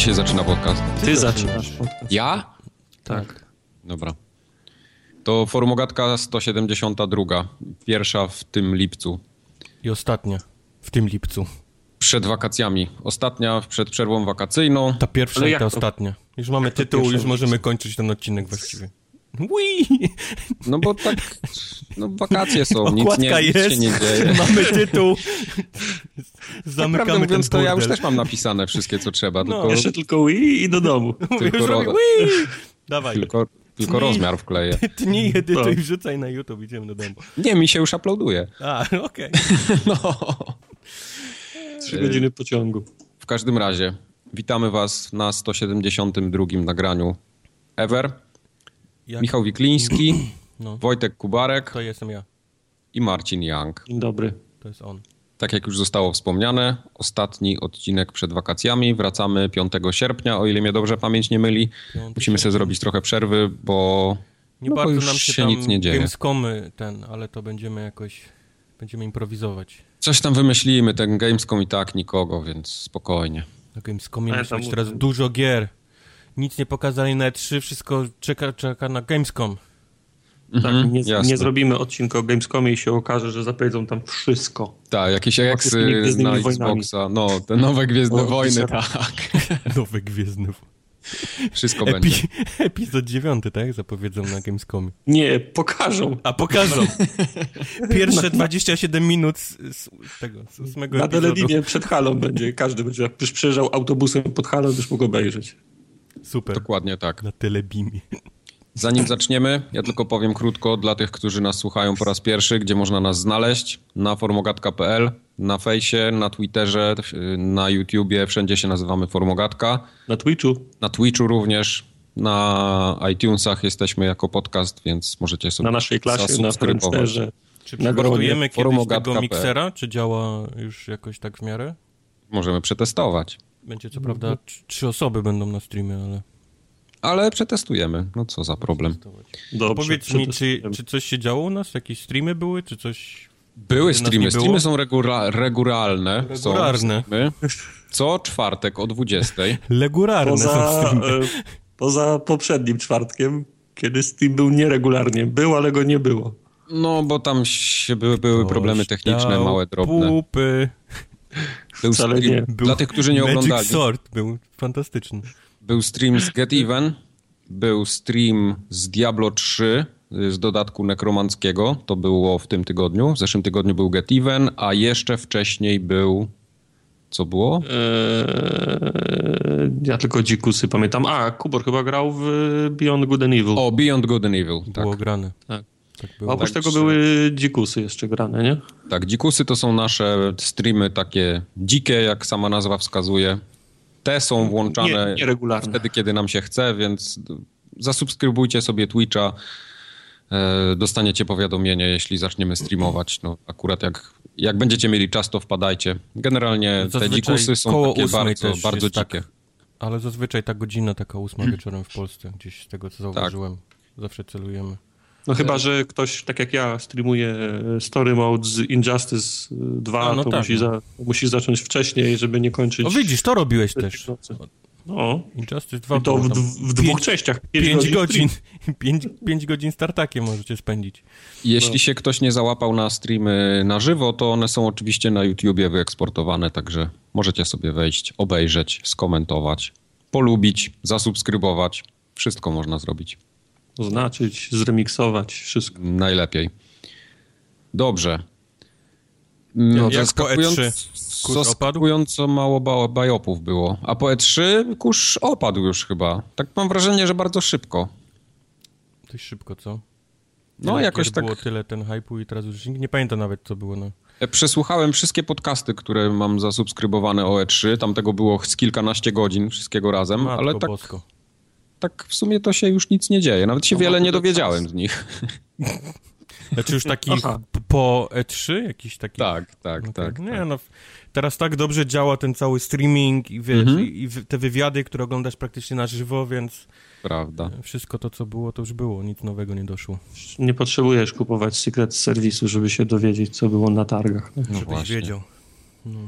Dzisiaj zaczyna podcast? Ty zaczynasz podcast. Ja? Tak. Dobra. To Formogatka 172. Pierwsza w tym lipcu. I ostatnia w tym lipcu. Przed wakacjami. Ostatnia przed przerwą wakacyjną. Ta pierwsza Ale i ta to- ostatnia. Już mamy tytuł, już możemy kończyć ten odcinek właściwie. Wii! No bo tak, no wakacje są, nic, Okładka nie, nic jest, się nie dzieje. mamy tytuł. Prawdę Zamykamy mówiąc, ten to ja już też mam napisane wszystkie, co trzeba, No. tylko, Jeszcze tylko Wii i do domu. tylko, Już ro, Wii! Dawaj, tylko, tylko Tnij. rozmiar wkleję. tnij, edytuj, No. wrzucaj na YouTube, idziemy do domu. Nie, mi się już uploaduje. A, okej. No. Trzy godziny pociągu. W każdym razie, witamy was na 172 nagraniu Ever. Jak Michał Wikliński, No. Wojtek Kubarek to jestem ja, i Marcin Young. Dzień dobry. to jest on. Tak jak już zostało wspomniane, ostatni odcinek przed wakacjami. Wracamy 5 sierpnia, o ile mnie dobrze pamięć nie myli. 5 Musimy sobie zrobić trochę przerwy, bo, Nie no bo bardzo już nam się, się tam nic nie dzieje. Gamescomy ten, ale to będziemy jakoś, będziemy improwizować. Coś tam wymyślimy, ten Gamescom i tak nikogo, więc spokojnie. Na Gamescomie musi być teraz dużo gier. Nic nie pokazali na E3, wszystko czeka, czeka na Gamescom. Tak, Mhm, nie, nie zrobimy odcinka o Gamescomie i się okaże, że zapowiedzą tam wszystko. Tak, jakieś eksy na. Xboxa, no, te nowe Gwiezdne O, Wojny, tak. Nowy Gwiezdny. Wszystko będzie. Epi, epizod 9, tak? Zapowiedzą na Gamescomie. Nie, pokażą. A pokażą. Pierwsze 27 minut z, z tego, z ósmego Na epizodu. telewizji przed halą będzie. Każdy będzie, jak już przyjeżdżał autobusem pod halą, już mógł obejrzeć. Super. Dokładnie tak. Na telebimie. Zanim zaczniemy, ja tylko powiem krótko dla tych, którzy nas słuchają po raz pierwszy, gdzie można nas znaleźć. Na formogatka.pl, na fejsie, na Twitterze, na YouTubie, wszędzie się nazywamy Formogatka. Na Twitchu. Na Twitchu również, na iTunesach jesteśmy jako podcast, więc możecie sobie Na naszej klasie, na. Friendsterze. Czy Na przygotujemy kiedyś Formogatka.pl. tego miksera? Czy działa już jakoś tak w miarę? Możemy przetestować. Będzie co prawda tr- trzy osoby będą na streamie, ale... Ale przetestujemy. No co za problem. Dobrze. Powiedz mi, czy, czy coś się działo u nas? Jakieś streamy były, czy coś... Były streamy. Streamy są regula- regularne. Są Regularne. streamy. Co czwartek o 20. Legurarne są Poza, streamy. e, poza poprzednim czwartkiem, kiedy Steam był nieregularnie. Był, ale go nie było. No, bo tam się były, były problemy techniczne, małe, drobne. Pupy. Był Wcale stream, nie. Był Dla tych, którzy nie Magic oglądali, Sword był fantastyczny. był stream z Get Even, był stream z Diablo 3 y, z dodatku nekromanckiego, to było w tym tygodniu. W zeszłym tygodniu był Get Even, a jeszcze wcześniej był... Co było? Eee, ja tylko dzikusy pamiętam. A, Kubor chyba grał w Beyond Good and Evil. O, Beyond Good and Evil. Tak, Było grane. Tak. Tak A było. oprócz tak, tego były dzikusy jeszcze grane, nie? tak. Dzikusy to są nasze streamy takie dzikie, jak sama nazwa wskazuje. Te są włączane Nie, nieregularne. wtedy, kiedy nam się chce, więc zasubskrybujcie sobie Twitcha. E, Dostaniecie powiadomienie, jeśli zaczniemy streamować. No, akurat jak, jak będziecie mieli czas, to wpadajcie. Generalnie te Zazwyczaj dzikusy są takie bardzo, bardzo tak. dzikie. Ale zazwyczaj ta godzina taka ósma wieczorem w Polsce, gdzieś z tego co zauważyłem. Zawsze celujemy. No chyba, że ktoś, tak jak ja, streamuje e, Story Mode z Injustice 2, A, no to tak, musi, no. za, musi zacząć wcześniej, żeby nie kończyć... O widzisz, to robiłeś w też. nocy. No, Injustice 2 i to w, w dwóch pięć- częściach. Pięć, Pięć godzin. stream. Pięć, pięć godzin startakiem możecie spędzić. Jeśli się ktoś nie załapał na streamy na żywo, to one są oczywiście na YouTubie wyeksportowane, także możecie sobie wejść, obejrzeć, skomentować, polubić, zasubskrybować. Wszystko można zrobić. Oznaczyć, zremiksować, wszystko. Najlepiej. Dobrze. Mm, Jak po zaskakując- E3 kurz opadł? Zaskakująco mało ba- bajopów było. A po E3 kurz opadł już chyba. Tak mam wrażenie, że bardzo szybko. Dość szybko, co? No, Tyle jakoś tak- było tyle ten hypu i teraz już nie pamiętam nawet co było. No. E, Przesłuchałem wszystkie podcasty, które mam zasubskrybowane o E3. Tam tego było z kilkanaście godzin, wszystkiego razem, Matko ale tak, bosko. Tak w sumie to się już nic nie dzieje. Nawet się No, wiele nie dowiedziałem z nich. Znaczy już takich Aha. p- po E3? Jakiś taki... Tak, tak, Okej. tak. Nie, tak. no, teraz tak dobrze działa ten cały streaming i wiesz, Mhm. i, i te wywiady, które oglądasz praktycznie na żywo, więc Prawda. wszystko to, co było, to już było, nic nowego nie doszło. Nie potrzebujesz kupować secret serwisu, żeby się dowiedzieć, co było na targach. No Żebyś właśnie. wiedział. No.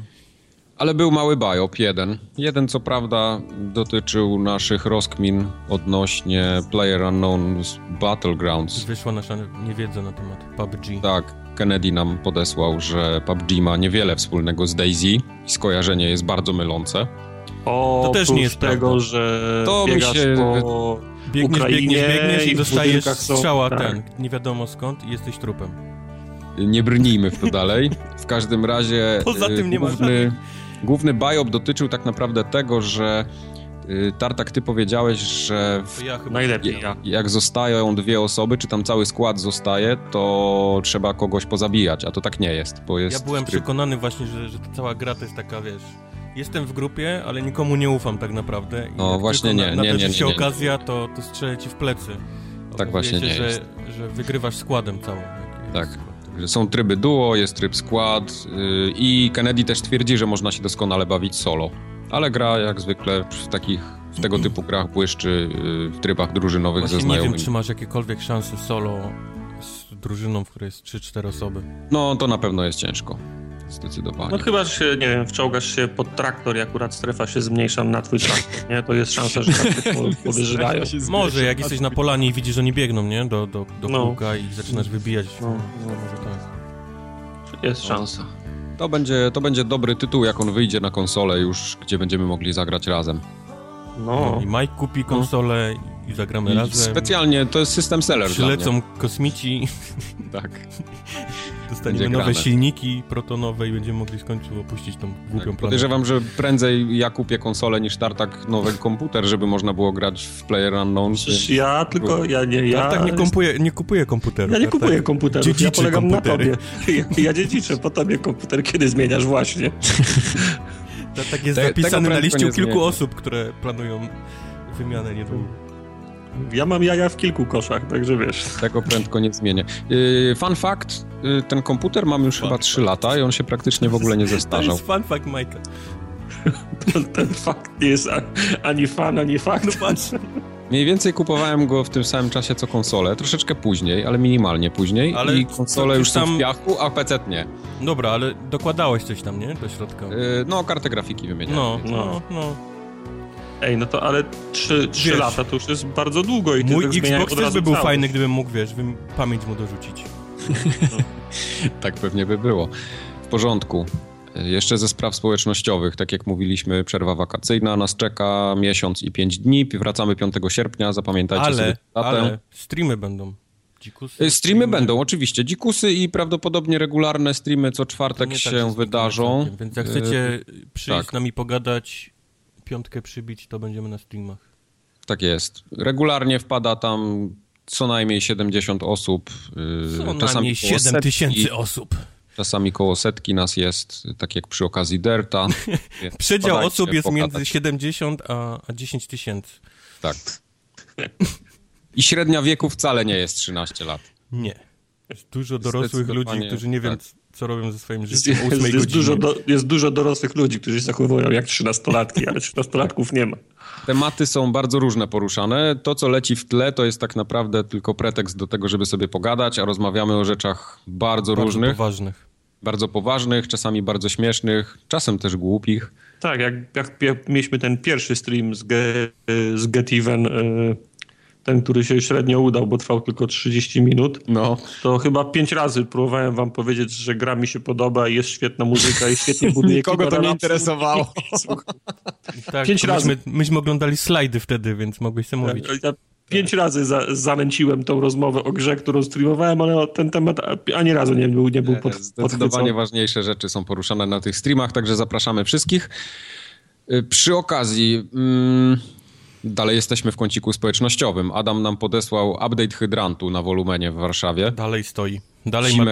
Ale był mały biop, jeden. Jeden, co prawda, dotyczył naszych rozkmin odnośnie Player Unknown's Battlegrounds. Wyszła nasza niewiedza na temat PUBG. Tak, Kennedy nam podesłał, że PUBG ma niewiele wspólnego z DayZ i skojarzenie jest bardzo mylące. O, to też nie jest tego, prawda. że to biegasz się... po biegniesz, Ukrainie biegniesz, biegniesz i dostajesz strzała tak. ten, nie wiadomo skąd i jesteś trupem. Nie brnijmy w to dalej. W każdym razie Poza tym nie główny, ma główny biop dotyczył tak naprawdę tego, że y, Tartak, ty powiedziałeś, że w, ja najlepiej ja. jak zostają dwie osoby, czy tam cały skład zostaje, to trzeba kogoś pozabijać, a to tak nie jest, bo jest... Ja byłem tryb... przekonany właśnie, że, że ta cała gra to jest taka, wiesz, jestem w grupie, ale nikomu nie ufam tak naprawdę. I no właśnie nie, na, nie, nie, nie, się okazja, to, to strzelę ci w plecy. Tak właśnie nie że, jest. że wygrywasz składem całym. Tak. Są tryby duo, jest tryb skład yy, i Kennedy też twierdzi, że można się doskonale bawić solo. Ale gra jak zwykle w takich w tego typu grach błyszczy yy, w trybach drużynowych Właśnie ze znajomymi. nie wiem, czy masz jakiekolwiek szanse solo z drużyną, w której jest 3-4 osoby. No, to na pewno jest ciężko. Zdecydowanie. No chyba, że się, nie wiem, wczołgasz się pod traktor i akurat strefa się zmniejsza na twój traktor, nie? To jest szansa, że tak powyżywają. Może, jak jesteś na polanie i widzisz, że oni biegną, nie? Do, do, do no. kółka i zaczynasz wybijać. No, no może tak. Jest szansa. To będzie, to będzie dobry tytuł, jak on wyjdzie na konsolę już, gdzie będziemy mogli zagrać razem. No. no I Mike kupi konsolę i zagramy I razem. Specjalnie, to jest system seller Przylecą kosmici. tak. Dostaniemy nowe silniki protonowe i będziemy mogli w końcu opuścić tą głupią tak, planetę. Podejrzewam, że prędzej ja kupię konsolę niż Tartak nowy komputer, żeby można było grać w Player Unknown. Przecież ja tylko, ja nie, ja... Tartak nie, kupuję, nie kupuję komputerów. Ja nie kupuję komputerów, Dziedziczy ja polegam komputery. na tobie. Ja, ja dziedziczę po tobie komputer, kiedy zmieniasz właśnie. tak jest Te, zapisany na liście kilku osób, które planują wymianę niedługo. Ja mam jaja w kilku koszach, także wiesz. Tego prędko nie zmienię. Yy, fun fact, yy, ten komputer mam już fun chyba 3 lata i on się praktycznie w ogóle nie zestarzał. To jest fun fact, Michael. ten, ten fakt nie jest ani fan, ani fakt. No patrz. Mniej więcej kupowałem go w tym samym czasie co konsolę, troszeczkę później, ale minimalnie później ale i konsole już tam... są w piachu, a PC nie. Dobra, ale dokładałeś coś tam, nie? Do środka. Yy, no, kartę grafiki wymieniałem. No, no, no. Ej, no to ale 3, 3 lata to już jest bardzo długo i ty Mój tak Xbox też by był cały. fajny, gdybym mógł, wiesz, pamięć mu dorzucić. tak pewnie by było. W porządku. Jeszcze ze spraw społecznościowych, tak jak mówiliśmy, przerwa wakacyjna nas czeka miesiąc i pięć dni. Wracamy 5 sierpnia, zapamiętajcie ale, sobie datę. Ale streamy będą. Dzikusy, streamy, streamy będą, oczywiście. Dzikusy i prawdopodobnie regularne streamy co czwartek tak, się wydarzą. Więc jak chcecie przyjść tak. z nami pogadać, piątkę przybić, to będziemy na streamach. Tak jest. Regularnie wpada tam co najmniej 70 osób. Y, co najmniej 7 tysięcy osób. Czasami koło setki nas jest, tak jak przy okazji Derta. Przedział osób jest pokazać. między 70 a, a 10 tysięcy. Tak. I średnia wieku wcale nie jest 13 lat. Nie. Jest dużo dorosłych ludzi, którzy nie wiem, tak co robią ze swoim życiem jest, jest, jest dużo, do, jest dużo dorosłych ludzi, którzy się zachowują jak trzynastolatki, ale trzynastolatków nie ma. Tematy są bardzo różne poruszane. To, co leci w tle, to jest tak naprawdę tylko pretekst do tego, żeby sobie pogadać, a rozmawiamy o rzeczach bardzo, bardzo różnych. poważnych. Bardzo poważnych, czasami bardzo śmiesznych, czasem też głupich. Tak, jak, jak mieliśmy ten pierwszy stream z, ge, z Get Even, y, ten, który się średnio udał, bo trwał tylko 30 minut, no. to chyba pięć razy próbowałem wam powiedzieć, że gra mi się podoba i jest świetna muzyka i świetnie buduje Nikogo to nie interesowało. tak, pięć razy. Myśmy, myśmy oglądali slajdy wtedy, więc mogłeś sobie mówić. Ja pięć razy za, zanęciłem tą rozmowę o grze, którą streamowałem, ale ten temat ani razu nie był, nie był pod, Zdecydowanie ważniejsze rzeczy są poruszane na tych streamach, także zapraszamy wszystkich. Y, przy okazji... Mm, Dalej jesteśmy w kąciku społecznościowym. Adam nam podesłał update hydrantu na wolumenie w Warszawie. Dalej stoi. Dalej, ma,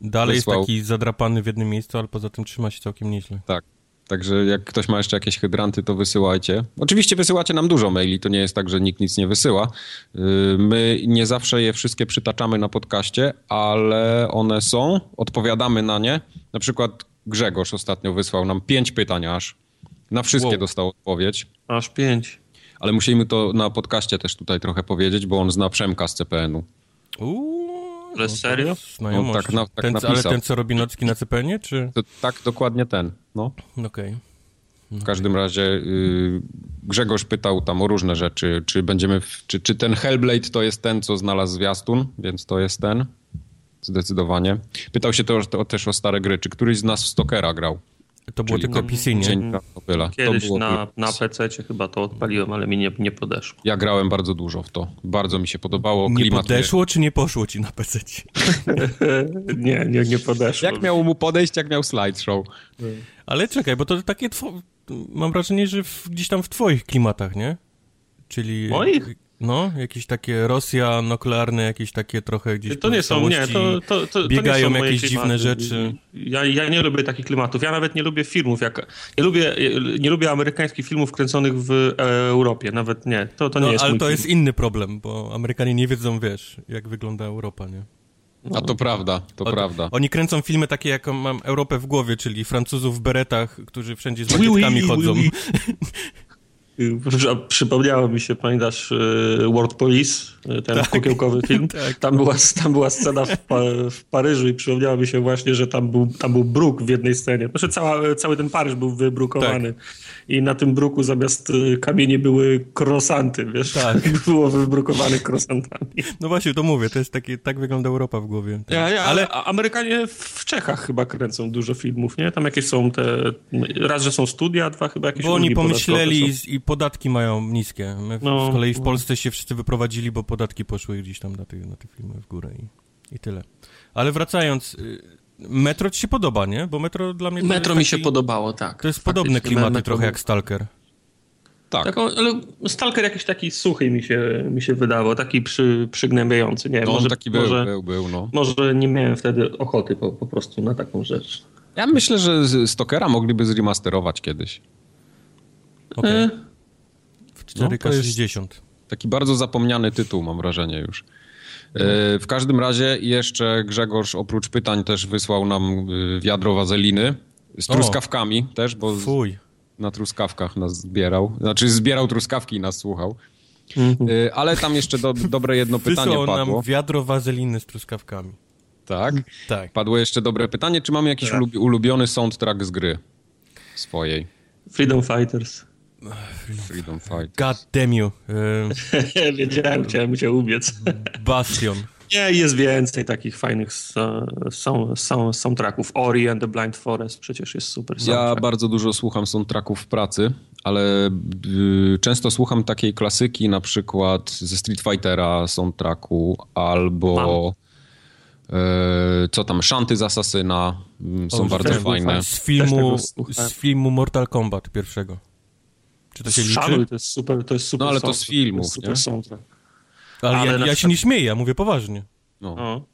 dalej jest taki zadrapany w jednym miejscu, ale poza tym trzyma się całkiem nieźle. Tak. Także jak ktoś ma jeszcze jakieś hydranty, to wysyłajcie. Oczywiście wysyłacie nam dużo maili, to nie jest tak, że nikt nic nie wysyła. Yy, my nie zawsze je wszystkie przytaczamy na podcaście, ale one są, odpowiadamy na nie. Na przykład Grzegorz ostatnio wysłał nam pięć pytań aż. Na wszystkie wow. dostał odpowiedź. Aż pięć ale musimy to na podcaście też tutaj trochę powiedzieć, bo on zna Przemka z CPN-u. Ale serio? No, tak, na, tak ten, ale ten, co robi nocki na CPN-ie, czy? To, tak, dokładnie ten, no. Okej. Okay. W każdym razie yy, Grzegorz pytał tam o różne rzeczy, czy będziemy, w, czy, czy ten Hellblade to jest ten, co znalazł zwiastun, więc to jest ten, zdecydowanie. Pytał się to, to też o stare gry, czy któryś z nas w Stokera grał. To było tylko PC, nie? Dzień Kiedyś na, na PC chyba to odpaliłem, ale mi nie, nie podeszło. Ja grałem bardzo dużo w to. Bardzo mi się podobało. Nie podeszło, czy nie poszło ci na PC? nie, nie, nie podeszło. Jak miał mu podejść, jak miał slideshow. Ale czekaj, bo to takie... Mam wrażenie, że w, gdzieś tam w twoich klimatach, nie? Czyli... Moich? No, jakieś takie Rosja nuklearne, jakieś takie trochę gdzieś To nie są, nie, to, to, to, biegają to jakieś dziwne rzeczy. Ja, ja nie lubię takich klimatów. Ja nawet nie lubię filmów. Jak, nie, lubię, nie lubię amerykańskich filmów kręconych w Europie. Nawet nie. To, to nie no, jest Ale to film. jest inny problem, bo Amerykanie nie wiedzą, wiesz, jak wygląda Europa, nie? A to prawda, to prawda. Oni kręcą filmy takie, jak mam Europę w głowie, czyli Francuzów w beretach, którzy wszędzie z bakietkami chodzą. Oui, oui. Przypomniało mi się, pamiętasz y, World Police, y, ten tak, kukiełkowy film? tak. tam, była, tam była scena w, w, Paryżu i przypomniało mi się właśnie, że tam był, tam był bruk w jednej scenie. Znaczy cała, cały ten Paryż był wybrukowany. Tak. I na tym bruku zamiast y, kamieni były krosanty, wiesz? Tak. Było wybrukowane krosantami. No właśnie, to mówię, to jest takie, tak wygląda Europa w głowie. Ja, ja, ale Amerykanie w Czechach chyba kręcą dużo filmów, nie? Tam jakieś są te, raz, że są studia, dwa chyba jakieś Bo oni pomyśleli i podatki mają niskie. My no, z kolei w no. Polsce się wszyscy wyprowadzili, bo podatki poszły gdzieś tam na te, na te filmy w górę i, i tyle. Ale wracając, y, Metro ci się podoba, nie? Bo Metro dla mnie... Metro mi się podobało, tak. To jest podobne klimaty trochę jak Stalker. Tak. tak. ale Stalker jakiś taki suchy mi się, mi się wydawał, taki przy, przygnębiający. Nie, no, może, taki był, może, był, był, no. może nie miałem wtedy ochoty po, po prostu na taką rzecz. Ja myślę, że Stokera mogliby zremasterować kiedyś. Okej. Okay. E, 4K60. No, taki bardzo zapomniany tytuł, mam wrażenie już. E, w każdym razie jeszcze Grzegorz oprócz pytań też wysłał nam e, wiadro wazeliny z truskawkami o, też, bo fuj. na truskawkach nas zbierał. Znaczy zbierał truskawki i nas słuchał. Mhm. E, ale tam jeszcze do, dobre jedno pytanie Wysłał padło. nam wiadro wazeliny z truskawkami. Tak? Tak. Padło jeszcze dobre pytanie, czy mamy jakiś tak. ulubiony soundtrack z gry swojej? Freedom Fighters. Freedom Fight. God damn you. Wiedziałem, chciałem cię ubiec. Bastion. Nie, jest więcej takich fajnych soundtracków. Ori and the Blind Forest przecież jest super soundtrack. Ja bardzo dużo słucham soundtracków w pracy, ale y, często słucham takiej klasyki, na przykład ze Street Fightera soundtracku, albo y, co tam, Szanty z Asasyna y, są o, bardzo fajne. Z filmu, z filmu Mortal Kombat pierwszego. Czy to się liczy? Szanuj, to jest super, to jest super No ale to z filmów, to super soundtrack. Ale, ale ja, ja się nie śmieję, ja mówię poważnie. No. no.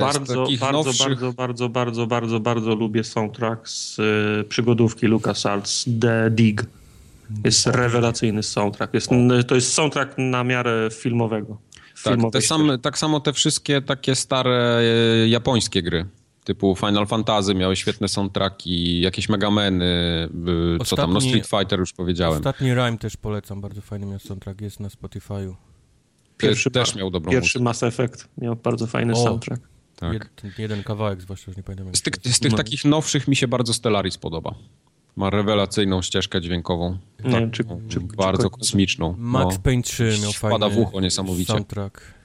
Bardzo, bardzo, nowszych... bardzo, bardzo, bardzo, bardzo, bardzo lubię soundtrack z y, przygodówki LucasArts The Dig. Jest rewelacyjny soundtrack. Jest, to jest soundtrack na miarę filmowego. Tak, te sam, tak samo te wszystkie takie stare y, japońskie gry typu Final Fantasy miały świetne soundtracki, jakieś Megameny, y, co tam, no Street Fighter już powiedziałem. Ostatni Rhyme też polecam, bardzo fajny miał soundtrack, jest na Spotify'u. Pierwszy też miał dobrą Pierwszy Mass Effect miał bardzo fajny o, soundtrack. Tak. Jed, jeden kawałek zwłaszcza, już nie pamiętam. Z tych, z tych no. takich nowszych mi się bardzo Stellaris podoba. Ma rewelacyjną ścieżkę dźwiękową. Nie, tak, czy, czy, bardzo czy, kosmiczną. Max no. Payne 3 miał fajny w ucho niesamowicie. soundtrack.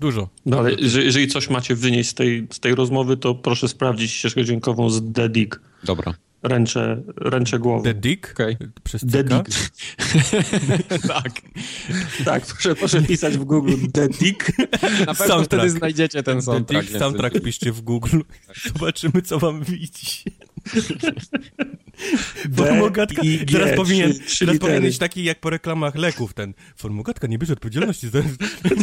Dużo. No, ale jeżeli coś macie wynieść z tej, z tej rozmowy, to proszę sprawdzić ścieżkę dźwiękową z The Dick. Dobra. Ręczę, ręczę głową. The Dick? Okay. Przez The Dick. tak. tak, proszę, proszę pisać w Google The Dick. Na pewno wtedy znajdziecie ten soundtrack. The Dick soundtrack piszcie w Google. Zobaczymy, co wam widzi. Formogatka, teraz powinien, teraz powinien być taki jak po reklamach leków ten. Formogatka nie bierze odpowiedzialności za...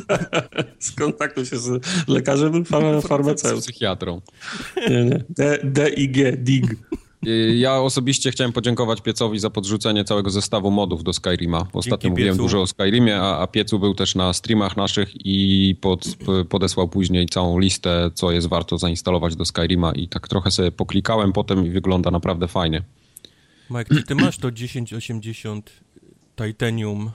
Skontaktuj się z lekarzem, farmaceutą. Z psychiatrą. Nie, nie. D, D I G, DIG. Y, ja osobiście chciałem podziękować Piecowi za podrzucenie całego zestawu modów do Skyrima. Ostatnio Dzięki mówiłem Piecu. dużo o Skyrimie, a, a Piecu był też na streamach naszych i pod, podesłał później całą listę, co jest warto zainstalować do Skyrima i tak trochę sobie poklikałem potem i wygląda naprawdę fajnie. Mike, czy ty masz to 1080 Titanium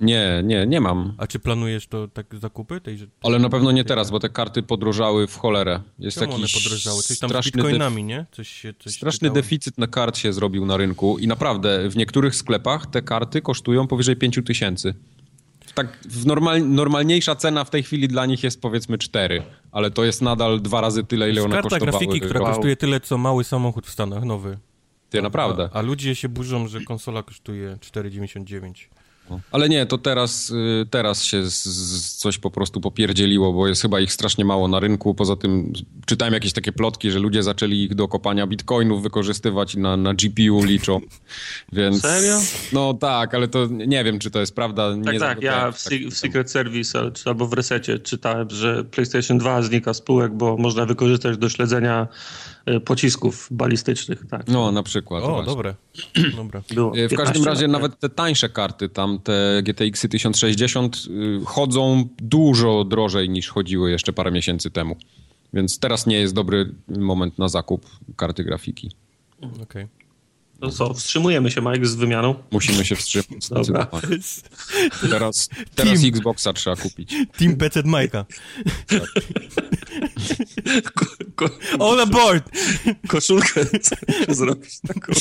Nie, nie, nie mam. A czy planujesz to tak zakupy? Tej, Ale na pewno nie teraz, bo te karty podrożały w cholerę. Jest Czemu one podrożały? Coś tam straszny z bitcoinami, nie? Coś się, coś Straszny deficyt na kart się zrobił na rynku i naprawdę w niektórych sklepach te karty kosztują powyżej 5 tysięcy. Tak w normal, normalniejsza cena w tej chwili dla nich jest powiedzmy 4, ale to jest nadal dwa razy tyle, ile one Karta kosztowały. grafiki, która Wow. kosztuje tyle, co mały samochód w Stanach, nowy. Ty, naprawdę. A, a ludzie się burzą, że konsola kosztuje 4,99. Ale nie, to teraz, y, teraz się z, z coś po prostu popierdzieliło, bo jest chyba ich strasznie mało na rynku. Poza tym czytałem jakieś takie plotki, że ludzie zaczęli ich do kopania bitcoinów wykorzystywać na, na GPU liczą. Więc, Serio? No tak, ale to nie wiem, czy to jest prawda. Tak, nie tak, ja w, w Secret Service albo w Resecie czytałem, że PlayStation 2 znika z półek, bo można wykorzystać do śledzenia pocisków balistycznych. Tak. No, na przykład. O, właśnie. dobre. Dobra. Było Y, W 15 każdym razie lat, nawet te tańsze karty, tam te GTX 1060 y, chodzą dużo drożej niż chodziły jeszcze parę miesięcy temu. Więc teraz nie jest dobry moment na zakup karty grafiki. Okej. No co, wstrzymujemy się, Mike, z wymianą. Musimy się wstrzymać. Zdecydowanie. Teraz, teraz Team. Xboxa trzeba kupić. Team PC Majka. Ko, ko, All aboard! koszulkę chcę zrobić taką.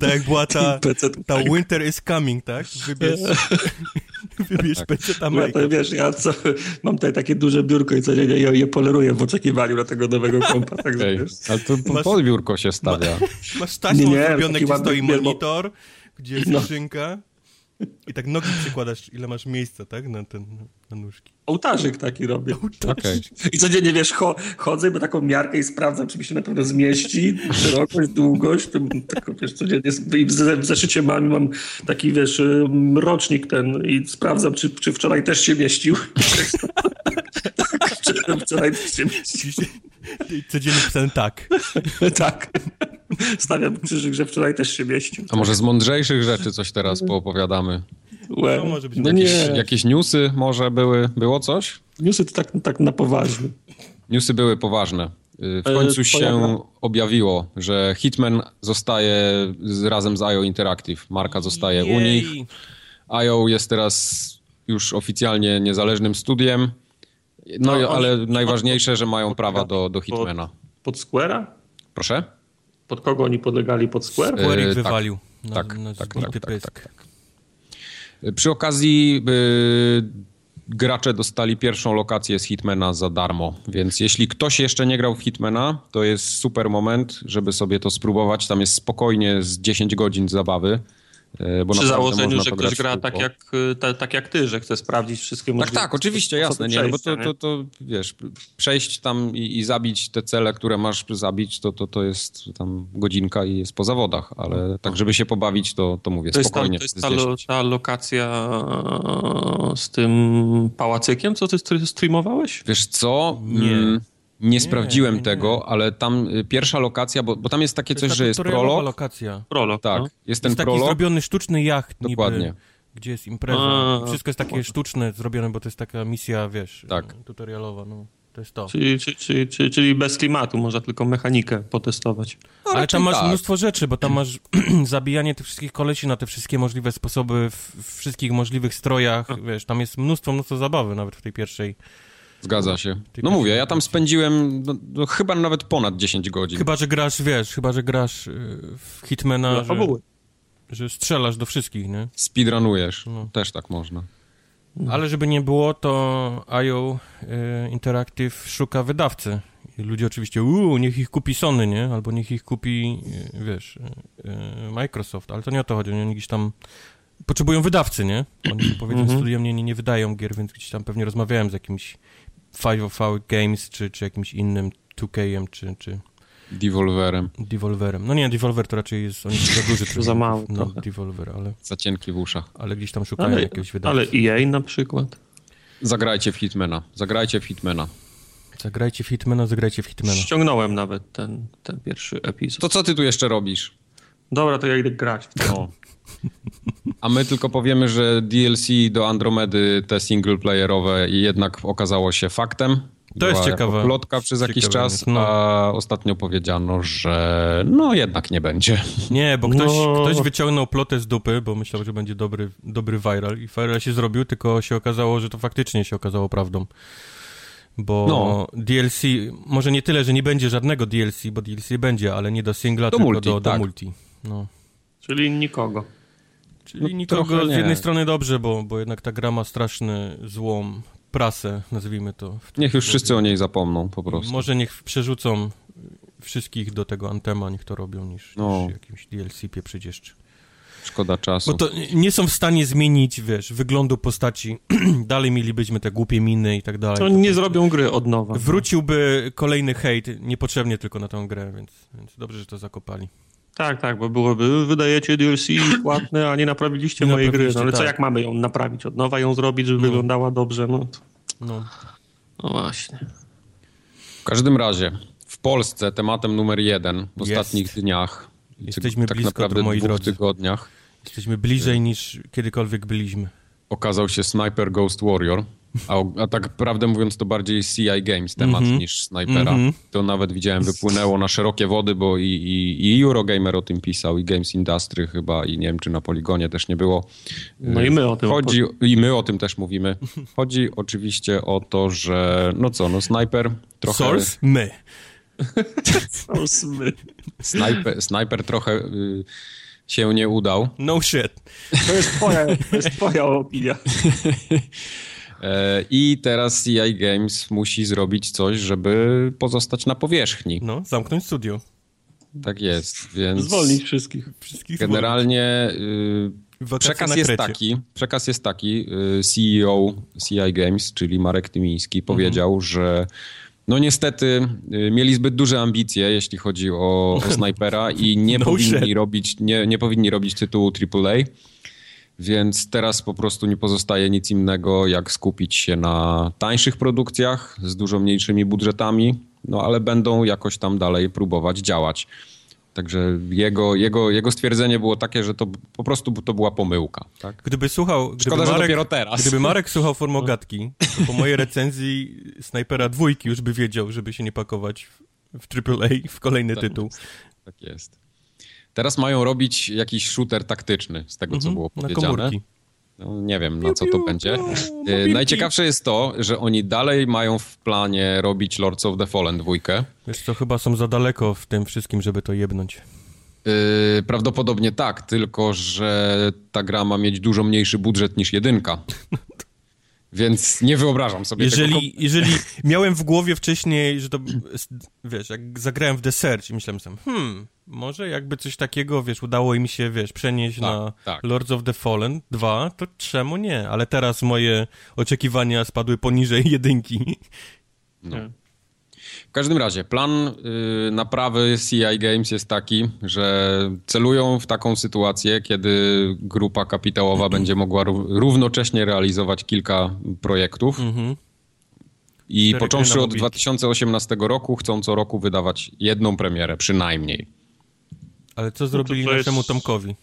Tak jak była ta, ta Winter is coming, tak? Wybierz, wybierz PC ta Ja Majka. to wiesz, ja co, mam tutaj takie duże biurko i codziennie je, je poleruję w oczekiwaniu na tego nowego kompa. Także Ej, wiesz. ale to Masz- pod biurko się stawia. Masz taśmą Nie, nie, zrobione, gdzie stoi biurko. monitor, gdzie jest No. skrzynka i tak nogi przykładasz, ile masz miejsca, tak? Na, ten, na nóżki. Ołtarzyk taki robię. Okej. I codziennie, wiesz, cho, chodzę, bo taką miarkę i sprawdzam, czy mi się na pewno zmieści, szerokość, długość, taką, wiesz, codziennie i w, w zeszycie mam, mam taki, wiesz, rocznik ten i sprawdzam, czy, czy wczoraj też się mieścił. tak, czy wczoraj też się mieścił. I Codziennie pisałem tak. tak. Stawiam krzyżyk, że wczoraj też się mieścił. A może z mądrzejszych rzeczy coś teraz poopowiadamy? Łe. To może być no jakieś- nie, Jakieś newsy może były? Było coś? newsy to tak, tak na poważnie. Newsy były poważne. Y, W E, końcu twoja się objawiło, że Hitman zostaje z, razem z IO Interactive. Marka zostaje u nich. Jej. IO jest teraz już oficjalnie niezależnym studiem. No, No, ale najważniejsze, że mają prawa do, do Hitmana. Pod Square'a? Proszę? Pod kogo oni podlegali? Pod Square? E, Square ich tak. wywalił. Na, Tak, na tak, zbity tak, tak, tak, Przy okazji y, gracze dostali pierwszą lokację z Hitmana za darmo, więc jeśli ktoś jeszcze nie grał w Hitmana, to jest super moment, żeby sobie to spróbować. Tam jest spokojnie z 10 godzin zabawy. Y, Bo Przy założeniu, że to ktoś gra tak jak, y, ta, tak jak ty, że chce sprawdzić wszystkie Tak, możliwe tak, oczywiście, sposoby jasne, nie, no bo to, to, to wiesz, przejść tam i, i zabić te cele, które masz zabić, to, to, to jest tam godzinka i jest po zawodach, ale tak, żeby się pobawić, to, to mówię, To jest, ta, spokojnie. to jest ta, lo, 10. ta lokacja e, z tym pałacykiem, co ty str- streamowałeś? Wiesz co? Nie. Mm, Nie sprawdziłem nie, nie. tego, ale tam y, pierwsza lokacja, bo, bo tam jest takie To coś, ta że jest prolog. lokacja. Prolog. Tak, No. jest ten jest taki prolog. zrobiony sztuczny jacht Dokładnie. niby, gdzie jest impreza. A. Wszystko jest takie sztuczne zrobione, bo to jest taka misja, wiesz, Tak. tutorialowa, no. To jest to. Czyli, czyli, czyli, czyli, czyli bez klimatu, można tylko mechanikę potestować. Ale raczej tam masz tak. mnóstwo rzeczy, bo tam masz zabijanie tych wszystkich kolesi na te wszystkie możliwe sposoby, w, w wszystkich możliwych strojach, wiesz, tam jest mnóstwo, mnóstwo zabawy nawet w tej pierwszej. Zgadza się. Ty No mówię, ja tam spędziłem no, no, chyba nawet ponad 10 godzin. Chyba, że grasz, wiesz, chyba, że grasz y, w Hitmana, że, że strzelasz do wszystkich, nie? Speedrunujesz. No. Też tak można. Ale żeby nie było, to IO y, Interactive szuka wydawcy. I ludzie oczywiście, uuu, niech ich kupi Sony, nie? Albo niech ich kupi, y, wiesz, Microsoft. Ale to nie o to chodzi, oni gdzieś tam potrzebują wydawcy, nie? Oni powiedzmy Mhm. studiem nie, nie, nie wydają gier, więc gdzieś tam pewnie rozmawiałem z jakimś 505 Games, czy, czy jakimś innym 2K-em, czy, czy Devolverem. Devolverem. No nie, Devolver to raczej jest, oni są za duży. Za mały No, trochę. Devolver, ale, Za cienki w uszach. ale gdzieś tam szukają Ale, jakiegoś wydawcy. ale EA na przykład. Zagrajcie w Hitmana. Zagrajcie w Hitmana. Zagrajcie w Hitmana, zagrajcie w Hitmana. Ściągnąłem nawet ten, ten pierwszy epizod. To co ty tu jeszcze robisz? Dobra, to ja idę grać. No. A my tylko powiemy, że DLC do Andromedy, te singleplayerowe, jednak okazało się faktem. To jest ciekawe. Plotka przez jakiś czas, no. a ostatnio powiedziano, że no jednak nie będzie. Nie, bo ktoś, no. ktoś wyciągnął plotę z dupy, bo myślał, że będzie dobry, dobry viral i viral się zrobił, tylko się okazało, że to faktycznie się okazało prawdą. Bo no. DLC, może nie tyle, że nie będzie żadnego DLC, bo DLC będzie, ale nie do singla, do tylko multi, do, do tak. multi. No. Czyli nikogo. Czyli no, nikogo z jednej strony dobrze, bo, bo jednak ta gra ma straszny złom prasę, nazwijmy to. Niech już wszyscy o niej zapomną po prostu. Może niech przerzucą wszystkich do tego Antema, niech to robią, niż, no. niż jakimś DLC pieprzyć jeszcze. Szkoda czasu. Bo to nie są w stanie zmienić, wiesz, wyglądu postaci. dalej mielibyśmy te głupie miny i tak dalej. To, nie zrobią gry od nowa. Wróciłby kolejny hejt, niepotrzebnie tylko na tę grę, więc, więc dobrze, że to zakopali. Tak, tak, bo byłoby, wydajecie DLC płatne, a nie naprawiliście nie mojej gry. No ale tak. co, jak mamy ją naprawić? Od nowa ją zrobić, żeby no. wyglądała dobrze? No, no. no właśnie. W każdym razie, w Polsce tematem numer jeden w Jest. ostatnich dniach, Jesteśmy tak blisko, naprawdę moi dwóch drodzy. tygodniach. Jesteśmy bliżej niż kiedykolwiek byliśmy. Okazał się Sniper Ghost Warrior. A, a, tak prawdę mówiąc, to bardziej CI Games temat mm -hmm. niż Snipera. Mm -hmm. To nawet widziałem, wypłynęło na szerokie wody, bo i, i, i, Eurogamer o tym pisał, i Games Industry chyba, i nie wiem, czy na Poligonie też nie było. No i my o tym. Chodzi, I my o tym też mówimy. Chodzi oczywiście o to, że no co, no Sniper trochę... Source? My. Source my. Sniper, sniper trochę... Y się nie udał. No shit. To jest twoja, to jest twoja opinia. E, I teraz CI Games musi zrobić coś, żeby pozostać na powierzchni. No, zamknąć studio. Tak jest, więc... Zwolnić wszystkich. wszystkich generalnie y, przekaz jest taki, przekaz jest taki, y, CEO CI Games, czyli Marek Tymiński powiedział, mhm. że no niestety y, mieli zbyt duże ambicje, jeśli chodzi o, o snajpera i nie, no powinni robić, nie, nie powinni robić tytułu AAA. Więc teraz po prostu nie pozostaje nic innego, jak skupić się na tańszych produkcjach z dużo mniejszymi budżetami, no ale będą jakoś tam dalej próbować działać. Także jego, jego, jego stwierdzenie było takie, że to po prostu to była pomyłka. Tak? Gdyby słuchał. Gdyby Szkoda, Marek, że dopiero teraz. Gdyby Marek słuchał formogatki, to po mojej recenzji snajpera dwójki już by wiedział, żeby się nie pakować w, AAA w kolejny tak tytuł. Tak jest. Teraz mają robić jakiś shooter taktyczny, z tego co mhm, było powiedziane. No, nie wiem, na co to będzie. E, najciekawsze jest to, że oni dalej mają w planie robić Lords of the Fallen dwójkę. Wiesz co, chyba są za daleko w tym wszystkim, żeby to jebnąć. Yy, prawdopodobnie tak, tylko że ta gra ma mieć dużo mniejszy budżet niż jedynka. Więc nie wyobrażam sobie jeżeli, tego. Jeżeli miałem w głowie wcześniej, że to, wiesz, jak zagrałem w The Search i myślałem sobie, hmm, może jakby coś takiego, wiesz, udało im się, wiesz, przenieść tak, na tak. Lords of the Fallen 2, to czemu nie? Ale teraz moje oczekiwania spadły poniżej jedynki. No. W każdym razie, plan y, naprawy CI Games jest taki, że celują w taką sytuację, kiedy grupa kapitałowa będzie mogła równocześnie realizować kilka projektów. Mhm. I począwszy od 2018 roku chcą co roku wydawać jedną premierę, przynajmniej. Ale co zrobili no to naszemu jest... Tomkowi?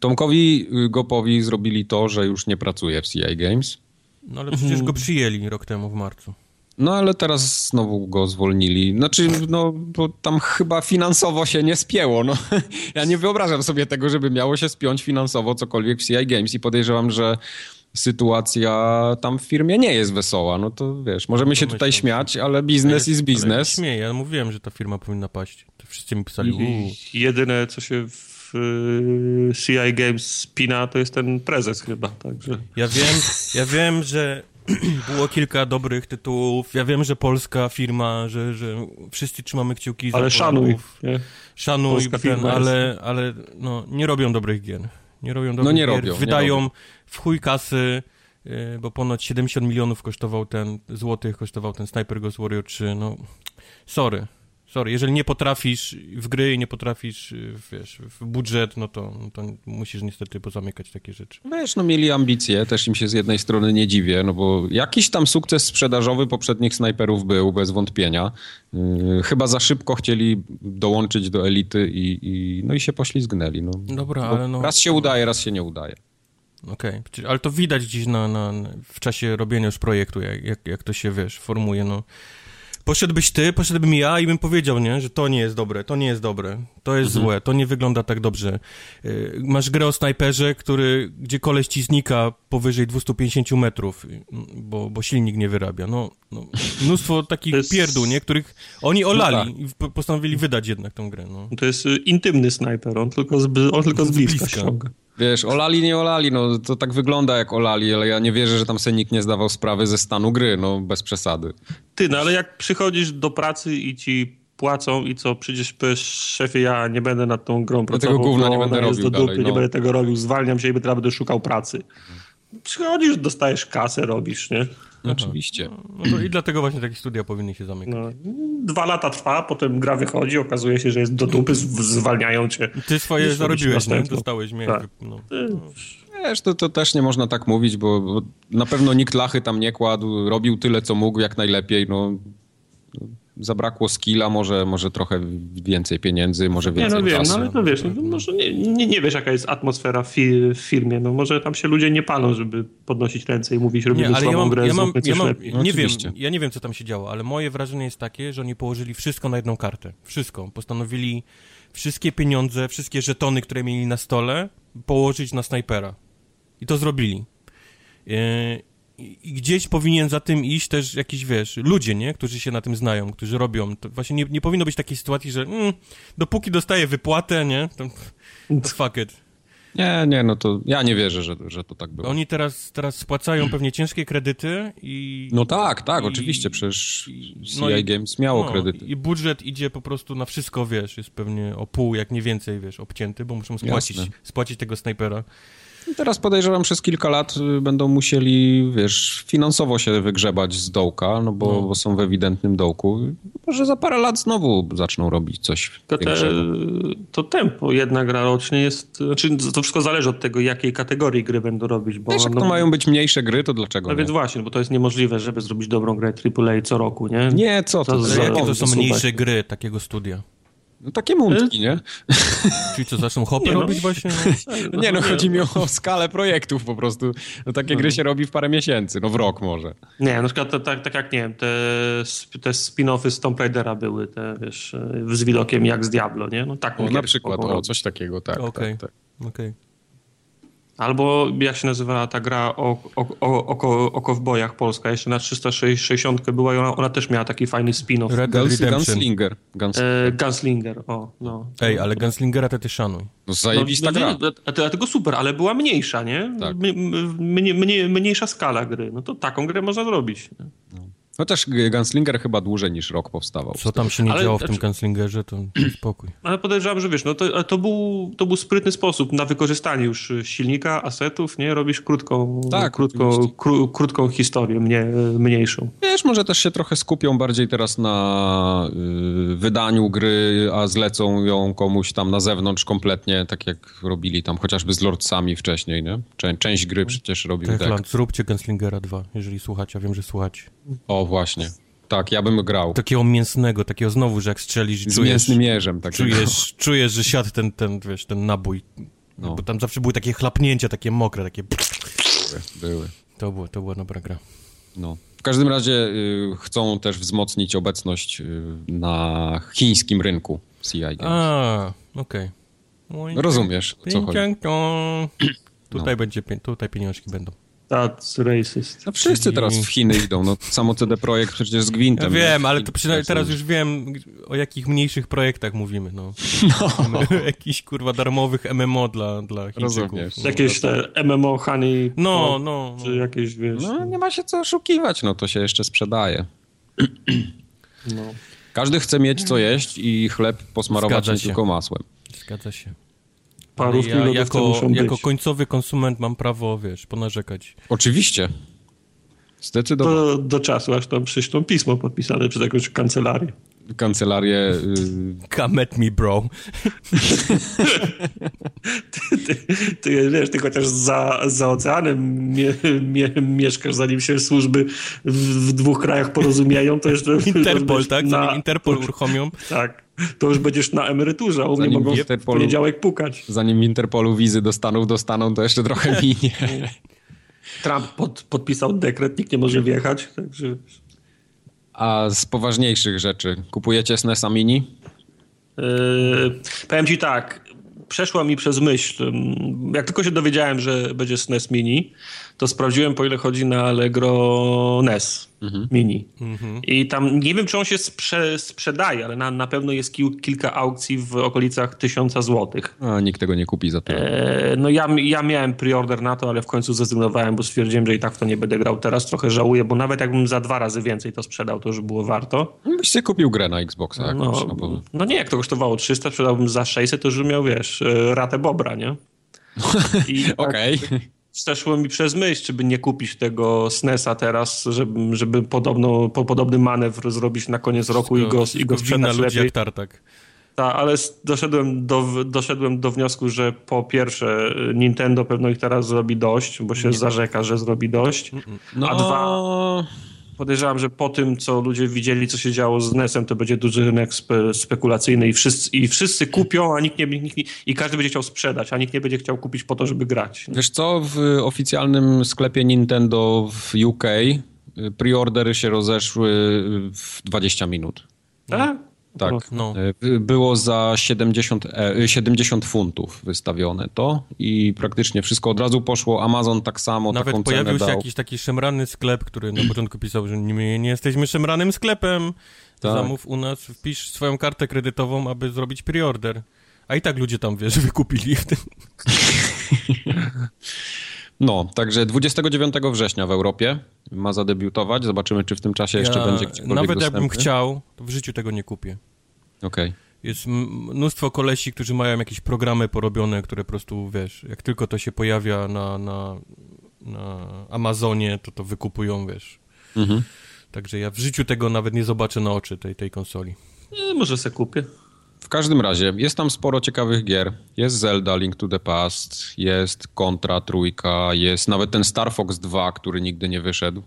Tomkowi y, Gopowi zrobili to, że już nie pracuje w CI Games. No ale przecież go przyjęli rok temu w marcu. No ale teraz znowu go zwolnili. Znaczy, no, bo tam chyba finansowo się nie spięło. No. Ja nie wyobrażam sobie tego, żeby miało się spiąć finansowo cokolwiek w CI Games i podejrzewam, że sytuacja tam w firmie nie jest wesoła. No to wiesz, możemy się tutaj śmiać, ale biznes jest biznes. Śmieję, ja mówiłem, że ta firma powinna paść. To wszyscy mi pisali, uuu. Jedyne, co się w y, CI Games spina, to jest ten prezes chyba, także... Ja wiem, ja wiem, że było kilka dobrych tytułów. Ja wiem, że polska firma, że, że wszyscy trzymamy kciuki ale za szanuj. Nie? Szanuj, ten, ale, ale no, nie robią dobrych gier. Nie robią dobrych no nie gier. Robią, Wydają nie robią. w chuj kasy, y, bo ponoć 70 milionów kosztował ten, złotych kosztował ten Sniper Ghost Warrior 3. No, sorry. Sorry, jeżeli nie potrafisz w gry i nie potrafisz, wiesz, w budżet, no to, to musisz niestety pozamykać takie rzeczy. Wiesz, no mieli ambicje, też im się z jednej strony nie dziwię, no bo jakiś tam sukces sprzedażowy poprzednich snajperów był, bez wątpienia. Yy, chyba za szybko chcieli dołączyć do elity i, i no i się poślizgnęli. No. Dobra, ale no... Raz się udaje, raz się nie udaje. Okej, okay. ale to widać gdzieś na, na, w czasie robienia już projektu, jak, jak, jak to się, wiesz, formuje, no. Poszedłbyś ty, poszedłbym ja i bym powiedział, nie, że to nie jest dobre, to nie jest dobre, to jest mhm. złe, to nie wygląda tak dobrze. Y, masz grę o snajperze, który, gdzie koleś ci znika powyżej 250 metrów, bo, bo silnik nie wyrabia. No, no mnóstwo takich jest... pierdół, nie, których oni olali no tak. i postanowili wydać jednak tą grę. No. To jest y, intymny snajper, on tylko z, on tylko z bliska, z bliska. Wiesz, olali, nie olali, no to tak wygląda jak olali, ale ja nie wierzę, że tam sobie nikt nie zdawał sprawy ze stanu gry, no bez przesady. Ty, no ale jak przychodzisz do pracy i ci płacą i co, przecież powiesz, szefie, ja nie będę nad tą grą pracował. Tego gówna nie będę robił do dupy, no. Nie będę tego robił, zwalniam się i będę szukał pracy. Przychodzisz, dostajesz kasę, robisz, nie? Oczywiście. No, no I dlatego właśnie takie studia powinny się zamykać. No, dwa lata trwa, potem gra wychodzi, okazuje się, że jest do dupy, zwalniają cię. Ty swoje zarobiłeś, nie? Dostałeś mnie. Tak. No. Wiesz, to, to też nie można tak mówić, bo, bo na pewno nikt lachy tam nie kładł, robił tyle, co mógł, jak najlepiej, no zabrakło skilla, może, może trochę więcej pieniędzy, może więcej nie, no czasu. Wiem, no ale to wiesz, no, może nie, nie, nie, wiesz jaka jest atmosfera w, fi, w, firmie, no może tam się ludzie nie palą, żeby podnosić ręce i mówić, robimy nie, ale słabą ja mam, grę, ja mam, ja mam, no, nie wiem, ja nie wiem, co tam się działo, ale moje wrażenie jest takie, że oni położyli wszystko na jedną kartę. Wszystko. Postanowili wszystkie pieniądze, wszystkie żetony, które mieli na stole, położyć na snajpera. I to zrobili. Yy, i gdzieś powinien za tym iść też jakiś, wiesz, ludzie, nie? Którzy się na tym znają, którzy robią. To właśnie nie, nie powinno być takiej sytuacji, że mm, dopóki dostaję wypłatę, nie? To, to fuck it. Nie, nie, no to ja nie wierzę, że, że to tak było. Oni teraz, teraz spłacają pewnie ciężkie kredyty i... No tak, tak, i, oczywiście, przecież CI no Games miało no, kredyty. I budżet idzie po prostu na wszystko, wiesz, jest pewnie o pół, jak nie więcej, wiesz, obcięty, bo muszą spłacić, spłacić tego snajpera. Teraz podejrzewam, przez kilka lat y, będą musieli, wiesz, finansowo się wygrzebać z dołka, no bo, no. bo są w ewidentnym dołku. Może za parę lat znowu zaczną robić coś to, te, to tempo jedna gra rocznie jest, znaczy to wszystko zależy od tego, jakiej kategorii gry będą robić. Bo wiesz, jak no, to mają być mniejsze gry, to dlaczego No nie? więc właśnie, bo to jest niemożliwe, żeby zrobić dobrą grę AAA co roku, nie? Nie, co to? to, to jakie to są mniejsze gry takiego studia? No takie mundki, nie? Czyli co, zaczną hopy nie, no. robić właśnie? No. Nie, no chodzi mi o skalę projektów po prostu. No takie no. gry się robi w parę miesięcy, no w rok może. Nie, na przykład tak, tak jak, nie wiem, te, te spin-offy z Tomb Raidera były, te, wiesz, z widokiem jak z Diablo, nie? No tak. O, na przykład, o, coś takiego, tak. Okej, okay. tak, tak. okay. Albo jak się nazywała ta gra o, o, o, o, o kowbojach polska, jeszcze na 360 była i ona, ona też miała taki fajny spin-off. Red Guns, Gunslinger. Gunslinger. E, Gunslinger, o, no. Ej, ale Gunslingera to ty szanuj. No zajebista no, gra. Dlatego super, ale była mniejsza, nie? Tak. mniejsza skala gry. No to taką grę można zrobić. No. No też Gunslinger chyba dłużej niż rok powstawał. Co tam się nie ale, działo w tym znaczy- Gunslingerze, to spokój. Ale podejrzewam, że wiesz, no to, to, był, to był sprytny sposób na wykorzystanie już silnika, asetów, nie? Robisz krótką, tak, krótką, kró, krótką historię, mnie, mniejszą. Wiesz, może też się trochę skupią bardziej teraz na y, wydaniu gry, a zlecą ją komuś tam na zewnątrz kompletnie, tak jak robili tam chociażby z Lordsami wcześniej, nie? Czę, część gry przecież robił tak. Zróbcie Gunslingera 2, jeżeli słuchacie, a wiem, że słuchacie. O, właśnie. Tak, ja bym grał. Takiego mięsnego, takiego znowu, że jak strzelisz Z czujesz... mięsnym mierzem. Takiego. Czujesz, czujesz, że siadł ten, ten, wiesz, ten nabój. No. Bo tam zawsze były takie chlapnięcia, takie mokre, takie... Były, były. To, było, to była dobra gra. No. W każdym razie y, chcą też wzmocnić obecność y, na chińskim rynku CI Games. A, okej. Okay. Rozumiesz, o co chodzi. Tutaj, no. będzie, tutaj pieniążki będą. That's racist. No wszyscy teraz w Chiny idą, no samo CD Projekt przecież z gwintem. Ja wiem, ale to przynajmniej teraz już wiem, o jakich mniejszych projektach mówimy, no. no. Jakichś, kurwa, darmowych MMO dla, dla Chińczyków. No, jakieś te MMO Honey. No, no, no. Czy jakieś, wiesz... No, nie ma się co oszukiwać, no to się jeszcze sprzedaje. no. Każdy chce mieć co jeść i chleb posmarować nie tylko masłem. Zgadza się parówki ja, jako, jako końcowy konsument mam prawo, wiesz, ponarzekać. Oczywiście. Zdecydowanie. Do, do czasu, aż tam przyślą pismo podpisane przez jakąś kancelarię. Kancelarię... Y... Come at me, bro. Ty, ty, ty, wiesz, ty chociaż za, za oceanem mie, mie, mieszkasz, zanim się służby w, w, dwóch krajach porozumieją, to jeszcze... Interpol, tak? Na, zanim Interpol uruchomią. Tak. To już będziesz na emeryturze, a u mnie mogą w poniedziałek pukać. Zanim Interpolu wizy do Stanów dostaną, to jeszcze trochę minie. Trump pod, podpisał dekret, nikt nie może wjechać, także... A z poważniejszych rzeczy, kupujecie SNESa Mini? Yy, powiem ci tak, przeszła mi przez myśl, jak tylko się dowiedziałem, że będzie SNES Mini, to sprawdziłem po ile chodzi na Allegro NES mhm. Mini. Mhm. I tam nie wiem, czy on się sprze sprzedaje, ale na, na pewno jest kil kilka aukcji w okolicach tysiąca złotych. A nikt tego nie kupi za to. E, no ja, ja miałem preorder na to, ale w końcu zrezygnowałem, bo stwierdziłem, że i tak w to nie będę grał. Teraz trochę żałuję, bo nawet jakbym za dwa razy więcej to sprzedał, to już było warto. Byście kupił grę na Xboxa jakoś. No, no, bo... no nie, jak to kosztowało 300, sprzedałbym za 600, to już miał, wiesz, e, ratę bobra, nie? Okej. Okay przeszło mi przez myśl, czy by nie kupić tego SNESa teraz, żeby, żeby podobno, po podobny manewr zrobić na koniec roku wszystko, i go, i go sprzedać lepiej. jak tartak. Tak, ale doszedłem do, doszedłem do wniosku, że po pierwsze Nintendo pewno ich teraz zrobi dość, bo się nie. zarzeka, że zrobi dość, no... a dwa podejrzewam, że po tym, co ludzie widzieli, co się działo z NES-em, to będzie duży rynek spe, spekulacyjny i wszyscy, i wszyscy kupią, a nikt nie, nikt nie, i każdy będzie chciał sprzedać, a nikt nie będzie chciał kupić po to, żeby grać. Wiesz co, w oficjalnym sklepie Nintendo w UK y, preordery się rozeszły w 20 minut. Tak? Tak, no. E, było za 70, 70 e, funtów wystawione to i praktycznie wszystko od razu poszło. Amazon tak samo Nawet taką pojawił się dał. jakiś taki szemrany sklep, który na początku pisał, że nie, nie jesteśmy szemranym sklepem. Tak. Zamów u nas, wpisz swoją kartę kredytową, aby zrobić preorder. A i tak ludzie tam, wiesz, wykupili w tym. No, także 29 września w Europie ma zadebiutować. Zobaczymy, czy w tym czasie jeszcze ja, będzie gdziekolwiek Nawet dostępny. jakbym chciał, to w życiu tego nie kupię. Okej. Okay. Jest mnóstwo kolesi, którzy mają jakieś programy porobione, które po prostu, wiesz, jak tylko to się pojawia na, na, na Amazonie, to to wykupują, wiesz. Mhm. Także ja w życiu tego nawet nie zobaczę na oczy, tej, tej konsoli. Nie, może se kupię. W każdym razie, jest tam sporo ciekawych gier. Jest Zelda, Link to the Past, jest Contra trójka, jest nawet ten Star Fox 2, który nigdy nie wyszedł.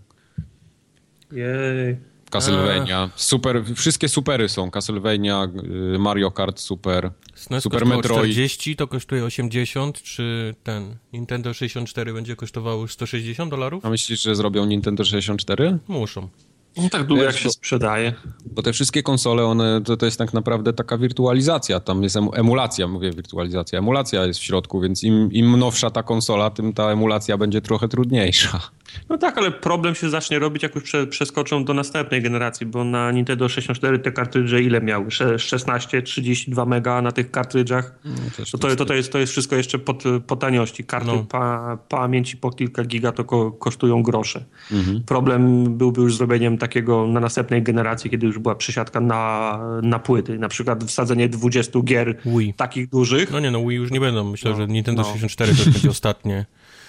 Jej. Castlevania. Super, wszystkie supery są. Castlevania, y, Mario Kart Super, SNES Super Metroid. 40 to kosztuje 80, czy ten Nintendo 64 będzie kosztowało 160 dolarów? A myślisz, że zrobią Nintendo 64? Muszą. No tak długo jak się sprzedaje. Bo te wszystkie konsole, one, to, to jest tak naprawdę taka wirtualizacja, tam jest emulacja, mówię wirtualizacja, emulacja jest w środku, więc im, im nowsza ta konsola, tym ta emulacja będzie trochę trudniejsza. No tak, ale problem się zacznie robić, jak już prze, przeskoczą do następnej generacji, bo na Nintendo 64 te kartridże ile miały? 16, 32 mega na tych kartridżach. No, to, to, to, to, jest, to jest wszystko jeszcze po, po taniości. Karty no. pa, pamięci po kilka giga to ko, kosztują grosze. Mhm. Problem byłby już zrobieniem takiego na następnej generacji, kiedy już była przesiadka na, na płyty. Na przykład wsadzenie 20 gier Wii. takich dużych. No nie, no Wii już nie będą. Myślę, no, że Nintendo no. 64 to będzie ostatnie.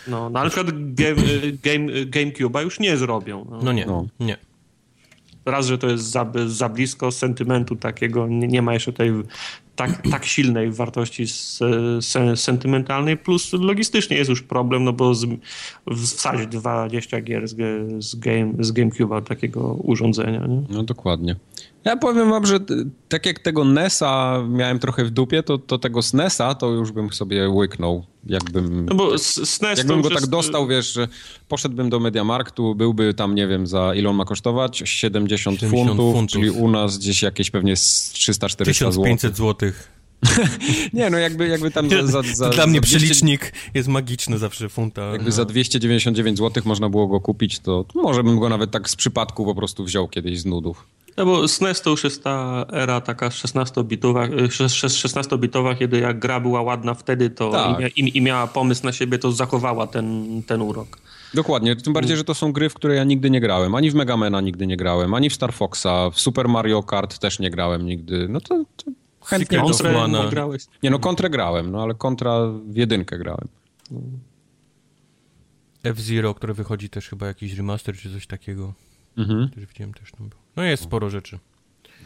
No, no ale na przykład game, game, GameCube'a już nie zrobią. No, no nie, no. nie. Raz, że to jest za, za blisko sentymentu takiego, nie, nie ma jeszcze tej tak, tak silnej wartości sentymentalnej, plus logistycznie jest już problem, no bo z, wsadzić 20 gier z, z, game, z GameCube'a takiego urządzenia. Nie? No dokładnie. Ja powiem wam, że tak jak tego NESa miałem trochę w dupie, to, to tego SNESa to już bym sobie łyknął. Jakbym, no bo SNES jakbym go tak dostał, wiesz, że poszedłbym do Mediamarktu, byłby tam, nie wiem, za ile on ma kosztować? 70, 70 funtów, funtów, czyli u nas gdzieś jakieś pewnie 300-400 zł. 1500 złotych. nie, no jakby, jakby tam za... za, za Dla mnie 200... przelicznik jest magiczny zawsze, funta. Jakby no. za 299 zł można było go kupić, to może bym go nawet tak z przypadku po prostu wziął kiedyś z nudów. No bo SNES to już jest ta era taka 16-bitowa, 16-bitowa kiedy jak gra była ładna wtedy to tak. i, i, i, miała pomysł na siebie, to zachowała ten, ten urok. Dokładnie, tym bardziej, że to są gry, w które ja nigdy nie grałem. Ani w Megamena nigdy nie grałem, ani w Star Foxa, w Super Mario Kart też nie grałem nigdy. No to, to chętnie kontrę nie grałeś. Nie no, kontrę grałem, no ale kontra w jedynkę grałem. F-Zero, które wychodzi też chyba jakiś remaster czy coś takiego. Mhm. Też widziałem też tam był. No jest sporo rzeczy.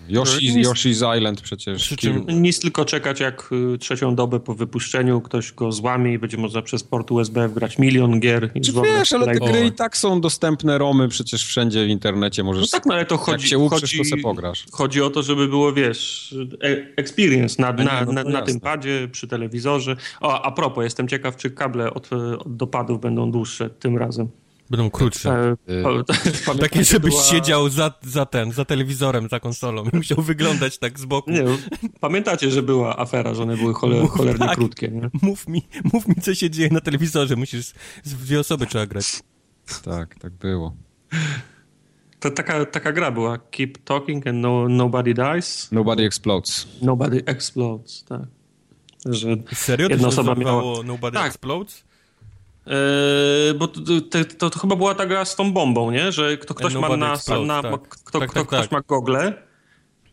Yoshi, nic, Yoshi's Island przecież. Przy czym nic tylko czekać, jak y, trzecią dobę po wypuszczeniu ktoś go złamie i będzie można przez port USB wgrać milion gier. Czy wiesz, ale te gry i tak są dostępne, romy przecież wszędzie w internecie możesz... No tak, no ale to chodzi... Jak się uprzesz, chodzi, to se pograsz. Chodzi o to, żeby było, wiesz, e, experience na, na, no na, na tym padzie, przy telewizorze. O, a propos, jestem ciekaw, czy kable od, od dopadów będą dłuższe tym razem. Będą krótsze. E, y Takie, żebyś była... siedział za, za ten, za telewizorem, za konsolą i musiał wyglądać tak z boku. Nie, pamiętacie, że była afera, że one były choler, mów, cholernie tak, krótkie, nie? Mów mi, mów mi, co się dzieje na telewizorze. Musisz, z dwie osoby trzeba grać. Tak, tak było. To taka, taka gra była. Keep talking and no, nobody dies. Nobody explodes. Nobody explodes, tak. Że Serio? Jedna to osoba miała... Nobody tak. explodes? Yy, bo to, to, to, chyba była ta gra z tą bombą, nie? Że kto, ktoś ma na, na tak. kto, tak, kto, tak, ktoś tak. ma gogle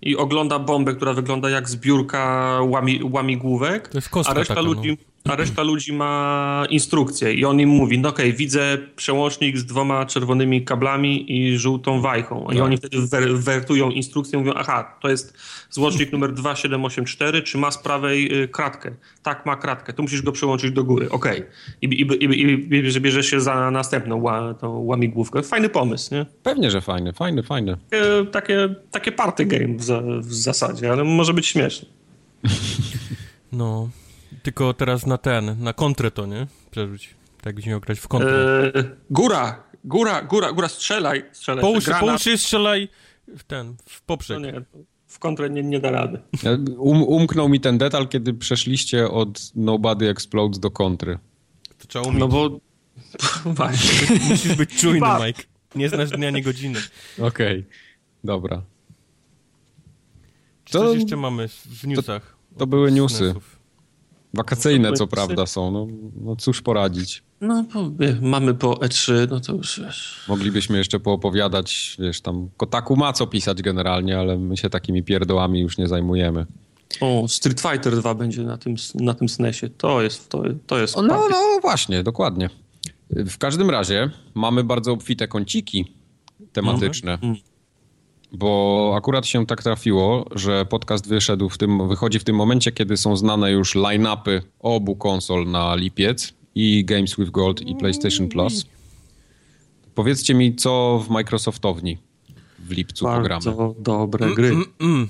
i ogląda bombę, która wygląda jak zbiórka łami, łamigłówek, a reszta taka, ludzi... No a reszta ludzi ma instrukcję i on im mówi, no okej, okay, widzę przełącznik z dwoma czerwonymi kablami i żółtą wajchą. I tak. oni wtedy wer wertują instrukcję, mówią, aha, to jest złącznik numer 2784, czy ma z prawej y, kratkę? Tak, ma kratkę, to musisz go przełączyć do góry, okej. Okay. I, i, i, I bierzesz się za następną ła, tą łamigłówkę. Fajny pomysł, nie? Pewnie, że fajny, fajny, fajny. Takie, takie, takie party game w, za, w zasadzie, ale może być śmieszny. No, tylko teraz na ten, na kontrę to, nie? Przerzuć. Tak byś miał grać w kontrę. Eee, góra, góra, góra, góra, strzelaj. strzelaj połóż, połóż się, strzelaj w ten, w poprzek. No nie, w kontrę nie, nie da rady. Um, umknął mi ten detal, kiedy przeszliście od Nobody Explodes do kontry. To trzeba umieć. No bo... Właśnie. Musisz być czujny, Mike. Nie znasz dnia, nie godziny. Okej, okay. dobra. Czy to, coś jeszcze mamy w newsach? To, to były newsy. Wakacyjne co prawda są, no, no cóż poradzić. No, mamy po E3, no to już wiesz. Moglibyśmy jeszcze poopowiadać, wiesz, tam Kotaku ma co pisać generalnie, ale my się takimi pierdołami już nie zajmujemy. O, Street Fighter 2 będzie na tym, na tym SNESie. To jest, to, to jest. No, no właśnie, dokładnie. W każdym razie mamy bardzo obfite kąciki tematyczne. Mhm. Bo akurat się tak trafiło, że podcast wyszedł w tym, wychodzi w tym momencie, kiedy są znane już line-upy obu konsol na lipiec i Games with Gold i PlayStation Plus. Powiedzcie mi, co w Microsoftowni w lipcu Bardzo pogramy. Bardzo dobre mm, gry. Mm, mm.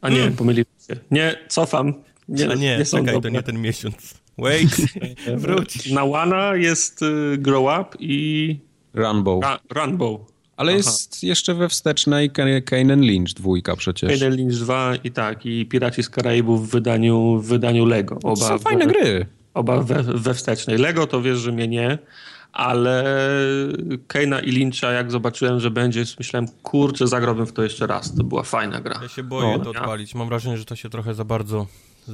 A nie, pomyliłem się. Nie, cofam. Nie, A nie, nie są czekaj, dobre. to nie ten miesiąc. Wait, wróć. Na Wana jest y, Grow Up i... Runbow. Ra Runbow. Ale Aha. jest jeszcze we wstecznej Kane Lynch dwójka przecież. Kane Lynch 2 i tak, i Piraci z Karaibów w wydaniu, w wydaniu Lego. Oba to są fajne we, gry. Oba we, we wstecznej. Lego to wiesz, że mnie nie, ale Kane'a i Lyncha jak zobaczyłem, że będzie, myślałem, kurczę, zagrałbym w to jeszcze raz. To była fajna gra. Ja się boję o, to odpalić. Mam wrażenie, że to się trochę za bardzo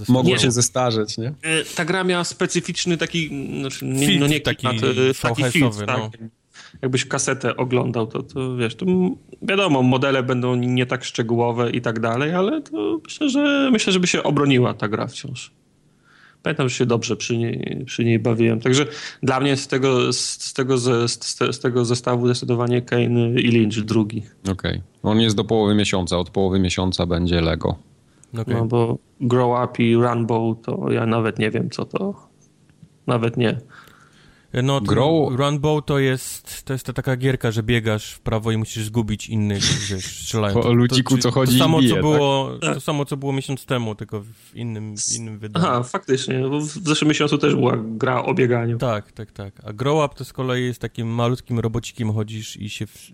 Mogło się zestarzeć, nie? E, ta gra miała specyficzny taki, znaczy, nie, no nie taki, taki, taki film, tak? no jakbyś kasetę oglądał, to, to wiesz, to wiadomo, modele będą nie tak szczegółowe i tak dalej, ale to myślę, że myślę, żeby się obroniła ta gra wciąż. Pamiętam, że się dobrze przy niej, przy niej bawiłem. Także dla mnie z tego, z, z tego, z, z, tego zestawu zdecydowanie Kane i Lynch drugi. Okej. Okay. On jest do połowy miesiąca. Od połowy miesiąca będzie Lego. Okay. No bo Grow Up i Runbow to ja nawet nie wiem, co to. Nawet nie. No, Grow... Runbow to jest, to jest ta taka gierka, że biegasz w prawo i musisz zgubić innych, wiesz, strzelają. O ludziku, co chodzi to samo, bije, co było, tak? To samo, co było miesiąc temu, tylko w innym, w innym wydaniu. Aha, faktycznie, bo w zeszłym miesiącu też była gra o bieganiu. Tak, tak, tak. A Grow Up to z kolei jest takim malutkim robocikiem, chodzisz i się... W...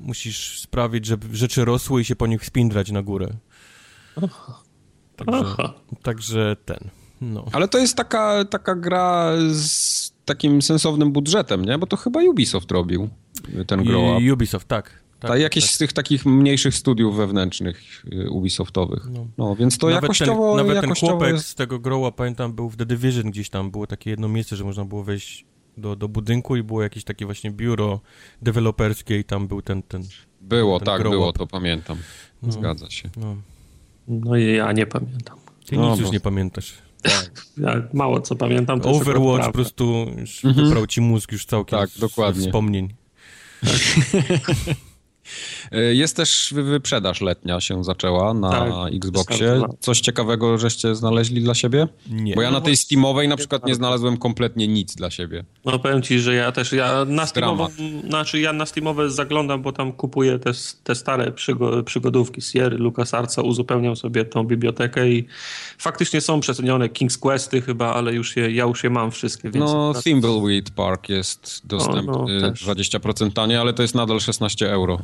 Musisz sprawić, żeby rzeczy rosły i się po nich spindrać na górę. Także, także ten... No. Ale to jest taka, taka gra z takim sensownym budżetem, nie? Bo to chyba Ubisoft robił ten grow up. Ubisoft, tak. Tak, Ta, jakieś tak. z tych takich mniejszych studiów wewnętrznych y, Ubisoftowych. No, no więc to nawet jakościowo ten, Nawet jakościowo ten chłopak jest... z tego growa, pamiętam, był w The Division gdzieś tam, było takie jedno miejsce, że można było wejść do, do budynku i było jakieś takie właśnie biuro deweloperskie i tam był ten... ten było, ten tak, było, to pamiętam. No, Zgadza się. No. no i ja nie pamiętam. Ty no, nic bo... już nie pamiętasz. Tak. Ja mało co pamiętam. To Overwatch po prostu już mhm. wybrał ci mózg już całkiem tak, dokładnie. wspomnień. E, jest też wyprzedaż letnia się zaczęła na tak, Xboxie. Coś ciekawego żeście znaleźli dla siebie? Nie. Bo ja na tej Steamowej na przykład nie znalazłem kompletnie nic dla siebie. No powiem ci, że ja też, ja na Steamową, znaczy ja na Steamowe zaglądam, bo tam kupuję te, te stare przygo, przygodówki Sierra, LucasArtsa, uzupełniam sobie tą bibliotekę i faktycznie są przecenione King's Questy chyba, ale już je, ja już je mam wszystkie. Więc no Thimbleweed Park jest dostępny no, no, 20% taniej, ale to jest nadal 16 euro.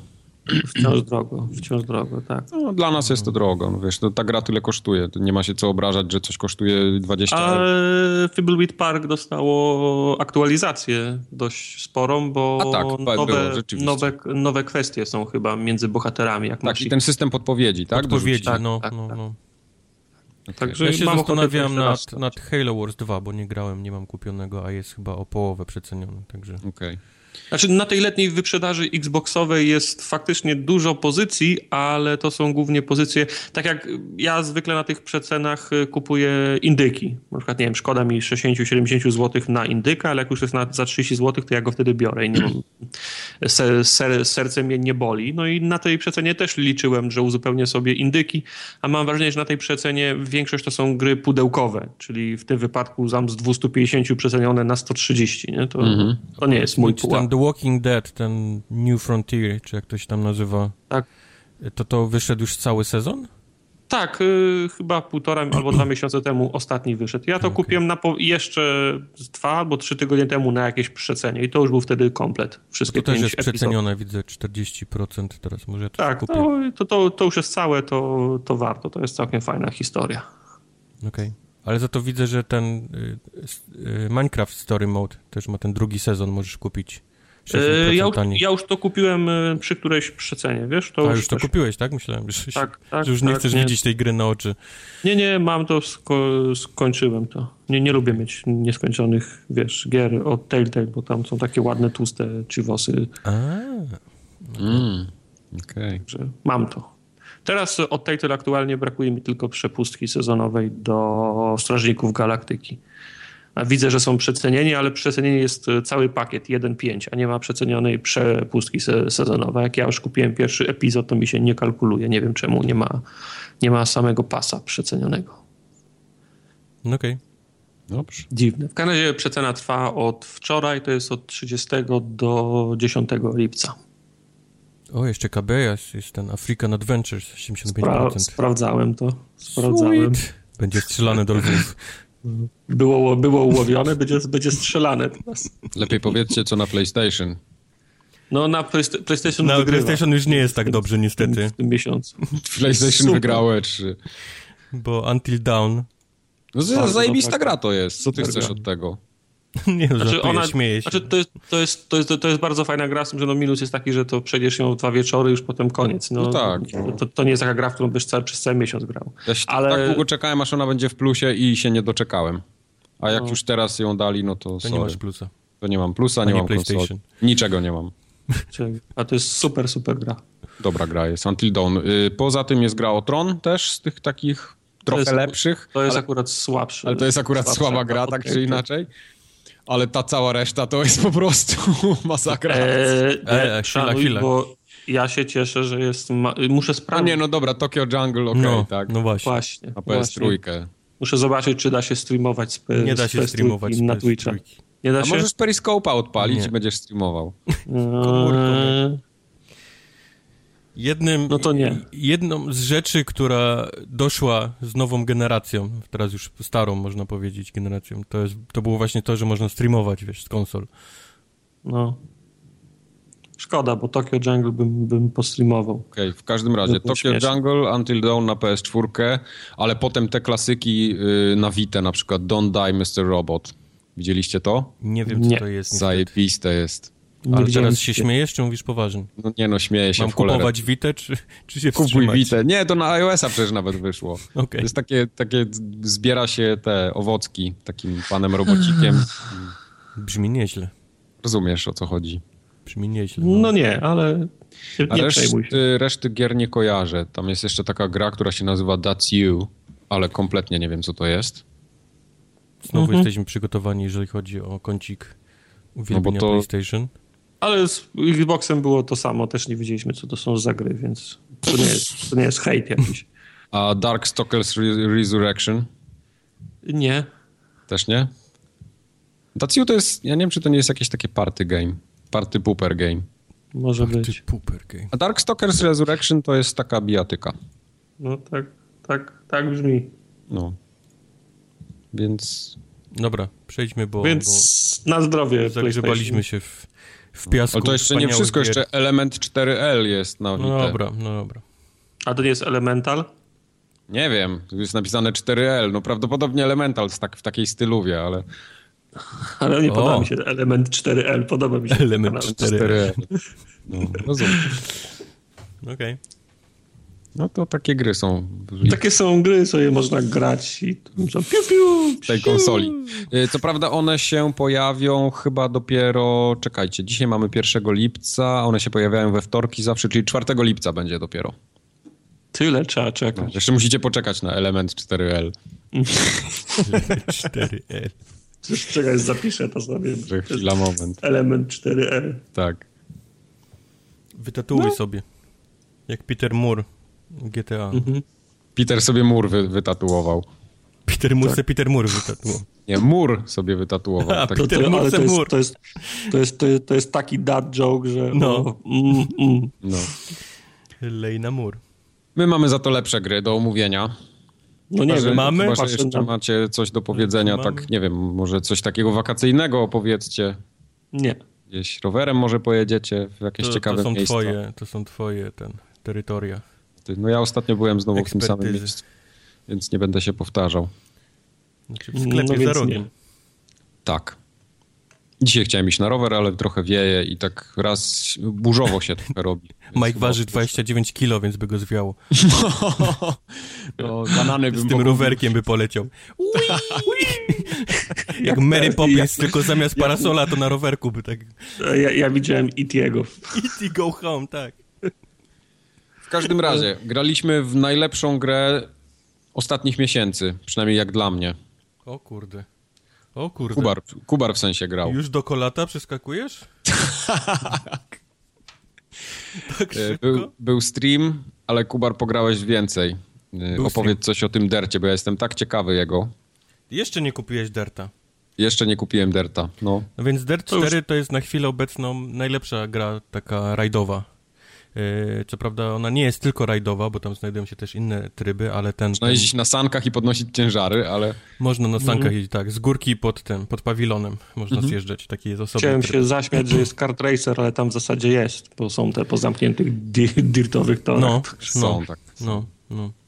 Wciąż drogo, wciąż drogo, tak. No, dla nas jest to drogo, no wiesz, no, ta gra tyle kosztuje, nie ma się co obrażać, że coś kosztuje 20 A euro. Thimbleweed Park dostało aktualizację dość sporą, bo A tak, nowe, było, nowe, nowe kwestie są chyba między bohaterami. Jak tak, i ten system podpowiedzi, tak? Podpowiedzi, tak, no, tak, no, tak. no. Także ja się zastanawiam nad, nad Halo Wars 2, bo nie grałem, nie mam kupionego, a jest chyba o połowę przeceniony, także... Okej. Okay. Znaczy na tej letniej wyprzedaży Xboxowej jest faktycznie dużo pozycji, ale to są głównie pozycje, tak jak ja zwykle na tych przecenach y, kupuję indyki. Na przykład, nie wiem, szkoda mi 60-70 zł na indyka, ale jak już jest na, za 30 zł, to ja go wtedy biorę i nie mam, ser, ser, serce mnie nie boli. No i na tej przecenie też liczyłem, że uzupełnię sobie indyki, a mam wrażenie, że na tej przecenie większość to są gry pudełkowe, czyli w tym wypadku zam z 250 przecenione na 130, nie? To, mm -hmm. to nie jest mój pułap. The Walking Dead, ten New Frontier, czy jak to się tam nazywa. Tak. To to wyszedł już cały sezon? Tak, y, chyba półtora albo dwa miesiące temu ostatni wyszedł. Ja to okay. kupiłem na jeszcze dwa albo trzy tygodnie temu na jakieś przecenie i to już był wtedy komplet. Wszystkie to też jest przecenione, widzę 40% teraz może to Tak, to, to, to, to, już jest całe, to, to warto. To jest całkiem fajna historia. Okej. Okay. Ale za to widzę, że ten y, y, Minecraft Story Mode też ma ten drugi sezon, możesz kupić. E, ja, ja, już to kupiłem e, przy którejś przecenie, wiesz? To A, już, już to też... kupiłeś, tak? Myślałem, że, tak, tak, że już nie tak, chcesz nie. widzieć tej gry na oczy. Nie, nie, mam to, sko skończyłem to. Nie, nie lubię mieć nieskończonych, wiesz, gier od Telltale, bo tam są takie ładne, tłuste chiwosy. A, mm, okej. Okay. Mam to. Teraz od Telltale aktualnie brakuje mi tylko przepustki sezonowej do Strażników Galaktyki widzę, że są przecenieni, ale przecenienie jest e, cały pakiet 1.5, a nie ma przecenionej przepustki se sezonowej. Jak ja już kupiłem pierwszy epizod, to mi się nie kalkuluje. Nie wiem czemu nie ma, nie ma samego pasa przecenionego. Okej. Okay. Dobrze. Dziwne. W Kanadzie przecena trwa od wczoraj, to jest od 30 do 10 lipca. O, jeszcze KB jest, jest ten African Adventures 75%. Spra sprawdzałem to. Sprawdzałem. Sweet. Będzie strzelany do lwów. Było, było ułowione, będzie, będzie strzelane teraz. Lepiej powiedzcie, co na PlayStation. No na PlayStation Na wygrywa. PlayStation już nie jest tak dobrze niestety. W tym, w tym miesiącu. PlayStation wygrało trzy. Bo Until Dawn. No zajebista gra to jest. Co ty chcesz od tego? Nie, no, znaczy ona, śmieję się. Znaczy to, jest, to, jest, to, jest, to jest bardzo fajna gra, z tym, że no minus jest taki, że to przejdziesz ją dwa wieczory już potem koniec. No, no tak. To, to, nie jest taka gra, w którą byś cały, przez cały miesiąc grał. Ja się Ale... tak długo czekałem, aż ona będzie w plusie i się nie doczekałem. A jak no. już teraz ją dali, no to To sorry. nie masz plusa. To nie mam plusa, nie, nie mam PlayStation. Konsoli. Niczego nie mam. A to jest super, super gra. Dobra gra jest, Until Dawn. Y, poza tym jest gra o Tron też z tych takich trochę jest, lepszych. To jest ale, akurat słabszy. Ale to jest akurat słaba gra, tak czy inaczej ale ta cała reszta to jest po prostu masakra. Eee, e, chwila, chwila. Bo ja się cieszę, że jest... Ma... Muszę sprawdzić. No nie, no dobra, Tokyo Jungle, okej, okay, no, tak. No właśnie. właśnie na PS3. Muszę zobaczyć, czy da się streamować z Nie da się streamować na Twitcha. Nie da A się? możesz Periscope'a odpalić nie. i będziesz streamował. Eee... Jednym, no to nie. Jedną z rzeczy, która doszła z nową generacją, teraz już starą można powiedzieć generacją, to, jest, to było właśnie to, że można streamować, wiesz, z konsol. No. Szkoda, bo Tokyo Jungle bym, bym postreamował. Okej, okay, w każdym razie Tokyo śmieszne. Jungle, Until Dawn na PS4, ale potem te klasyki yy, na Vita, na przykład Don't Die Mr. Robot. Widzieliście to? Nie wiem, co nie. to jest. Zajebiste jest. Ale teraz się śmiejesz, czy mówisz poważnie? No nie no, śmieję się Mam w cholerę. kupować Vita, czy, czy się Kupuj wstrzymać? Vita. Nie, to na iOS-a przecież nawet wyszło. Okay. To jest takie, takie, zbiera się te owocki takim panem robocikiem. Brzmi nieźle. Rozumiesz, o co chodzi. Brzmi nieźle. No, no nie, ale nie A reszty, reszty gier nie kojarzę. Tam jest jeszcze taka gra, która się nazywa That's You, ale kompletnie nie wiem, co to jest. Znowu mhm. jesteśmy przygotowani, jeżeli chodzi o kącik uwielbienia no to... PlayStation. Ale z Xboxem było to samo, też nie wiedzieliśmy, co to są za gry, więc to nie jest, to nie jest hejt jakiś. A Darkstalkers Resurrection? Nie. Też nie? Daciu to jest, ja nie wiem, czy to nie jest jakieś takie party game. Party pooper game. Może party być. Pooper game. A Darkstalkers Resurrection to jest taka bijatyka. No tak, tak, tak brzmi. No. Więc... Dobra, przejdźmy, bo... Więc bo na zdrowie Zagrzebaliśmy się w, w piasku. Ale to jeszcze nie wszystko, gier. jeszcze element 4L jest na No dobra, no dobra. A to nie jest Elemental? Nie wiem, tu jest napisane 4L, no prawdopodobnie Elemental tak, w takiej styluwie, ale... Ale nie o. podoba mi się element 4L, podoba mi się element 4L. No, rozumiem. Okej. Okay. No to takie gry są. Takie są gry, sobie można grać i piu, piu, w tej konsoli. Co prawda one się pojawią chyba dopiero, czekajcie, dzisiaj mamy 1 lipca, one się pojawiają we wtorki zawsze, czyli 4 lipca będzie dopiero. Tyle trzeba czekać. No, jeszcze musicie poczekać na element 4L. 4L. Czekaj, zapiszę to sobie. Chwila, moment. Element 4L. Tak. Wytatuuj no. sobie. Jak Peter Moore. GTA. Mhm. Peter sobie mur wy, wytatuował. Peter Moore tak. Peter Moore wytatuował. Nie, mur sobie wytatuował. A, tak. Peter to, ale to jest, to, jest, to, jest, to, jest, to jest taki dad joke, że... No. Mm, mm. no. Lejna mur. My mamy za to lepsze gry do omówienia. No nie wiem, mamy. Chyba, że jeszcze macie coś do powiedzenia, mamy. tak nie wiem, może coś takiego wakacyjnego opowiedzcie. Nie. Gdzieś rowerem może pojedziecie w jakieś to, ciekawe to są miejsca. Twoje, to są twoje ten, terytoria. No ja ostatnio byłem znowu Ekspertyzy. w tym samym miejscu, więc nie będę się powtarzał. Znaczy w sklepie no, za rogiem. Tak. Dzisiaj chciałem iść na rower, ale trochę wieje i tak raz burzowo się trochę robi. Mike waży 29 kilo, więc by go zwiało. No, banany Z tym rowerkiem by poleciał. Jak Mary Poppins, tylko zamiast parasola to na rowerku by tak... Ja, ja widziałem E.T.'ego. E.T. Go Home, tak. W każdym razie, graliśmy w najlepszą grę ostatnich miesięcy, przynajmniej jak dla mnie. O kurde. O kurde. Kubar, Kubar w sensie grał. Już do kolata przeskakujesz? tak e, był, był, stream, ale Kubar pograłeś więcej. E, był Opowiedz stream. coś o tym dercie, bo ja jestem tak ciekawy jego. Jeszcze nie kupiłeś derta. Jeszcze nie kupiłem derta, no. no więc Dirt 4 to jest na chwilę obecną najlepsza gra taka rajdowa co prawda ona nie jest tylko rajdowa, bo tam znajdują się też inne tryby, ale ten... Można jeździć na sankach i podnosić ciężary, ale... Można na sankach mhm. jeździć, tak. Z górki pod tym, pod pawilonem można mhm. zjeżdżać. Taki jest osobny Chciałem tryb. się zaśmiać, że jest kart racer, ale tam w zasadzie jest, bo są te po zamkniętych di dirtowych torach. No, są, no, tak. No, no.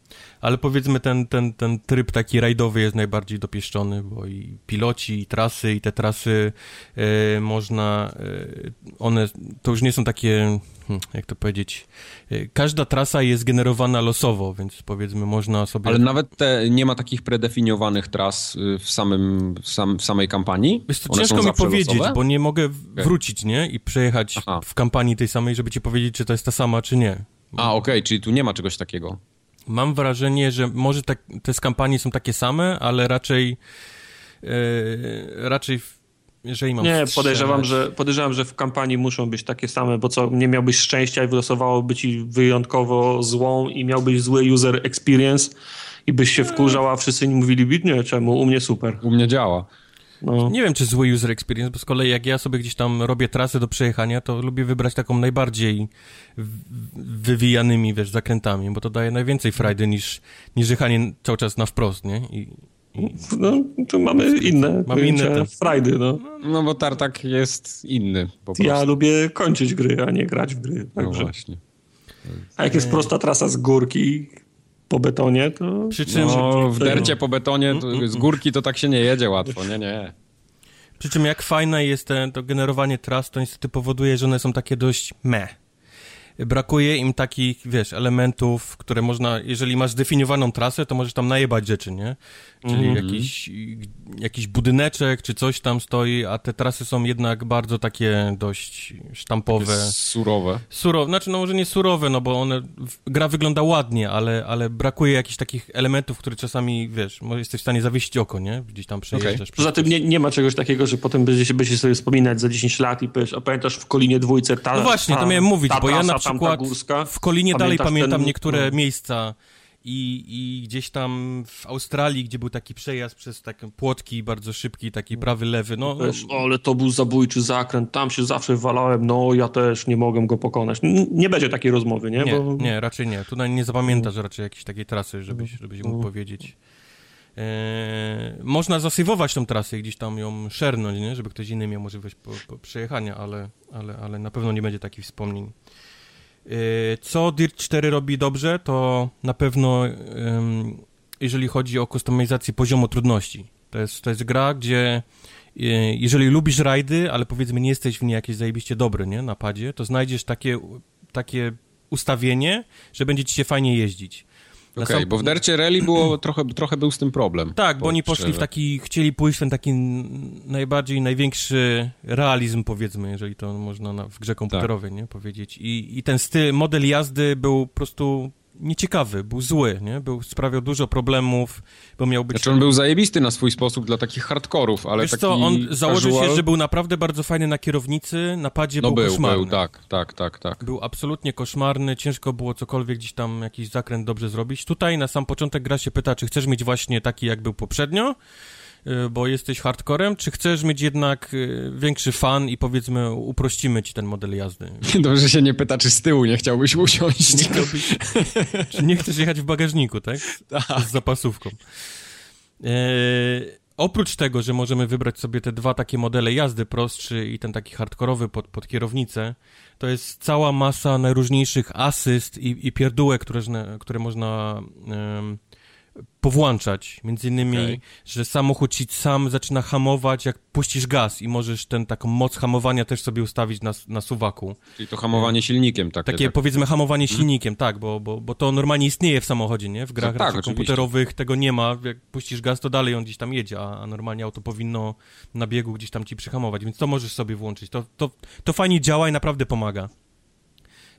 Ale powiedzmy ten, ten, ten tryb taki rajdowy jest najbardziej dopieszczony, bo i piloci, i trasy, i te trasy e, można, e, one to już nie są takie Hmm, jak to powiedzieć, y, każda trasa jest generowana losowo, więc powiedzmy można sobie... Ale nawet te, nie ma takich predefiniowanych tras y, w, samym, w, sam, w samej kampanii? Wiesz, to ciężko mi powiedzieć, losowe? bo nie mogę okay. wrócić, nie? I przejechać Aha. w kampanii tej samej, żeby ci powiedzieć, czy to jest ta sama, czy nie. A, okej, okay, czyli tu nie ma czegoś takiego. Mam wrażenie, że może tak, te z kampanii są takie same, ale raczej yy, raczej jeżeli mam Nie, podejrzewam że, podejrzewam, że w kampanii muszą być takie same, bo co, nie miałbyś szczęścia i wylosowało ci wyjątkowo złą i miałbyś zły user experience i byś się wkurzał, a wszyscy nie mówili, nie, czemu, u mnie super. U mnie działa. No. Nie wiem, czy zły user experience, bo z kolei jak ja sobie gdzieś tam robię trasę do przejechania, to lubię wybrać taką najbardziej wywijanymi, wiesz, zakrętami, bo to daje najwięcej frajdy niż, niż jechanie cały czas na wprost, nie? I, no, tu mamy inne mamy inne frajdy, no. No bo tartak jest inny po prostu. Ja lubię kończyć gry, a nie grać w gry. Także. No właśnie. A jak jest prosta trasa z górki po betonie, to... Przy czym... No, w dercie po betonie to, z górki to tak się nie jedzie łatwo, nie, nie. Przy czym jak fajne jest te, to generowanie tras, to niestety powoduje, że one są takie dość me. Brakuje im takich, wiesz, elementów, które można, jeżeli masz zdefiniowaną trasę, to możesz tam najebać rzeczy, nie? Czyli mm -hmm. jakiś, jakiś budyneczek, czy coś tam stoi, a te trasy są jednak bardzo takie dość sztampowe. Surowe. Surowe, znaczy no może nie surowe, no bo one, gra wygląda ładnie, ale, ale brakuje jakichś takich elementów, które czasami, wiesz, jesteś w stanie zawiesić oko, nie? Gdzieś tam przejeżdżasz. Okay. Poza tym nie, nie ma czegoś takiego, że potem będziecie, będziecie sobie wspominać za 10 lat i powiesz, a pamiętasz w Kolinie dwójce ta No właśnie, ta, to miałem mówić, bo ja na przykład w Kolinie dalej pamiętam ten, niektóre no. miejsca i, i gdzieś tam w Australii, gdzie był taki przejazd przez takie płotki bardzo szybki, taki prawy, lewy, no... Wiesz, ale to był zabójczy zakręt, tam się zawsze walałem, no ja też nie mogę go pokonać. Nie będzie takiej rozmowy, nie? Nie, Bo... nie raczej nie. Tutaj nie zapamiętasz raczej jakiejś takiej trasy, żebyś, żebyś mógł powiedzieć. Eee, można zasywować tą trasę i gdzieś tam ją szernąć, nie? żeby ktoś inny miał możliwość po, po przejechania, ale, ale, ale na pewno nie będzie takich wspomnień. Eee, co Dirt 4 robi dobrze, to na pewno jeżeli chodzi o kustomizację poziomu trudności. To jest, to jest gra, gdzie e, jeżeli lubisz rajdy, ale powiedzmy nie jesteś w niej jakieś zajebiście dobry, nie, na padzie, to znajdziesz takie, takie ustawienie, że będzie ci się fajnie jeździć. Okej, okay, sam... bo w Dercie Rally było trochę, trochę był z tym problem. Tak, bo oni poszli w taki, chcieli pójść w ten taki najbardziej, największy realizm, powiedzmy, jeżeli to można na, w grze komputerowej, tak. nie, powiedzieć. I, I ten styl, model jazdy był po prostu nieciekawy, był zły, nie? Był, sprawiał dużo problemów, bo miał być... Znaczy on był zajebisty na swój sposób dla takich hardkorów, ale Wiesz taki co, on założył casual... się, że był naprawdę bardzo fajny na kierownicy, na padzie no był, był koszmarny. był, tak, tak, tak, tak. Był absolutnie koszmarny, ciężko było cokolwiek gdzieś tam, jakiś zakręt dobrze zrobić. Tutaj na sam początek gra się pyta, czy chcesz mieć właśnie taki, jak był poprzednio, bo jesteś hardcorem, czy chcesz mieć jednak y, większy fan i powiedzmy uprościmy ci ten model jazdy? Dobrze się nie pyta, czy z tyłu nie chciałbyś usiąść. Nie chciałbyś, czy nie chcesz jechać w bagażniku, tak? Tak. Z zapasówką. E, oprócz tego, że możemy wybrać sobie te dwa takie modele jazdy, prostszy i ten taki hardkorowy pod, pod kierownicę, to jest cała masa najróżniejszych asyst i, i pierdółek, które, które można powłączać. Między innymi, okay. że samochód ci sam zaczyna hamować, jak puścisz gaz i możesz ten taką moc hamowania też sobie ustawić na, na suwaku. Czyli to hamowanie silnikiem takie. Takie tak. powiedzmy hamowanie hmm. silnikiem, tak, bo, bo, bo to normalnie istnieje w samochodzie, nie? W grach no, tak, komputerowych tego nie ma. Jak puścisz gaz, to dalej on gdzieś tam jedzie, a, a, normalnie auto powinno na biegu gdzieś tam ci przyhamować, więc to możesz sobie włączyć. To, to, to fajnie działa i naprawdę pomaga.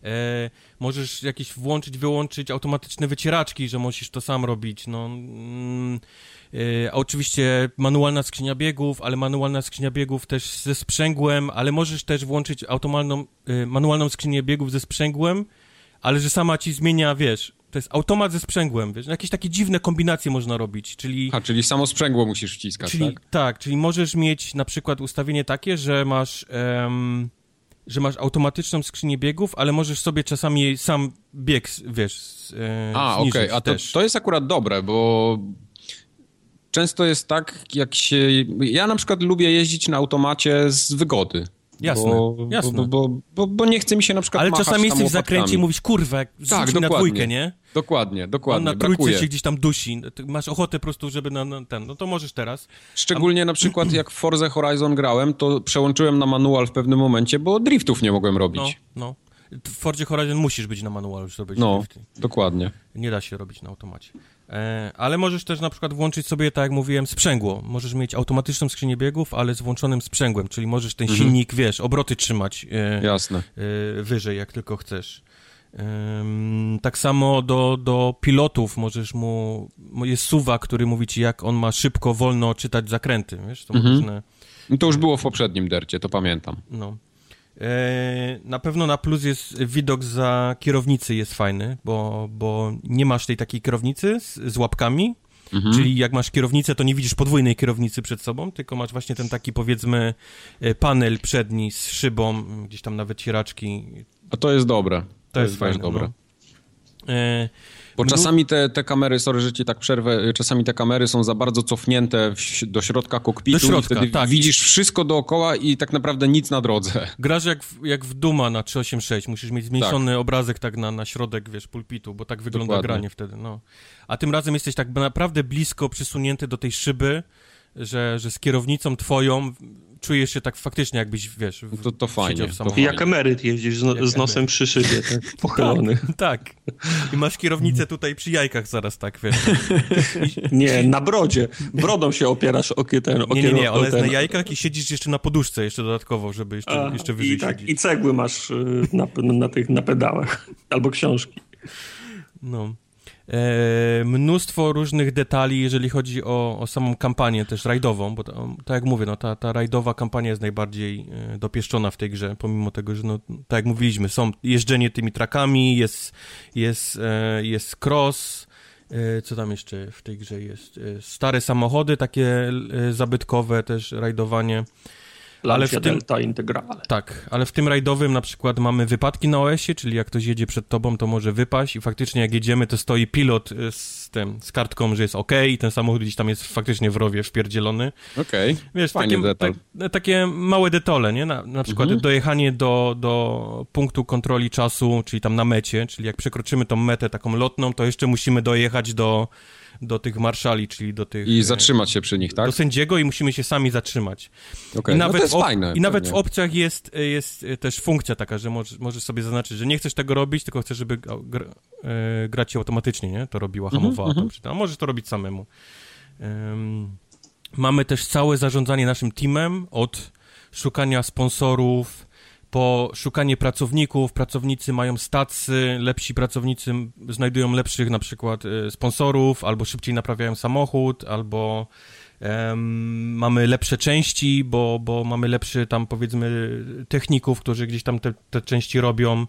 E, możesz jakieś włączyć, wyłączyć automatyczne wycieraczki, że musisz to sam robić, no... Mm, e, a oczywiście manualna skrzynia biegów, ale manualna skrzynia biegów też ze sprzęgłem, ale możesz też włączyć automalną, e, manualną skrzynię biegów ze sprzęgłem, ale że sama ci zmienia, wiesz, to jest automat ze sprzęgłem, wiesz, jakieś takie dziwne kombinacje można robić, czyli... A, czyli samo sprzęgło musisz wciskać, czyli, tak? Tak, czyli możesz mieć na przykład ustawienie takie, że masz... Um, że masz automatyczną skrzynię biegów, ale możesz sobie czasami sam bieg, wiesz, e, A, okej, okay. a to, to jest akurat dobre, bo często jest tak, jak się... Ja na przykład lubię jeździć na automacie z wygody. Jasne, bo, jasne. Bo, bo, bo, nie chce mi się na przykład Ale czasami jesteś w zakręcie i mówisz, kurwa, jak tak, na dwójkę, nie? Dokładnie, dokładnie. On na trójce się gdzieś tam dusi. Masz ochotę po prostu, żeby na, na, ten, no to możesz teraz. Szczególnie A... na przykład jak w Forza Horizon grałem, to przełączyłem na manual w pewnym momencie, bo driftów nie mogłem robić. No, no. W Forzie Horizon musisz być na manualu, żeby robić No, drifty. dokładnie. Nie da się robić na automacie. E, ale możesz też na przykład włączyć sobie, tak jak mówiłem, sprzęgło. Możesz mieć automatyczną skrzynię biegów, ale z włączonym sprzęgłem, czyli możesz ten mhm. silnik, wiesz, obroty trzymać e, Jasne. E, wyżej, jak tylko chcesz. Tak samo do, do pilotów możesz mu, jest suwa, który mówi ci, jak on ma szybko, wolno czytać zakręty, wiesz, to mhm. różne... No to już było w poprzednim dercie, to pamiętam. No. E, na pewno na plus jest widok za kierownicy jest fajny, bo, bo nie masz tej takiej kierownicy z, z łapkami, mhm. czyli jak masz kierownicę, to nie widzisz podwójnej kierownicy przed sobą, tylko masz właśnie ten taki powiedzmy e, panel przedni z szybą, gdzieś tam nawet cieraczki. A to jest dobre. To, to jest, jest fajne, dobre. No. E, bo czasami te, te kamery, sorry, że ci tak przerwę, czasami te kamery są za bardzo cofnięte w, do środka kokpitu do środka, i wtedy tak. widzisz wszystko dookoła i tak naprawdę nic na drodze. Grasz jak, w, jak w Duma na 386, musisz mieć zmniejszony tak. obrazek tak na, na środek, wiesz, pulpitu, bo tak wygląda Dokładnie. granie wtedy, no. A tym razem jesteś tak naprawdę blisko przysunięty do tej szyby, że, że z kierownicą twoją czujesz się tak faktycznie, jakbyś, wiesz, w, to, to fajnie. W to I jak emeryt jeździsz z, no, z nosem przy szybie, tak, pochylony. tak, tak. I masz kierownicę tutaj przy jajkach zaraz, tak, wiesz. I... Nie, na brodzie. Brodą się opierasz o ten... O nie, nie, nie, ona jest na jajkach i siedzisz jeszcze na poduszce jeszcze dodatkowo, żeby jeszcze, A, jeszcze wyżej i, tak, I cegły masz y, na, na, tych, na pedałach. Albo książki. No. E, mnóstwo różnych detali, jeżeli chodzi o, o samą kampanię też rajdową, bo tak jak mówię, no, ta, ta rajdowa kampania jest najbardziej e, dopieszczona w tej grze, pomimo tego, że no, tak jak mówiliśmy, są jeżdżenie tymi trakami, jest, jest, e, jest cross, co tam jeszcze w tej grze jest? Stare samochody takie zabytkowe, też rajdowanie ale w tym, Delta Integrale. Tak, ale w tym rajdowym na przykład mamy wypadki na OS-ie, czyli jak ktoś jedzie przed tobą, to może wypaść i faktycznie jak jedziemy, to stoi pilot y, z tym, z kartką, że jest OK i ten samochód gdzieś tam jest faktycznie w rowie wpierdzielony. Okej, okay. Wiesz, Fajny takie, detal. Tak, takie małe detale, nie? Na, na przykład mhm. dojechanie do, do punktu kontroli czasu, czyli tam na mecie, czyli jak przekroczymy tą metę taką lotną, to jeszcze musimy dojechać do do tych marszali, czyli do tych... I e, zatrzymać się przy nich, tak? Do sędziego i musimy się sami zatrzymać. Okay. I no nawet, no to jest fajne, I nawet w opcjach jest, jest też funkcja taka, że możesz, możesz sobie zaznaczyć, że nie chcesz tego robić, tylko chcesz, żeby gra, e, ci automatycznie, nie? To robiła, mhm, hamowała mm -hmm. A możesz to robić samemu. Um, mamy też całe zarządzanie naszym teamem od szukania sponsorów, po szukanie pracowników, pracownicy mają stacy, lepsi pracownicy znajdują lepszych na przykład e, sponsorów, albo szybciej naprawiają samochód, albo um, mamy lepsze części, bo, bo mamy lepszy tam powiedzmy techników, którzy gdzieś tam te, te części robią.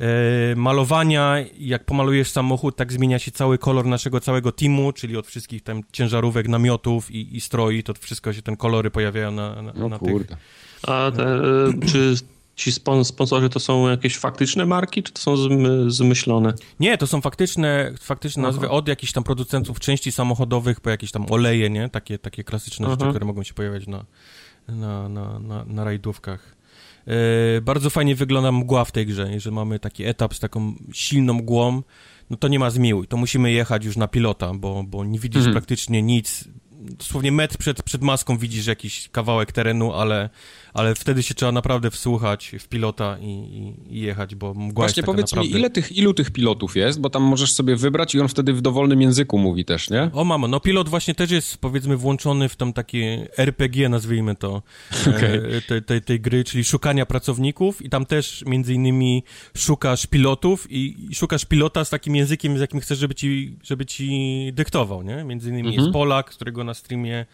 E, malowania, jak pomalujesz samochód, tak zmienia się cały kolor naszego całego teamu, czyli od wszystkich tam ciężarówek, namiotów i, i stroi, to wszystko się, ten kolory pojawiają na, na, no na tych... A te, e, czy ci sponsorzy to są jakieś faktyczne marki, czy to są zmyślone? Nie, to są faktyczne, faktyczne nazwy od jakichś tam producentów części samochodowych po jakieś tam oleje, nie? Takie, takie klasyczne rzeczy, które mogą się pojawiać na, na, na, na, na rajdówkach. Yy, bardzo fajnie wygląda mgła w tej grze, że mamy taki etap z taką silną mgłą, no to nie ma zmiłuj, to musimy jechać już na pilota, bo, bo nie widzisz mhm. praktycznie nic, dosłownie metr przed, przed maską widzisz jakiś kawałek terenu, ale, ale wtedy się trzeba naprawdę wsłuchać w pilota i, i, i jechać, bo mgła Właśnie powiedz naprawdę... mi, ile tych, ilu tych pilotów jest, bo tam możesz sobie wybrać i on wtedy w dowolnym języku mówi też, nie? O mamo, no pilot właśnie też jest powiedzmy włączony w tam takie RPG, nazwijmy to, okay. e, tej, tej, tej gry, czyli szukania pracowników i tam też między innymi szukasz pilotów i, i szukasz pilota z takim językiem, z jakim chcesz, żeby ci, żeby ci dyktował, nie? Między innymi mhm. jest Polak, którego na streamie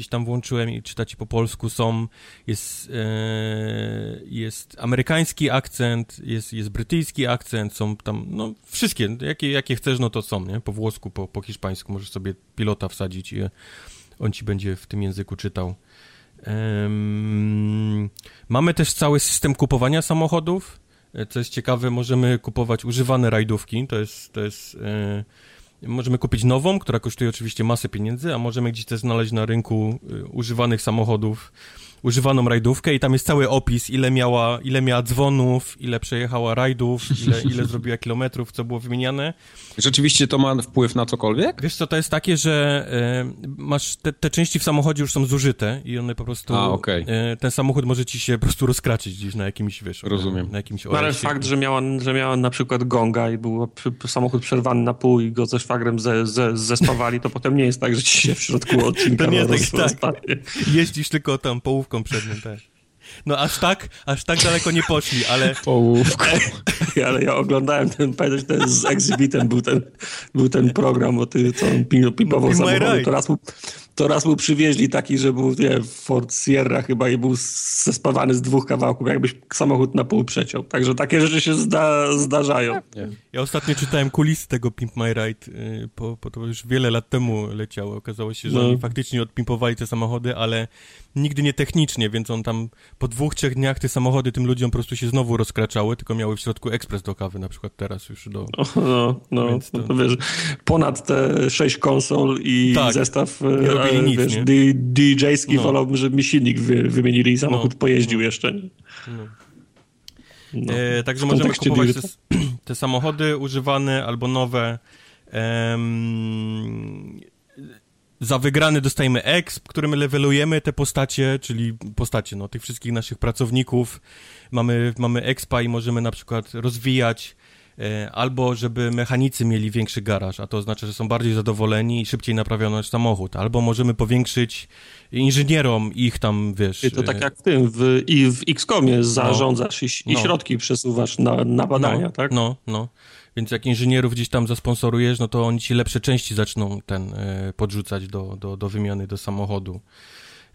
gdzieś tam włączyłem i czytać po polsku są, jest, e, jest amerykański akcent, jest, jest brytyjski akcent, są tam, no wszystkie, jakie, jakie chcesz, no to są, nie? Po włosku, po, po hiszpańsku możesz sobie pilota wsadzić i on ci będzie w tym języku czytał. Um, mamy też cały system kupowania samochodów. E, co jest ciekawe, możemy kupować używane rajdówki. To jest, to jest e, Możemy kupić nową, która kosztuje oczywiście masę pieniędzy, a możemy gdzieś też znaleźć na rynku y, używanych samochodów używaną rajdówkę i tam jest cały opis, ile miała, ile miała dzwonów, ile przejechała rajdów, ile, ile zrobiła kilometrów, co było wymieniane. Rzeczywiście to ma wpływ na cokolwiek? Wiesz co, to jest takie, że y, masz, te, te, części w samochodzie już są zużyte i one po prostu, A, okay. y, ten samochód może ci się po prostu rozkraczyć gdzieś na jakimś, wiesz, Rozumiem. Na, jakimś no, Ale fakt, że miała, że miała na przykład gonga i był samochód przerwany na pół i go ze szwagrem ze, ze, zespawali, to potem nie jest tak, że ci się w środku odcinka To nie jest tak, tak. Jeździsz tylko tam połówką połówką przednią też. No aż tak, aż tak daleko nie poszli, ale... Połówką. ale ja oglądałem ten, pamiętasz, ten z Exhibitem był ten, był ten program o tym, co on pipował samochody. To raz, mu, to raz mu przywieźli taki, że był nie, Ford Sierra chyba i był zespawany z dwóch kawałków, jakbyś samochód na pół przeciął. Także takie rzeczy się zda, zdarzają. Ja ostatnio czytałem kulisy tego Pimp My Ride, y, po, po to już wiele lat temu leciało. Okazało się, że no. oni faktycznie odpimpowali te samochody, ale nigdy nie technicznie, więc on tam po dwóch, trzech dniach te samochody tym ludziom po prostu się znowu rozkraczały, tylko miały w środku ekspres do kawy na przykład teraz już do... No, no, no to... no to wiesz, ponad te sześć konsol i tak, zestaw nie e, nic, wiesz, DJ-ski no. wolałbym, żeby mi silnik wy, wymienili i samochód no. pojeździł jeszcze. No. No. E, także możemy kupować te, te, samochody używane albo nowe. Ehm, za wygrany dostajemy exp, którym levelujemy te postacie, czyli postacie, no, tych wszystkich naszych pracowników. Mamy, mamy expa i możemy na przykład rozwijać e, albo żeby mechanicy mieli większy garaż, a to oznacza, że są bardziej zadowoleni i szybciej naprawiają nasz samochód, albo możemy powiększyć inżynierom ich tam, wiesz... I to tak e, jak w tym, w, i w XCOMie no. zarządzasz no, i, i no. środki przesuwasz na, na badania, no, tak? No, no. Więc jak inżynierów gdzieś tam zasponsorujesz, no to oni ci lepsze części zaczną ten e, podrzucać do, do, do wymiany do samochodu.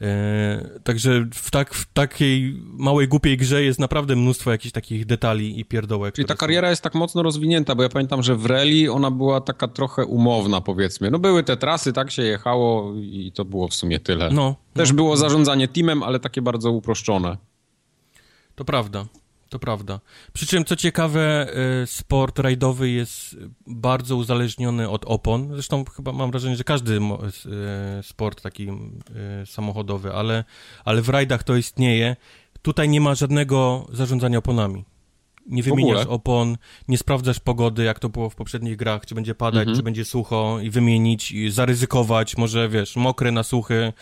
E, także w, tak, w takiej małej, głupiej grze jest naprawdę mnóstwo jakichś takich detali i pierdołek. Czyli ta kariera są... jest tak mocno rozwinięta, bo ja pamiętam, że w rally ona była taka trochę umowna, powiedzmy. No były te trasy, tak się jechało i to było w sumie tyle. No, Też no. było zarządzanie teamem, ale takie bardzo uproszczone. To prawda. To prawda. Przy czym, co ciekawe, e, sport rajdowy jest bardzo uzależniony od opon. Zresztą chyba mam wrażenie, że każdy e, sport taki e, samochodowy, ale, ale w rajdach to istnieje. Tutaj nie ma żadnego zarządzania oponami. Nie wymieniasz opon, nie sprawdzasz pogody, jak to było w poprzednich grach, czy będzie padać, mhm. czy będzie sucho i wymienić, i zaryzykować, może wiesz, mokre na suchy.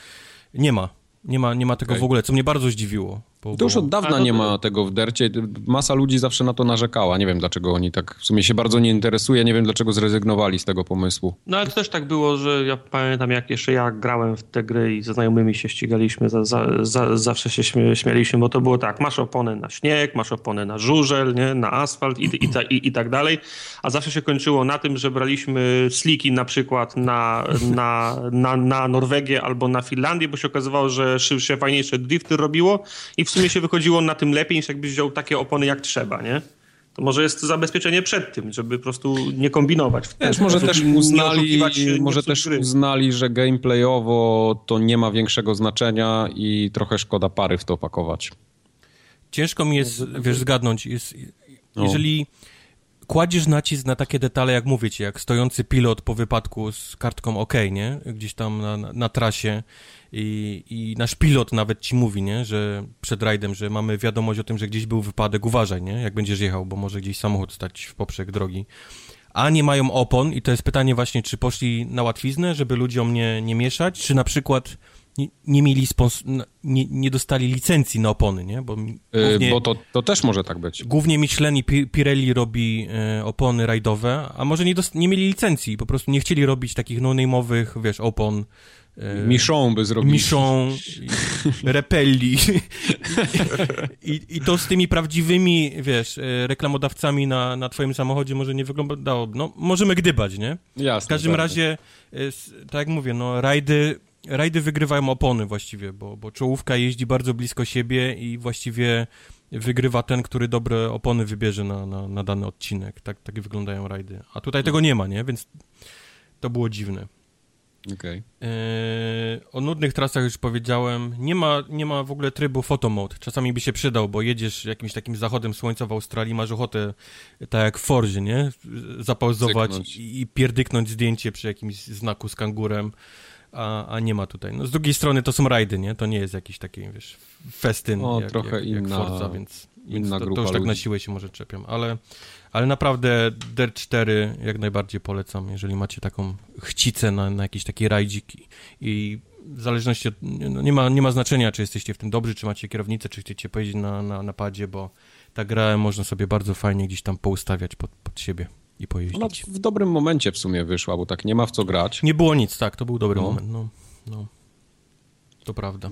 Nie ma. Nie ma, nie ma tego okay. w ogóle, co mnie bardzo zdziwiło. To już od dawna nie ma tego w dercie. Masa ludzi zawsze na to narzekała. Nie wiem, dlaczego oni tak w sumie się bardzo nie interesuje. Nie wiem, dlaczego zrezygnowali z tego pomysłu. No ale to też tak było, że ja pamiętam, jak jeszcze ja grałem w te gry i ze znajomymi się ścigaliśmy, za, za, za, zawsze się śmialiśmy, bo to było tak, masz oponę na śnieg, masz oponę na żużel, nie? na asfalt i, i, i, i tak dalej, a zawsze się kończyło na tym, że braliśmy sliki na przykład na, na, na, na Norwegię albo na Finlandię, bo się okazywało, że szybsze, fajniejsze drifty robiło i w sumie się wychodziło na tym lepiej, niż jakbyś wziął takie opony jak trzeba, nie? To może jest to zabezpieczenie przed tym, żeby po prostu nie kombinować. W Wiesz, może też uznali, może też uznali, że gameplayowo to nie ma większego znaczenia i trochę szkoda pary w to pakować. Ciężko mi jest, wiesz, zgadnąć. Jest, no. jeżeli kładziesz nacisk na takie detale, jak mówicie, jak stojący pilot po wypadku z kartką OK, nie? Gdzieś tam na, na, na trasie i, i, nasz pilot nawet ci mówi, nie? Że przed rajdem, że mamy wiadomość o tym, że gdzieś był wypadek, uważaj, nie? Jak będziesz jechał, bo może gdzieś samochód stać w poprzek drogi. A nie mają opon i to jest pytanie właśnie, czy poszli na łatwiznę, żeby ludziom nie, nie mieszać, czy na przykład nie, nie mieli spons- nie, nie dostali licencji na opony, nie? Bo, yy, głównie, bo to, to też może tak być. Głównie Michelin i Pirelli robi e, opony rajdowe, a może nie, nie mieli licencji, po prostu nie chcieli robić takich no-name'owych, wiesz, opon. E, Michon by zrobił. Michon, Repelli. I, I to z tymi prawdziwymi, wiesz, e, reklamodawcami na, na twoim samochodzie może nie wyglądało. No, możemy gdybać, nie? Jasne. W każdym tak. razie, tak jak mówię, no, rajdy rajdy wygrywają opony właściwie, bo, bo czołówka jeździ bardzo blisko siebie i właściwie wygrywa ten, który dobre opony wybierze na, na, na dany odcinek. Tak, tak wyglądają rajdy. A tutaj tego nie ma, nie? Więc to było dziwne. Okay. E, o nudnych trasach już powiedziałem. Nie ma, nie ma w ogóle trybu photomode. Czasami by się przydał, bo jedziesz jakimś takim zachodem słońca w Australii, masz ochotę, tak jak w Forzie, nie? Zapauzować i, i pierdyknąć zdjęcie przy jakimś znaku z kangurem a, a nie ma tutaj. No z drugiej strony to są rajdy, nie? To nie jest jakiś taki, wiesz, festyn o, jak, trochę jak, inna, jak Forza, więc, więc to, to, już tak na siłę się może czepiam, ale, ale naprawdę Dirt 4 jak najbardziej polecam, jeżeli macie taką chcicę na, na jakiś taki rajdzik i, i w zależności od, no nie, ma, nie ma znaczenia, czy jesteście w tym dobrzy, czy macie kierownicę, czy chcecie pojeździć na, na, na padzie, bo ta gra można sobie bardzo fajnie gdzieś tam poustawiać pod, pod siebie i pojeździć. Ona w dobrym momencie w sumie wyszła, bo tak nie ma w co grać. Nie było nic, tak, to był dobry no. moment, no, no. To prawda.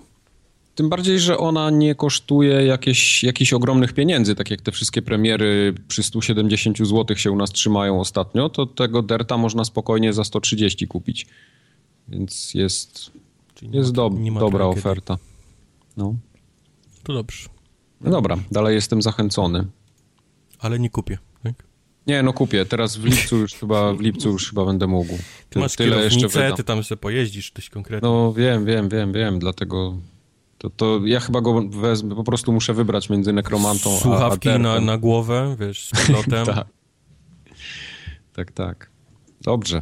Tym bardziej, że ona nie kosztuje jakieś, jakichś ogromnych pieniędzy, tak jak te wszystkie premiery przy 170 zł się u nas trzymają ostatnio, to tego Derta można spokojnie za 130 kupić. Więc jest, jest do, dobra oferta. No. To dobrze. No dobra, dalej jestem zachęcony. Ale nie kupię, tak? Nie, no kupię. Teraz w lipcu już chyba, w lipcu już chyba będę mógł. Ty masz Tyle jeszcze ty tam sobie pojeździsz coś konkretnie. No wiem, wiem, wiem, wiem, dlatego to, to ja chyba go wezmę, po prostu muszę wybrać między nekromantą Słuchawki a, a na, na głowę, wiesz, z pilotem. tak. tak, tak. Dobrze.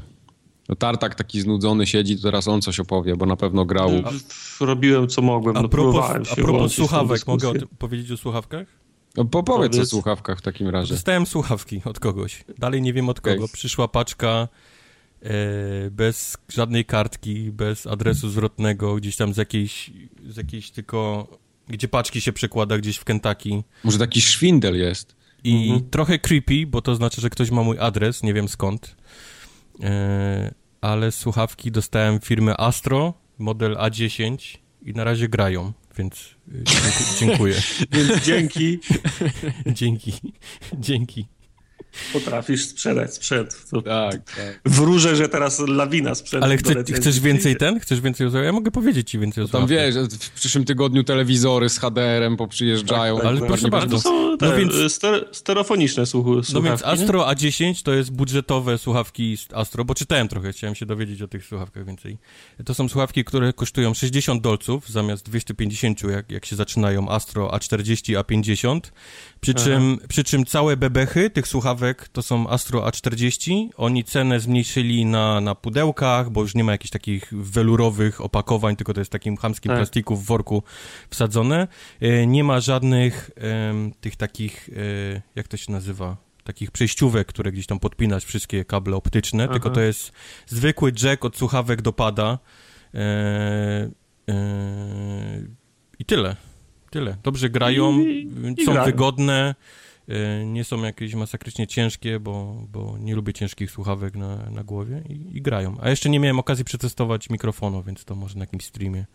No Tartak taki znudzony siedzi, to teraz on coś opowie, bo na pewno grał. Robiłem co mogłem, a no, propos, a propos słuchawek, mogę o tym powiedzieć o słuchawkach? No, powiedz o słuchawkach w takim razie. Dostałem słuchawki od kogoś. Dalej nie wiem od kogo. Okay. Przyszła paczka bez żadnej kartki, bez adresu zwrotnego, gdzieś tam z jakiejś, z jakiejś tylko, gdzie paczki się przekłada gdzieś w Kentucky. Może taki szwindel jest. I mhm. trochę creepy, bo to znaczy, że ktoś ma mój adres, nie wiem skąd. E, ale słuchawki dostałem firmy Astro, model A10 i na razie grają, więc y, dziękuję. więc dzięki. dzięki. Dzięki. Potrafisz sprzedać sprzęt. To tak, tak. Wróżę, że teraz lawina sprzętu. Ale chce, chcesz więcej ten? Chcesz więcej Ja mogę powiedzieć ci więcej o Tam wiesz, w przyszłym tygodniu telewizory z HDR-em poprzyjeżdżają. Tak, tak, ale tak, proszę bardzo. To są te, no więc, stereofoniczne słuchawki. No więc Astro A10 to jest budżetowe słuchawki Astro, bo czytałem trochę, chciałem się dowiedzieć o tych słuchawkach więcej. To są słuchawki, które kosztują 60 dolców zamiast 250, jak, jak się zaczynają Astro A40, A50. Przy czym, przy czym całe bebechy tych słuchawek to są Astro A40. Oni cenę zmniejszyli na, na pudełkach, bo już nie ma jakichś takich welurowych opakowań, tylko to jest takim chamskim tak. plastiku w worku wsadzone. E, nie ma żadnych tych takich, e, jak to się nazywa? takich przejściówek, które gdzieś tam podpinać wszystkie kable optyczne, Aha. tylko to jest zwykły jack od słuchawek do pada. E, I tyle. Tyle. Dobrze grają, I, i są grają. wygodne, nie są jakieś masakrycznie ciężkie, bo, bo nie lubię ciężkich słuchawek na, na głowie i, i grają. A jeszcze nie miałem okazji przetestować mikrofonu, więc to może na jakimś streamie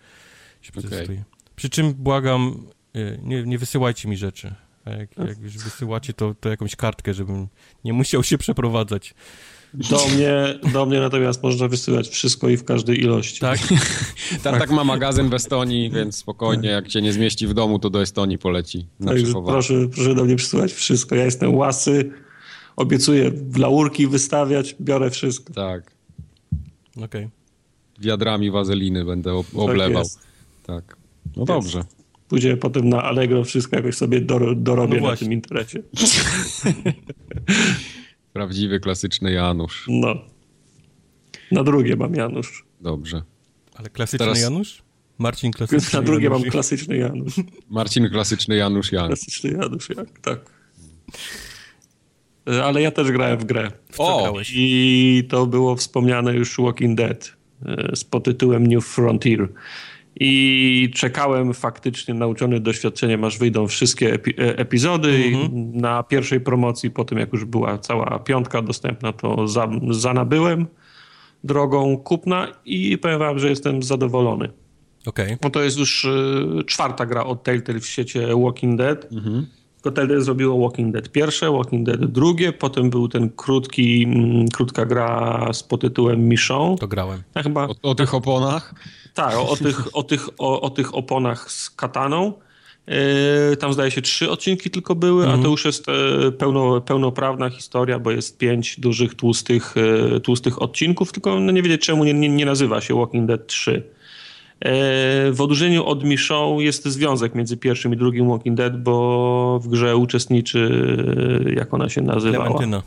się przetestuje. Przy czym błagam, y, nie, nie wysyłajcie mi rzeczy. A jak, jak już wysyłacie, to, to jakąś kartkę, żebym nie musiał się przeprowadzać. Do mnie, do mnie natomiast można wysyłać wszystko i w każdej ilości. Tak? tak, tak ma magazyn w Estonii, więc spokojnie, jak cię nie zmieści w domu, to do Estonii poleci. Także proszę, proszę do mnie przysyłać wszystko. Ja jestem łasy, obiecuję w laurki wystawiać, biorę wszystko. Tak. Okej. Okay. Wiadrami wazeliny będę tak oblewał. Tak. tak. No jest. dobrze. Pójdziemy potem na Allegro, wszystko jakoś sobie dorobię no na tym internecie. Prawdziwy, klasyczny Janusz. No. Na drugie mam Janusz. Dobrze. Ale klasyczny Teraz... Janusz? Marcin klasyczny Na drugie Janusz. mam klasyczny Janusz. Marcin klasyczny Janusz Jan. Klasyczny Janusz jak, tak. Ale ja też grałem w grę. W o! I to było wspomniane już Walking Dead e, z podtytułem New Frontier i czekałem faktycznie nauczony doświadczeniem, aż wyjdą wszystkie epi e, epizody mhm. na pierwszej promocji, po tym jak już była cała piątka dostępna, to za, zanabyłem drogą kupna i powiem wam, że jestem zadowolony. Okay. Bo to jest już y, czwarta gra od Telltale w świecie Walking Dead. Mhm. Tylko Telltale zrobiło Walking Dead pierwsze, Walking Dead drugie, potem był ten krótki, mm, krótka gra z tytułem Michon. To grałem. Ja chyba... O, o tych oponach? Tak, o, o tych, o, tych, o, o tych oponach z kataną. Yy, tam zdaje się trzy odcinki tylko były, mm. a to mhm. już jest e, pełno, pełnoprawna historia, bo jest pięć dużych, tłustych, e, tłustych odcinków, tylko no nie wiedzieć czemu nie, nie, nie nazywa się Walking Dead 3. W odróżnieniu od Michon jest związek między pierwszym i drugim Walking Dead, bo w grze uczestniczy, jak ona się nazywała? Clementyna.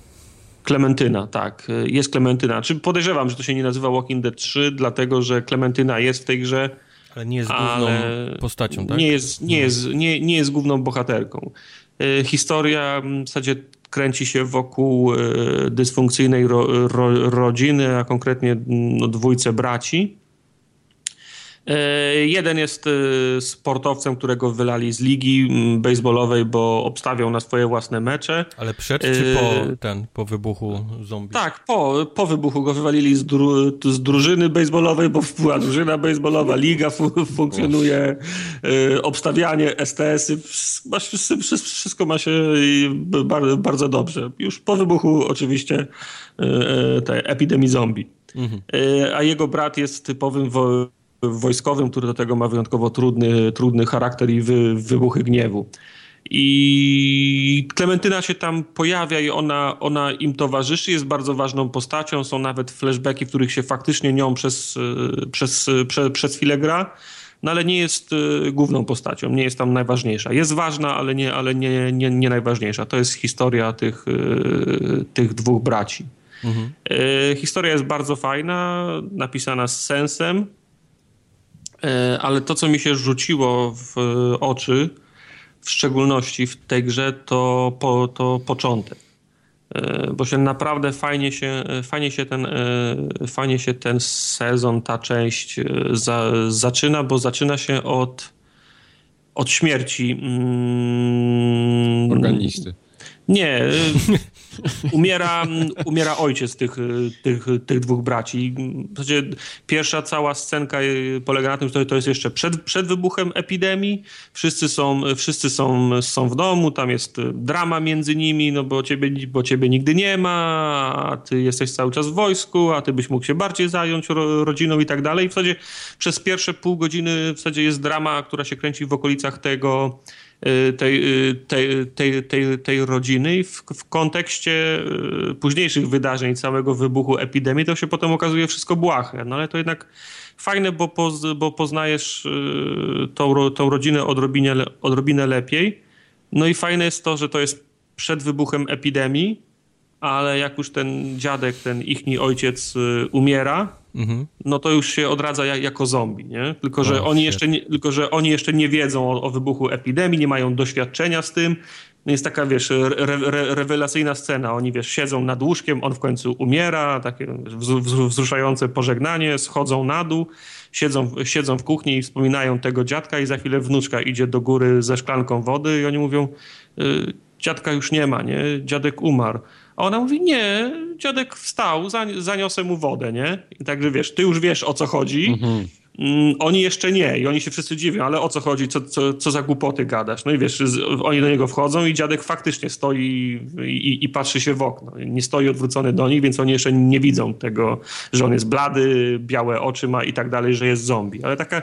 Klementyna, tak. Jest Klementyna. Czy podejrzewam, że to się nie nazywa Walking Dead 3, dlatego że Klementyna jest w tej grze. Ale nie jest główną postacią, tak? Nie jest, nie, jest, nie, nie jest główną bohaterką. E, historia w zasadzie kręci się wokół e, dysfunkcyjnej ro, ro, rodziny, a konkretnie no, dwójce braci jeden jest e, sportowcem, którego wylali z ligi baseballowej, bo obstawiał na swoje własne mecze. Ale przed czy po, e, ten, po wybuchu zombie? Tak, po, po wybuchu go wywalili z, dru, z drużyny baseballowej, bo była drużyna baseballowa, liga funkcjonuje, obstawianie, STS-y, wszystko ma się bardzo dobrze. Już po wybuchu oczywiście tej epidemii zombie. Mhm. A jego brat jest typowym wojskowym, który do tego ma wyjątkowo trudny, trudny charakter i wy, wybuchy gniewu. I Klementyna się tam pojawia i ona, ona im towarzyszy, jest bardzo ważną postacią. Są nawet flashbacki, w których się faktycznie nią przez, przez, przez, przez chwilę gra, no ale nie jest e, główną postacią, nie jest tam najważniejsza. Jest ważna, ale nie, ale nie, nie, nie najważniejsza. To jest historia tych, e, tych dwóch braci. Mhm. E, historia jest bardzo fajna, napisana z sensem. E, ale to, co mi się rzuciło w oczy, w szczególności w tej grze, to, po, to początek. bo się naprawdę fajnie się, fajnie się, ten, fajnie się ten sezon, ta część za, zaczyna, bo zaczyna się od, od śmierci. Mm, Organisty. Nie. Umiera, umiera ojciec tych, tych, tych dwóch braci. W pierwsza cała scenka polega na tym, że to jest jeszcze przed, przed wybuchem epidemii. Wszyscy są, wszyscy są, są w domu, tam jest drama między nimi, no bo ciebie, bo ciebie nigdy nie ma, a ty jesteś cały czas w wojsku, a ty byś mógł się bardziej zająć ro, rodziną i tak dalej. W zasadzie przez pierwsze pół godziny w zasadzie jest drama, która się kręci w okolicach tego tej, y, tej, tej, tej, tej rodziny i w, w kontekście y, późniejszych wydarzeń, całego wybuchu epidemii, to się potem okazuje wszystko błahe. No ale to jednak fajne, bo, poz, bo poznajesz tą, tą rodzinę odrobinę, odrobinę lepiej. No i fajne jest to, że to jest przed wybuchem epidemii, ale jak już ten dziadek, ten ichni ojciec umiera, mhm. no to już się odradza jako zombie, nie? Tylko, że, oni jeszcze nie, tylko, że oni jeszcze nie wiedzą o, o, wybuchu epidemii, nie mają doświadczenia z tym. No jest taka, wiesz, re, re, rewelacyjna scena. Oni, wiesz, siedzą nad łóżkiem, on w końcu umiera, takie wzruszające pożegnanie, schodzą na dół, siedzą, siedzą w kuchni i wspominają tego dziadka i za chwilę wnuczka idzie do góry ze szklanką wody i oni mówią, y, dziadka już nie ma, nie? Dziadek umarł. A ona mówi, nie, dziadek wstał, zaniosę mu wodę, nie? I także wiesz, ty już wiesz o co chodzi, mhm. mm, oni jeszcze nie i oni się wszyscy dziwią, ale o co chodzi, co, co, co za głupoty gadasz? No i wiesz, oni do niego wchodzą i dziadek faktycznie stoi i, i, i patrzy się w okno. Nie stoi odwrócony do nich, więc oni jeszcze nie widzą tego, że on jest blady, białe oczy ma i tak dalej, że jest zombie. Ale taka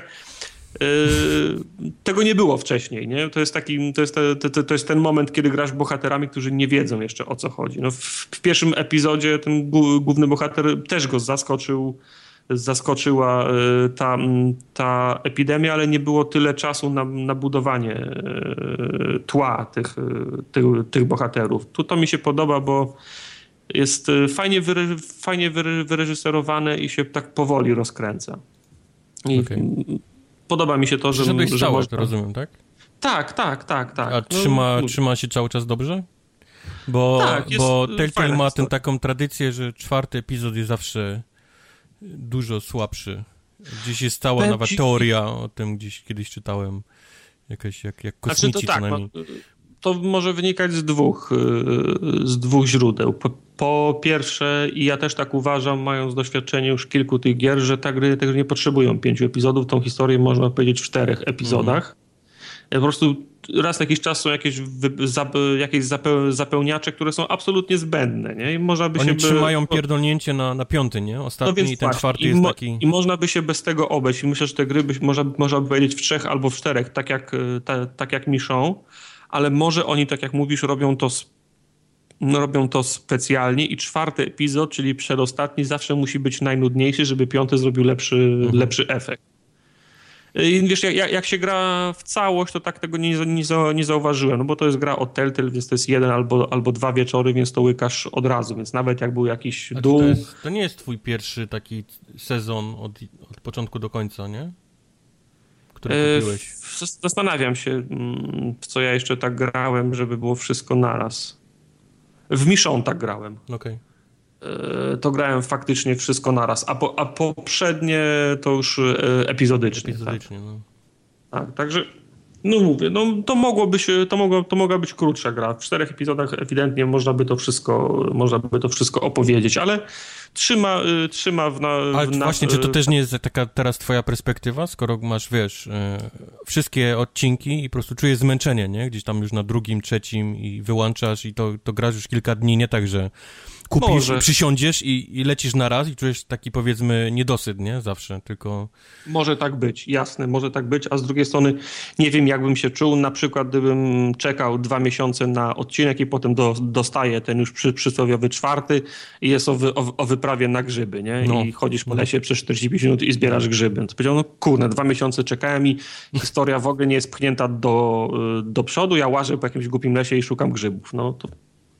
tego nie było wcześniej, nie? To jest taki, to jest, te, te, to jest ten moment, kiedy grasz bohaterami, którzy nie wiedzą jeszcze o co chodzi. No, w, w pierwszym epizodzie ten główny bohater też go zaskoczył, zaskoczyła yy, ta, ta epidemia, ale nie było tyle czasu na, na budowanie yy, tła tych, tych, tych bohaterów. Tu to mi się podoba, bo jest fajnie, wyre, fajnie wyreżyserowane i się tak powoli rozkręca. I okay podoba mi się to, że... Żebyś że można... rozumiem, tak? Tak, tak, tak, tak. A no, trzyma, no, trzyma się cały czas dobrze? Bo, tak, bo Telltale ma tę taką tradycję, że czwarty epizod jest zawsze dużo słabszy. Gdzieś jest stała Powiem nawet teoria o tym, gdzieś kiedyś czytałem. Jakaś jak, jak kosmici znaczy to tak, co najmniej. No, to może wynikać z dwóch, y, z dwóch źródeł. Po, po, pierwsze, i ja też tak uważam, mając doświadczenie już kilku tych gier, że te gry, te gry nie potrzebują pięciu epizodów. Tą historię można powiedzieć w czterech epizodach. Mm. Po prostu raz na jakiś czas są jakieś, jakieś zapełniacze, które są absolutnie zbędne, nie? I można by Oni się... trzymają by... pierdolnięcie na, na piąty, nie? Ostatni no i ten czwarty jest taki... I można by się bez tego obejść. I myślę, że te gry by, można, można by powiedzieć w trzech albo w czterech, tak jak, ta, tak jak Michon ale może oni, tak jak mówisz, robią to, no, robią to specjalnie i czwarty epizod, czyli przedostatni, zawsze musi być najnudniejszy, żeby piąty zrobił lepszy, mhm. lepszy efekt. I wiesz, jak, jak, się gra w całość, to tak tego nie, nie, nie zauważyłem, no bo to jest gra od Telltale, więc to jest jeden albo, albo dwa wieczory, więc to łykasz od razu, więc nawet jak był jakiś dół... To, jest, to, nie jest twój pierwszy taki sezon od, od początku do końca, nie? Który e, kupiłeś? Zastanawiam się, mm, w co ja jeszcze tak grałem, żeby było wszystko naraz. W Michon tak grałem. Okay. To grałem faktycznie wszystko naraz, a, po, a poprzednie to już e, epizodycznie. Epizodycznie, tak. no. Tak, także no mówię, no to mogłoby się, to, mogło, to mogła być krótsza gra. W czterech epizodach ewidentnie można by to wszystko, można by to wszystko opowiedzieć, ale trzyma, y, trzyma w... Na, Ale w właśnie, czy to też nie jest taka teraz twoja perspektywa, skoro masz, wiesz, y, wszystkie odcinki i po prostu czujesz zmęczenie, nie? Gdzieś tam już na drugim, trzecim i wyłączasz i to, to grasz już kilka dni, nie tak, że kupisz, Może. przysiądziesz i, i lecisz na raz i czujesz taki powiedzmy niedosyt, nie? Zawsze, tylko... Może tak być, jasne, może tak być, a z drugiej strony nie wiem jakbym się czuł, na przykład gdybym czekał dwa miesiące na odcinek i potem do, dostaję ten już przy, przysłowiowy czwarty i jest o, wy, o, o wyprawie na grzyby, nie? No. I chodzisz po lesie przez 45 minut i zbierasz grzyby. To powiedział, no kurde, dwa miesiące czekałem i historia w ogóle nie jest pchnięta do, do przodu, ja łażę po jakimś głupim lesie i szukam grzybów. No to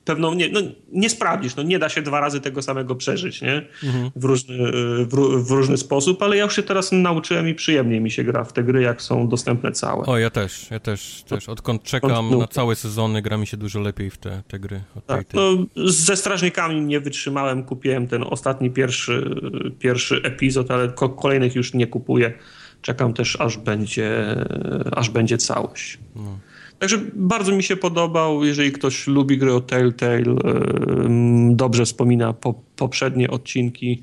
pewną, nie, no, nie sprawdzisz, no nie da się dwa razy tego samego przeżyć, nie? Mhm. W, różny, w, w, różny sposób, ale ja już się teraz nauczyłem i przyjemniej mi się gra w te gry, jak są dostępne całe. O, ja też, ja też, też. Odkąd czekam no. na całe sezony, gra mi się dużo lepiej w te, te gry. Tak, tej, tej. No, ze Strażnikami nie wytrzymałem, kupiłem ten ostatni pierwszy, pierwszy epizod, ale kolejnych już nie kupuję. Czekam też, aż będzie, aż będzie całość. No. Także bardzo mi się podobał. Jeżeli ktoś lubi gry o Telltale, dobrze wspomina po, poprzednie odcinki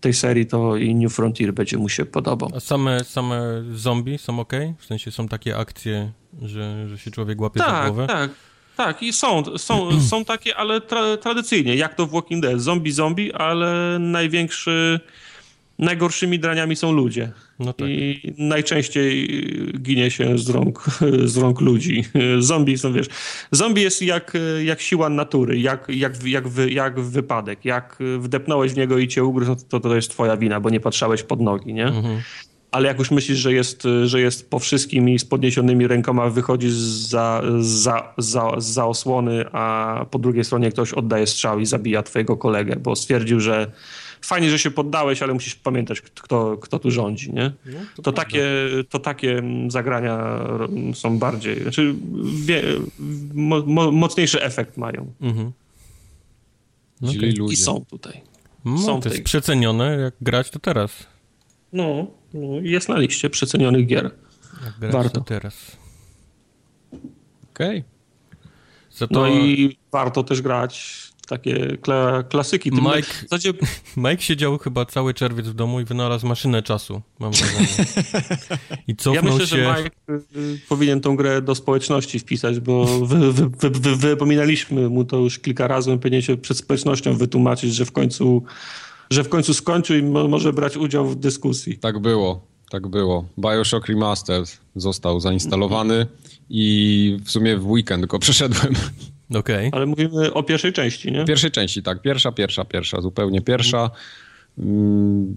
tej serii, to i New Frontier będzie mu się podobał. A same, same zombie są ok? W sensie są takie akcje, że, że się człowiek łapie tak, za głowę? Tak, tak. I są, są, są takie, ale tra tradycyjnie, jak to w Walking Dead. Zombie, zombie, ale największy najgorszymi draniami są ludzie. No tak. I najczęściej ginie się z rąk, z rąk ludzi. Zombie są, wiesz, zombie jest jak, jak siła natury, jak, jak, jak, wy, jak wypadek. Jak wdepnąłeś w niego i cię ugryzł, to to jest twoja wina, bo nie patrzałeś pod nogi, nie? Mhm. Ale jak już myślisz, że jest, że jest po wszystkim i z podniesionymi rękoma wychodzi za, za, za, za osłony, a po drugiej stronie ktoś oddaje strzał i zabija twojego kolegę, bo stwierdził, że fajnie, że się poddałeś, ale musisz pamiętać, kto, kto tu rządzi, nie? No, to, to takie, to takie zagrania są bardziej, znaczy wie, mo, mo, mocniejszy efekt mają. Mhm. No okay. I są tutaj. No, są to jest przecenione, jak grać to teraz. No, no jest na liście przecenionych gier. Jak grać Warto. to teraz. Okej. Okay. No i warto też grać takie kla klasyki. Tym Mike, zasadzie... Mike siedział chyba cały czerwiec w domu i wynalazł maszynę czasu, mam wrażenie. I cofnął ja myślę, się... że Mike y, powinien tą grę do społeczności wpisać, bo wy, wy, wy, wypominaliśmy mu to już kilka razy, on powinien się przed społecznością wytłumaczyć, że w końcu, że w końcu skończył i mo może brać udział w dyskusji. Tak było, tak było. Bioshock Remastered został zainstalowany i w sumie w weekend go przeszedłem. Okay. Ale mówimy o pierwszej części, nie? Pierwszej części, tak. Pierwsza, pierwsza, pierwsza, zupełnie pierwsza. Mm.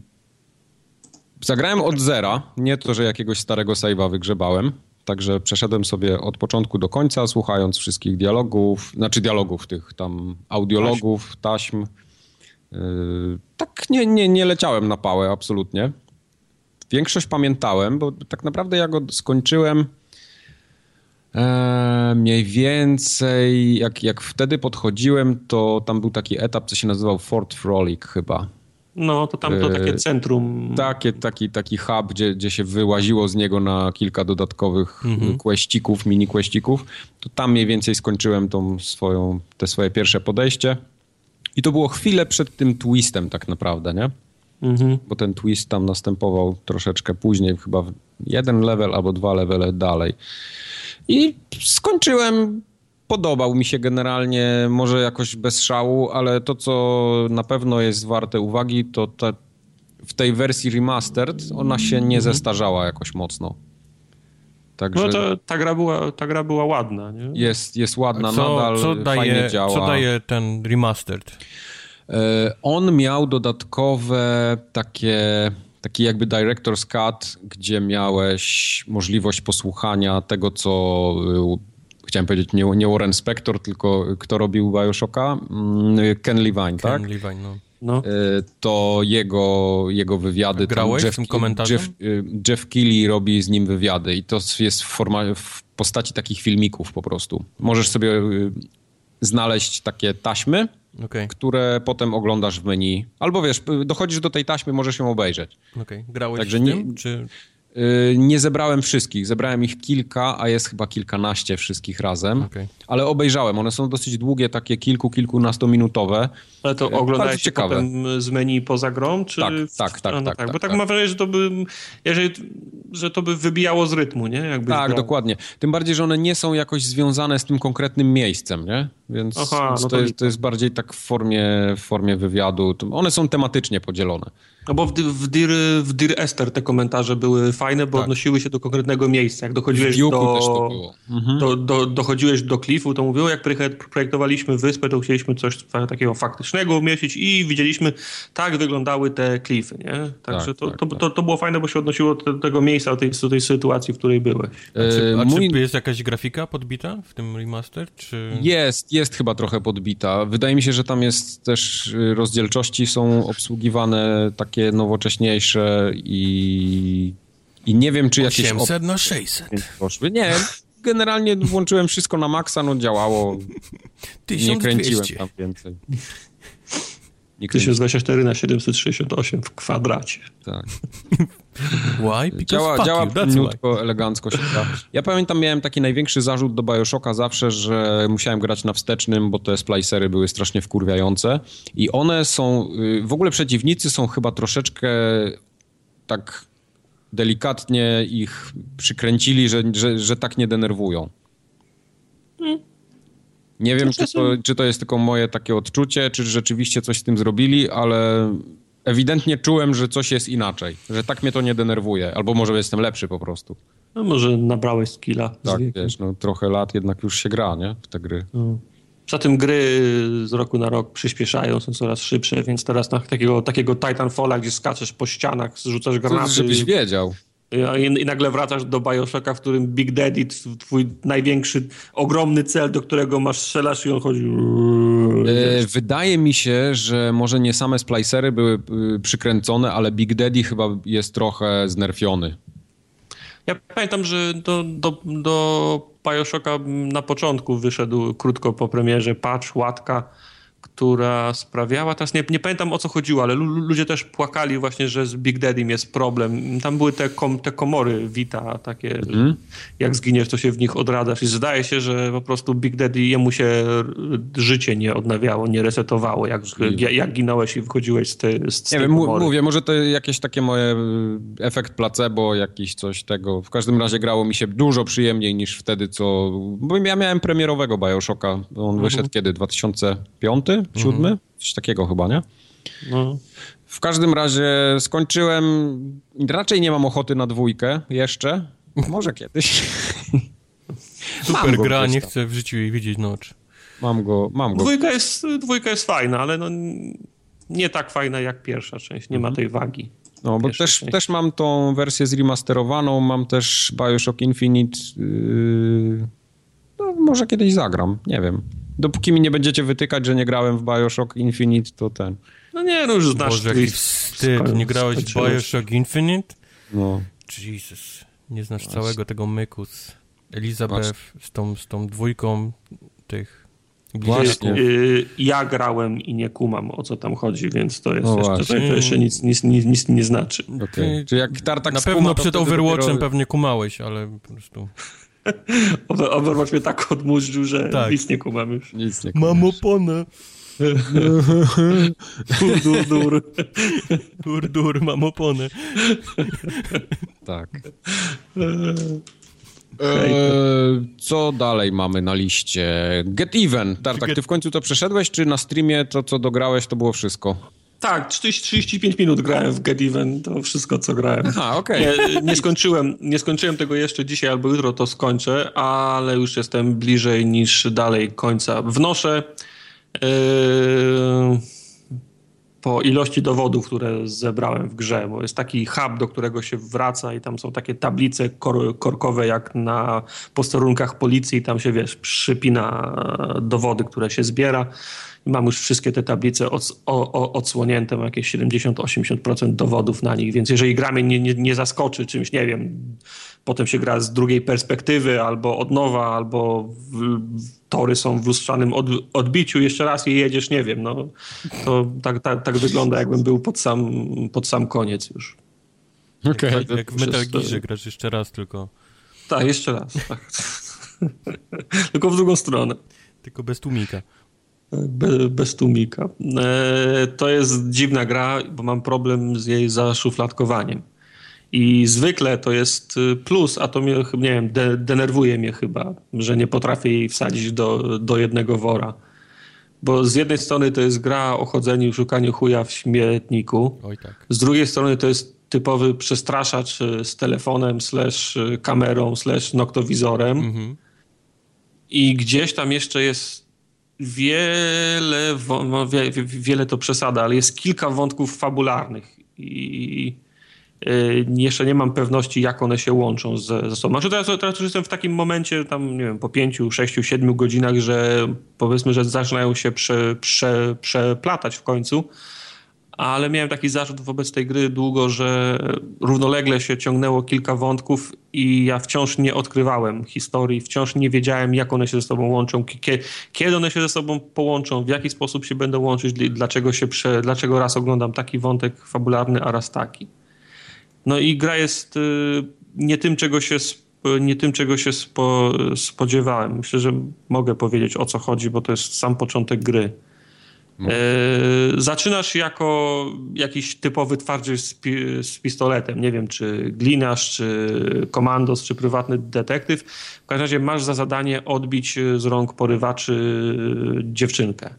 Zagrałem od zera, nie to, że jakiegoś starego save'a wygrzebałem. Także przeszedłem sobie od początku do końca, słuchając wszystkich dialogów, znaczy dialogów, tych tam audiologów, taśm. Yy, tak nie, nie, nie leciałem na pałę, absolutnie. Większość pamiętałem, bo tak naprawdę ja go skończyłem Eee, mniej więcej, jak, jak wtedy podchodziłem, to tam był taki etap, co się nazywał Fort Frolic chyba. No, to tam to takie centrum. Takie, taki, taki hub, gdzie, gdzie się wyłaziło z niego na kilka dodatkowych mhm. mini questików. To tam mniej więcej skończyłem tą swoją, te swoje pierwsze podejście. I to było chwilę przed tym twistem tak naprawdę, nie? Mhm. Bo ten twist tam następował troszeczkę później, chyba jeden level albo dwa levele dalej. I skończyłem. Podobał mi się generalnie, może jakoś bez szału, ale to, co na pewno jest warte uwagi, to ta, w tej wersji remastered ona się nie mhm. zestarzała jakoś mocno. Także no to, ta, gra była, ta gra była ładna, nie? Jest, jest ładna, co, nadal co daje, fajnie działa. Co daje ten remastered? E, on miał dodatkowe takie taki jakby director's cut, gdzie miałeś możliwość posłuchania tego, co y, chciałem powiedzieć nie, nie Warren Spector, tylko kto robił Bioshocka? Mm, Ken Levine, Ken tak? Levine, no. No. Y, to jego, jego wywiady. Grałeś Jeff, w tym komentarzem? Jeff, y, Jeff Keighley robi z nim wywiady i to jest w, forma, w postaci takich filmików po prostu. Możesz sobie znaleźć takie taśmy, okay. które potem oglądasz w menu. Albo wiesz, dochodzisz do tej taśmy, możesz ją obejrzeć. Okay. grałeś Także nie, tym, czy... Y, nie zebrałem wszystkich, zebrałem ich kilka, a jest chyba kilkanaście wszystkich razem, okay. ale obejrzałem. One są dosyć długie, takie kilku, kilkunastominutowe. Ale to y, oglądałeś ciekawe. potem z menu poza grą? Czy tak, tak, tak, no, tak, tak, Bo tak, tak mam wrażenie, że to by, jeżeli, że to by wybijało z rytmu, nie? Jakbyś tak, dokładnie. Tym bardziej, że one nie są jakoś związane z tym konkretnym miejscem, nie? Więc, Aha, więc no to, to, jest, to jest bardziej tak w formie, w formie wywiadu. One są tematycznie podzielone. No bo w, w, Dear, w Dear Esther te komentarze były fajne, bo tak. odnosiły się do konkretnego miejsca. Jak dochodziłeś do, mhm. do, do, dochodziłeś do klifu, to mówiło, jak projektowaliśmy wyspę, to chcieliśmy coś takiego faktycznego umieścić i widzieliśmy, tak wyglądały te klify, nie? Także tak, to, tak, to, tak. to, to, było fajne, bo się odnosiło do tego miejsca, do tej, do tej sytuacji, w której byłeś. A czy, a Mój... czy jest jakaś grafika podbita w tym remaster? Czy... Jest, jest chyba trochę podbita. Wydaje mi się, że tam jest też y, rozdzielczości są obsługiwane takie takie nowocześniejsze i, i nie wiem, czy jakieś... 800 na 600. Poszły. Nie, generalnie włączyłem wszystko na maksa, no działało. 1200. Nie kręciłem tam więcej. Nie 1024 na 768 w kwadracie. Tak. Why? działa działa płynniutko, elegancko się da. Ja pamiętam, miałem taki największy zarzut do Bioshocka zawsze, że musiałem grać na wstecznym, bo te splicery były strasznie wkurwiające. I one są, y, w ogóle przeciwnicy są chyba troszeczkę tak delikatnie ich przykręcili, że, że, że tak nie denerwują. Hmm. Nie wiem, czy to, czy to jest tylko moje takie odczucie, czy rzeczywiście coś z tym zrobili, ale ewidentnie czułem, że coś jest inaczej, że tak mnie to nie denerwuje, albo może jestem lepszy po prostu. No może nabrałeś skilla. Tak, wiesz, no trochę lat jednak już się gra, nie, w te gry. No. Poza tym gry z roku na rok przyspieszają, są coraz szybsze, więc teraz na takiego, takiego Titanfalla, gdzie skaczesz po ścianach, zrzucasz granaty... Żebyś wiedział. I, I, nagle wracasz do Bioshocka, w którym Big Daddy, twój największy, ogromny cel, do którego masz strzelasz i on chodzi... E, wydaje mi się, że może nie same splicery były y, przykręcone, ale Big Daddy chyba jest trochę znerfiony. Ja pamiętam, że do, do, do Bioshocka na początku wyszedł krótko po premierze patch, łatka, która sprawiała, teraz nie, nie pamiętam o co chodziło, ale ludzie też płakali właśnie, że z Big Daddy jest problem. Tam były te, kom, te komory Vita, takie, mm. jak zginiesz, to się w nich odradzasz i zdaje się, że po prostu Big Daddy jemu się życie nie odnawiało, nie resetowało, jak, jak, jak ginąłeś i wychodziłeś z, te, z Nie wiem, mówię, może to jakieś takie moje y, efekt placebo, jakiś coś tego. W każdym razie grało mi się dużo przyjemniej niż wtedy, co... Bo ja miałem premierowego Bioshocka, on mhm. wyszedł kiedy? 2005? Siódmy? Mhm. Coś takiego chyba, nie? No. W każdym razie skończyłem. Raczej nie mam ochoty na dwójkę jeszcze. Może kiedyś. Super gra, nie chcę w życiu jej widzieć noc. Mam go, mam go. Dwójka jest, dwójka jest fajna, ale no nie tak fajna jak pierwsza część. Nie mhm. ma tej wagi. No, bo też, też mam tą wersję zremasterowaną, mam też Bioshock Infinite. Yy... No, może kiedyś zagram, nie wiem dopóki mi nie będziecie wytykać, że nie grałem w Bioshock Infinite, to ten. No nie, no już znasz. Boże, jaki wstyd, nie grałeś w Bioshock Infinite? No. Jesus, nie znasz Właśnie. całego tego myku z Elizabeth, z tą, z tą dwójką tych Właśnie. Y, ja grałem i nie kumam o co tam chodzi, więc to jest no jeszcze, to, to jeszcze nic, nic, nic, nic nie znaczy. Okay. Czy jak Tartak Na pewno przed Overwatchem dopiero... pewnie kumałeś, ale po prostu... Overwatch mnie tak odmurzył, że tak. nic nie kumam już. Nic nie Mam oponę. dur, dur, dur. Dur, mam oponę. tak. Eee, co dalej mamy na liście? Get Even. Tartak, ty w końcu to przeszedłeś, czy na streamie to, co dograłeś, to było wszystko? Tak, 30, 35 minut grałem w Get Even, to wszystko, co grałem. Aha, okej. Okay. Nie, nie, skończyłem, nie skończyłem tego jeszcze dzisiaj albo jutro to skończę, ale już jestem bliżej niż dalej końca. Wnoszę yy, po ilości dowodów, które zebrałem w grze, bo jest taki hub, do którego się wraca i tam są takie tablice kor korkowe jak na posterunkach policji i tam się, wiesz, przypina dowody, które się zbiera mam już wszystkie te tablice od, o, o, odsłonięte, mam jakieś 70-80% dowodów na nich, więc jeżeli gra mnie nie, nie, nie zaskoczy czymś, nie wiem, potem się gra z drugiej perspektywy, albo od nowa, albo w, tory są w lustrzanym od, odbiciu, jeszcze raz je jedziesz, nie wiem, no to tak, tak, tak wygląda, jakbym był pod sam, pod sam koniec już. Okej. Okay, jak, jak w Metal Gearze grasz jeszcze raz tylko. Tak, jeszcze raz. Tak. tylko w drugą stronę. Tylko bez tłumika bez tłumika. E, to jest dziwna gra, bo mam problem z jej zaszufladkowaniem. I zwykle to jest y, plus, a to mnie, nie wiem, de, denerwuje mnie chyba, że nie potrafię jej wsadzić do, do jednego wora. Bo z jednej strony to jest gra o chodzeniu i szukaniu chuja w śmietniku. Oj tak. Z drugiej strony to jest typowy przestraszacz e, z telefonem, slash e, kamerą, slash noktowizorem. Mhm. I gdzieś tam jeszcze jest wiele, no, wiele to przesada, ale jest kilka wątków fabularnych i y, jeszcze nie mam pewności, jak one się łączą ze, ze sobą. Znaczy teraz, teraz już jestem w takim momencie, tam nie wiem, po pięciu, sześciu, siedmiu godzinach, że powiedzmy, że zaczynają się prze, prze, przeplatać w końcu ale miałem taki zarzut wobec tej gry długo, że równolegle się ciągnęło kilka wątków i ja wciąż nie odkrywałem historii, wciąż nie wiedziałem, jak one się ze sobą łączą, kiedy one się ze sobą połączą, w jaki sposób się będą łączyć, dlaczego, się prze, dlaczego raz oglądam taki wątek fabularny, a raz taki. No i gra jest y, nie tym, czego się nie tym, czego się spo, spodziewałem. Myślę, że mogę powiedzieć o co chodzi, bo to jest sam początek gry. No. E, zaczynasz jako jakiś typowy twardziel z, pi z, pistoletem. Nie wiem, czy gliniarz, czy komandos, czy prywatny detektyw. W każdym razie masz za zadanie odbić z rąk porywaczy dziewczynkę.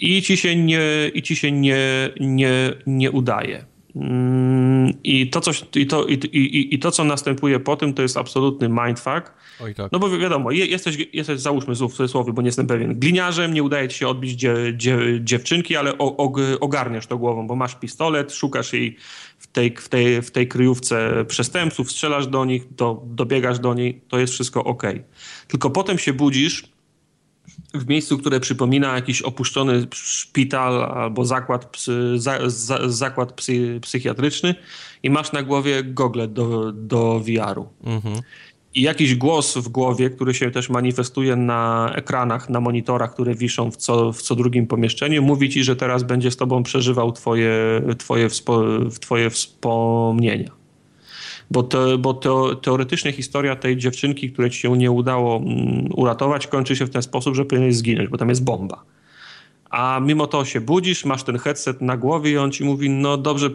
I ci się nie, i ci się nie, nie, nie udaje. Mm, I to, coś, i, to, i, i, i to, co następuje po tym, to jest absolutny mindfuck. Oj, tak. No bo wiadomo, jesteś, jesteś załóżmy w cudzysłowie, bo nie jestem pewien, gliniarzem, nie udaje ci się odbić dzie, dzie, dziewczynki, ale o, o, ogarniasz to głową, bo masz pistolet, szukasz jej w tej, w tej, w tej kryjówce przestępców, strzelasz do nich, do, dobiegasz do niej, to jest wszystko ok. Tylko potem się budzisz w miejscu, które przypomina jakiś opuszczony szpital albo zakład, psy, za, za, zakład psy, psychiatryczny i masz na głowie gogle do, do VR-u. Mhm. I jakiś głos w głowie, który się też manifestuje na ekranach, na monitorach, które wiszą w co, w co drugim pomieszczeniu, mówi ci, że teraz będzie z tobą przeżywał twoje, twoje, wspo, twoje wspomnienia bo, to, bo teoretycznie historia tej dziewczynki, której ci się nie udało mm, uratować, kończy się w ten sposób, że powinieneś zginąć, bo tam jest bomba. A mimo to się budzisz, masz ten headset na głowie i on ci mówi, no dobrze,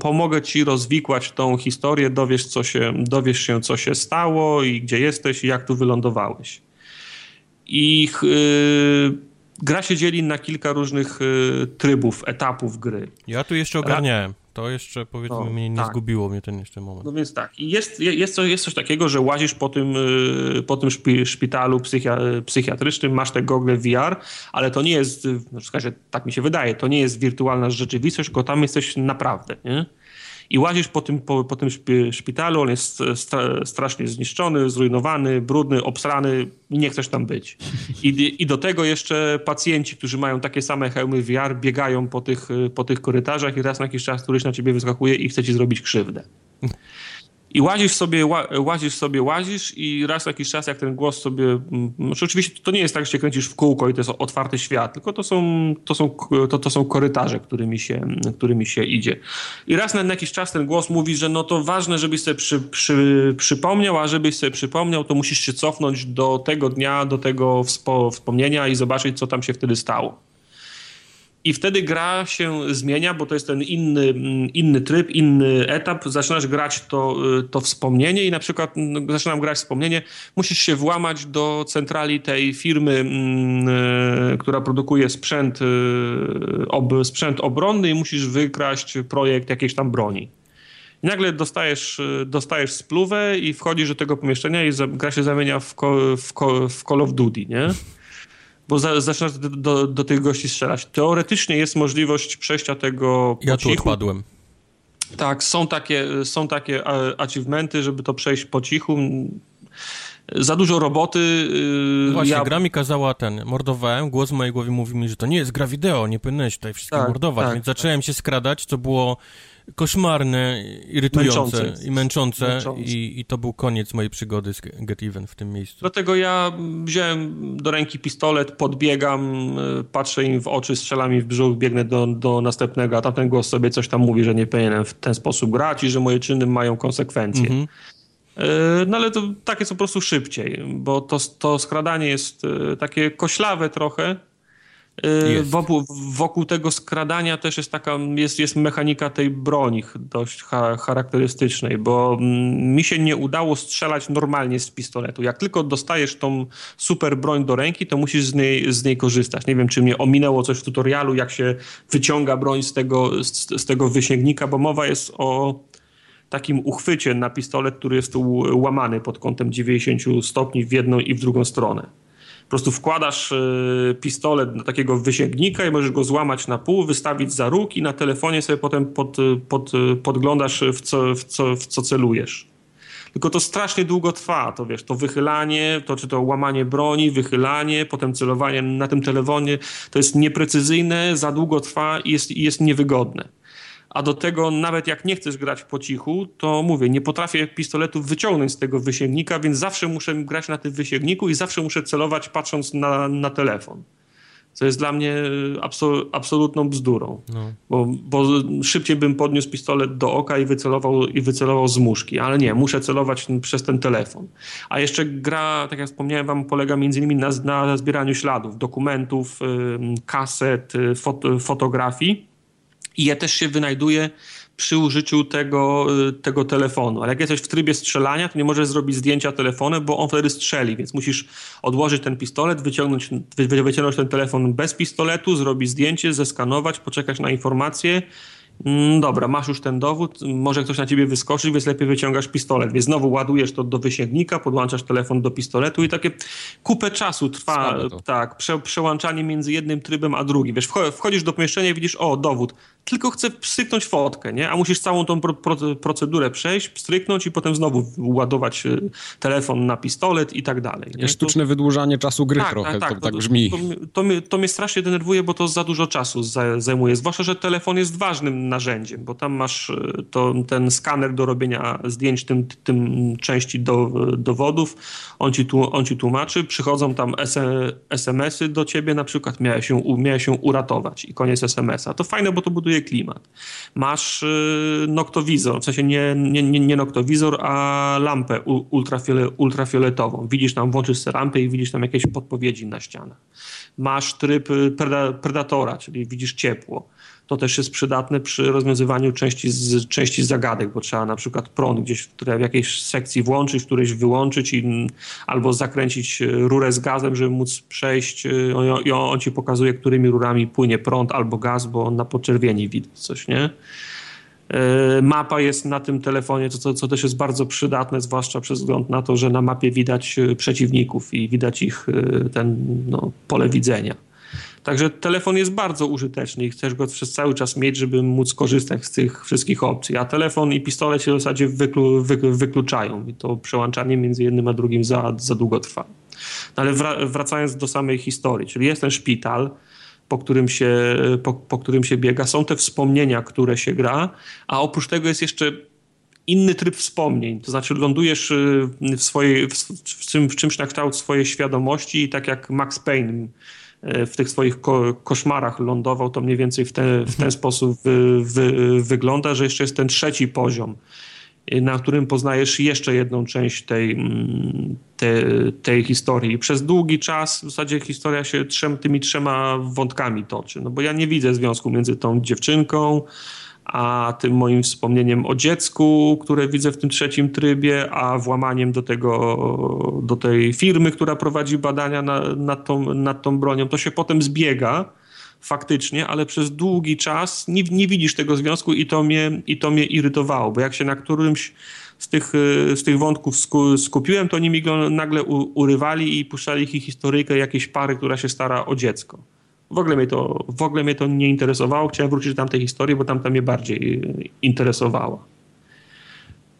pomogę ci rozwikłać tą historię, dowiesz, co się, dowiesz się, co się stało i gdzie jesteś i jak tu wylądowałeś. I yy, gra się dzieli na kilka różnych yy, trybów, etapów gry. Ja tu jeszcze ogarniałem. To jeszcze, powiedzmy, no, mnie nie tak. zgubiło mnie ten jeszcze moment. No więc tak. I jest, jest, coś, jest coś takiego, że łazisz po tym, y, po tym szpitalu psychia, psychiatrycznym, masz te gogle VR, ale to nie jest, w sensie, tak mi się wydaje, to nie jest wirtualna rzeczywistość, tylko tam jesteś naprawdę, nie? I łazisz po tym, po, po tym szpitalu, on jest stra, strasznie zniszczony, zrujnowany, brudny, obsrany nie chcesz tam być. I, I do tego jeszcze pacjenci, którzy mają takie same hełmy VR, biegają po tych, po tych korytarzach i raz na jakiś czas któryś na ciebie wyskakuje i chce ci zrobić krzywdę. I łazisz sobie, łazisz sobie, łazisz i raz jakiś czas, jak ten głos sobie... Mm, znaczy oczywiście to nie jest tak, że się kręcisz w kółko i to jest otwarty świat, tylko to są, to są, to, to są korytarze, którymi się, którymi się idzie. I raz na jakiś czas ten głos mówi, że no to ważne, żebyś sobie przy, przy, przypomniał, a żebyś sobie przypomniał, to musisz się cofnąć do tego dnia, do tego wspo, wspomnienia i zobaczyć, co tam się wtedy stało. I wtedy gra się zmienia, bo to jest ten inny, mm, inny tryb, inny etap. Zaczynasz grać to, y, to wspomnienie i na przykład no, zaczynam grać wspomnienie. Musisz się włamać do centrali tej firmy, mm, y, która produkuje sprzęt, y, ob, sprzęt obronny i musisz wykraść projekt jakiejś tam broni. I nagle dostajesz, dostajesz spluwę i wchodzisz do tego pomieszczenia i gra się zamienia w, w, w Call of Duty, nie? Bo za, zaczynasz do, do, do, tych gości strzelać. Teoretycznie jest możliwość przejścia tego Ja tu odpadłem. Tak, są takie, są takie achievementy, żeby to przejść po cichu. Za dużo roboty. Yy, Właśnie, ja... gra mi kazała ten, mordowałem, głos w mojej głowie mówi mi, że to nie jest gra wideo, nie powinieneś tutaj wszystkim tak, mordować, tak, więc zacząłem tak. się skradać, co było koszmarne, irytujące męczące. i męczące, męczące. I, I, to był koniec mojej przygody z Get Even w tym miejscu. Dlatego ja wziąłem do ręki pistolet, podbiegam, e, patrzę im w oczy, strzelam im w brzuch, biegnę do, do następnego, a tamten głos sobie coś tam mówi, że nie powinienem w ten sposób grać i że moje czyny mają konsekwencje. Mhm. E, no ale to tak jest po prostu szybciej, bo to, to skradanie jest e, takie koślawe trochę. Wokół, wokół, tego skradania też jest taka, jest, jest mechanika tej broni dość charakterystycznej, bo mm, mi się nie udało strzelać normalnie z pistoletu. Jak tylko dostajesz tą super broń do ręki, to musisz z niej, z niej korzystać. Nie wiem, czy mnie ominęło coś w tutorialu, jak się wyciąga broń z tego, z, z tego wysięgnika, bo mowa jest o takim uchwycie na pistolet, który jest łamany pod kątem 90 stopni w jedną i w drugą stronę. Po prostu wkładasz e, pistolet do takiego wysięgnika i możesz go złamać na pół, wystawić za róg i na telefonie sobie potem pod, pod, podglądasz w co, w, co, w co celujesz. Tylko to strasznie długo trwa, to wiesz, to wychylanie, to czy to łamanie broni, wychylanie, potem celowanie na tym telefonie, to jest nieprecyzyjne, za długo trwa i jest, i jest niewygodne a do tego nawet jak nie chcesz grać po cichu, to mówię, nie potrafię pistoletu wyciągnąć z tego wysięgnika, więc zawsze muszę grać na tym wysięgniku i zawsze muszę celować patrząc na, na telefon. Co jest dla mnie absol, absolutną bzdurą. No. Bo, bo szybciej bym podniósł pistolet do oka i wycelował, i wycelował z muszki, ale nie, muszę celować przez ten telefon. A jeszcze gra, tak jak wspomniałem wam, polega między innymi na, na zbieraniu śladów, dokumentów, kaset, fot, fotografii i je też się wynajduje przy użyciu tego, y, tego telefonu. Ale jak jesteś w trybie strzelania, to nie możesz zrobić zdjęcia telefonem, bo on wtedy strzeli, więc musisz odłożyć ten pistolet, wyciągnąć, wyciągnąć ten telefon bez pistoletu, zrobić zdjęcie, zeskanować, poczekać na informacje Mm, dobra, masz już ten dowód, może ktoś na ciebie wyskoczyć, więc lepiej wyciągasz pistolet. Więc znowu ładujesz to do wysięgnika, podłączasz telefon do pistoletu i takie kupę czasu trwa tak, prze, przełączanie między jednym trybem a drugim. Wiesz, wchodzisz do pomieszczenia i widzisz, o, dowód, tylko chcę pstryknąć fotkę, nie? A musisz całą tą pro, pro, procedurę przejść, pstryknąć i potem znowu ładować y, telefon na pistolet i tak dalej. Nie? Sztuczne to... wydłużanie czasu gry tak, trochę, tak, tak, to, tak brzmi. To, to, mnie, to, mnie, strasznie denerwuje, bo to za dużo czasu zajmuje, zwłaszcza, że telefon jest ważnym narzędziem, bo tam masz e, to, ten skaner do robienia zdjęć tym, tym części do, dowodów, on ci, tu, on ci tłumaczy, przychodzą tam SMS-y do ciebie, na przykład miałeś się, miałeś się uratować i koniec SMS-a. To fajne, bo to buduje klimat. Masz y, noktowizor, w sensie nie, nie, nie, nie noktowizor, a lampę ultrafiole, ultrafioletową. Widzisz tam, włączysz sobie lampę i widzisz tam jakieś podpowiedzi na ścianach. Masz tryb y, predatora, czyli widzisz ciepło to też jest przydatne przy rozwiązywaniu części, z, części zagadek, bo trzeba na przykład prąd gdzieś w jakiejś sekcji włączyć, w którejś wyłączyć i, albo zakręcić e, rurę z gazem, żeby móc przejść e, on, on ci pokazuje, którymi rurami płynie prąd albo gaz, bo on na poczerwieni widać coś, nie? E, mapa jest na tym telefonie, co, co, też jest bardzo przydatne, zwłaszcza przez wzgląd na to, że na mapie widać przeciwników i widać ich ten no, pole widzenia. Także telefon jest bardzo użyteczny i chcesz go przez cały czas mieć, żeby móc korzystać z tych wszystkich opcji. A telefon i pistolet się w zasadzie wyklu, wy, wykluczają i to przełączanie między jednym a drugim za, za długo trwa. No ale wracając do samej historii, czyli jest ten szpital, po którym, się, po, po którym się biega, są te wspomnienia, które się gra, a oprócz tego jest jeszcze inny tryb wspomnień, to znaczy lądujesz y, w, swojej, w, w, w czymś na kształt swojej świadomości i tak jak Max Payne w tych swoich ko koszmarach lądował, to mniej więcej w, te, w ten mhm. sposób wy, wy, wygląda, że jeszcze jest ten trzeci poziom, e, na którym poznajesz jeszcze jedną część tej, mm, te, tej historii. I przez długi czas w zasadzie historia się trzem, tymi trzema wątkami toczy, no bo ja nie widzę związku między tą dziewczynką, a tym moim wspomnieniem o dziecku, które widzę w tym trzecim trybie, a włamaniem do, tego, do tej firmy, która prowadzi badania na, nad, tą, nad tą bronią, to się potem zbiega faktycznie, ale przez długi czas nie, nie widzisz tego związku i to, mnie, i to mnie irytowało, bo jak się na którymś z tych, z tych wątków skupiłem, to oni mi go nagle urywali i puszczali ich historyjkę jakiejś pary, która się stara o dziecko. W ogóle mnie to, w ogóle mnie to nie interesowało. Chciałem wrócić do tamtej historii, bo tamta mnie bardziej interesowała.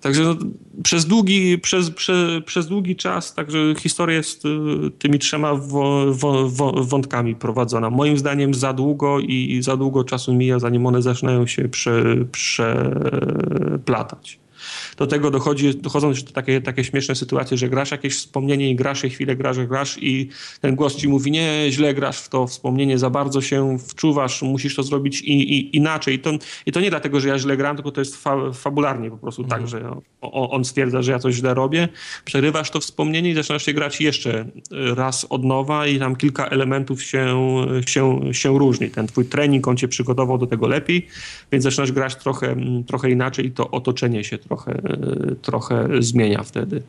Także no, przez, długi, przez, przez, przez długi czas także historia jest y, tymi trzema wo, wo, wo, wątkami prowadzona. Moim zdaniem za długo i za długo czasu mija, zanim one zaczynają się prze, przeplatać. Do tego dochodzi, dochodzą jeszcze takie, takie śmieszne sytuacje, że grasz jakieś wspomnienie i grasz i chwilę grasz, grasz i ten głos ci mówi, nie, źle grasz w to wspomnienie, za bardzo się wczuwasz, musisz to zrobić i, i, inaczej. I to, I to nie dlatego, że ja źle gram, tylko to jest fa, fabularnie po prostu tak, mhm. tak, że on, on stwierdza, że ja coś źle robię, przerywasz to wspomnienie i zaczynasz się grać jeszcze raz od nowa i tam kilka elementów się, się, się różni. Ten twój trening, on cię przygotował do tego lepiej, więc zaczynasz grać trochę, trochę inaczej i to otoczenie się trochę, trochę zmienia wtedy.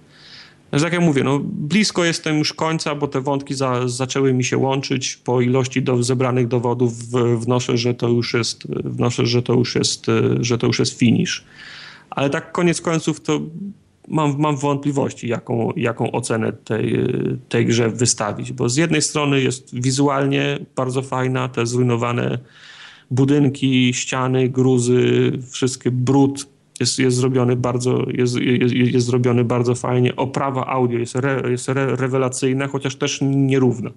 Że tak jak mówię, no, blisko jestem już końca, bo te wątki za, zaczęły mi się łączyć. Po ilości do, zebranych dowodów wnoszę, że to już jest, wnoszę, że to już jest, że to już jest finish. Ale tak koniec końców to mam, mam wątpliwości, jaką, jaką ocenę tej, tej grze wystawić, bo z jednej strony jest wizualnie bardzo fajna, te zrujnowane budynki, ściany, gruzy, wszystkie brud jest, jest zrobiony bardzo, jest, jest, jest zrobiony bardzo fajnie. Oprawa audio jest, re, jest re, rewelacyjna, chociaż też nierówna.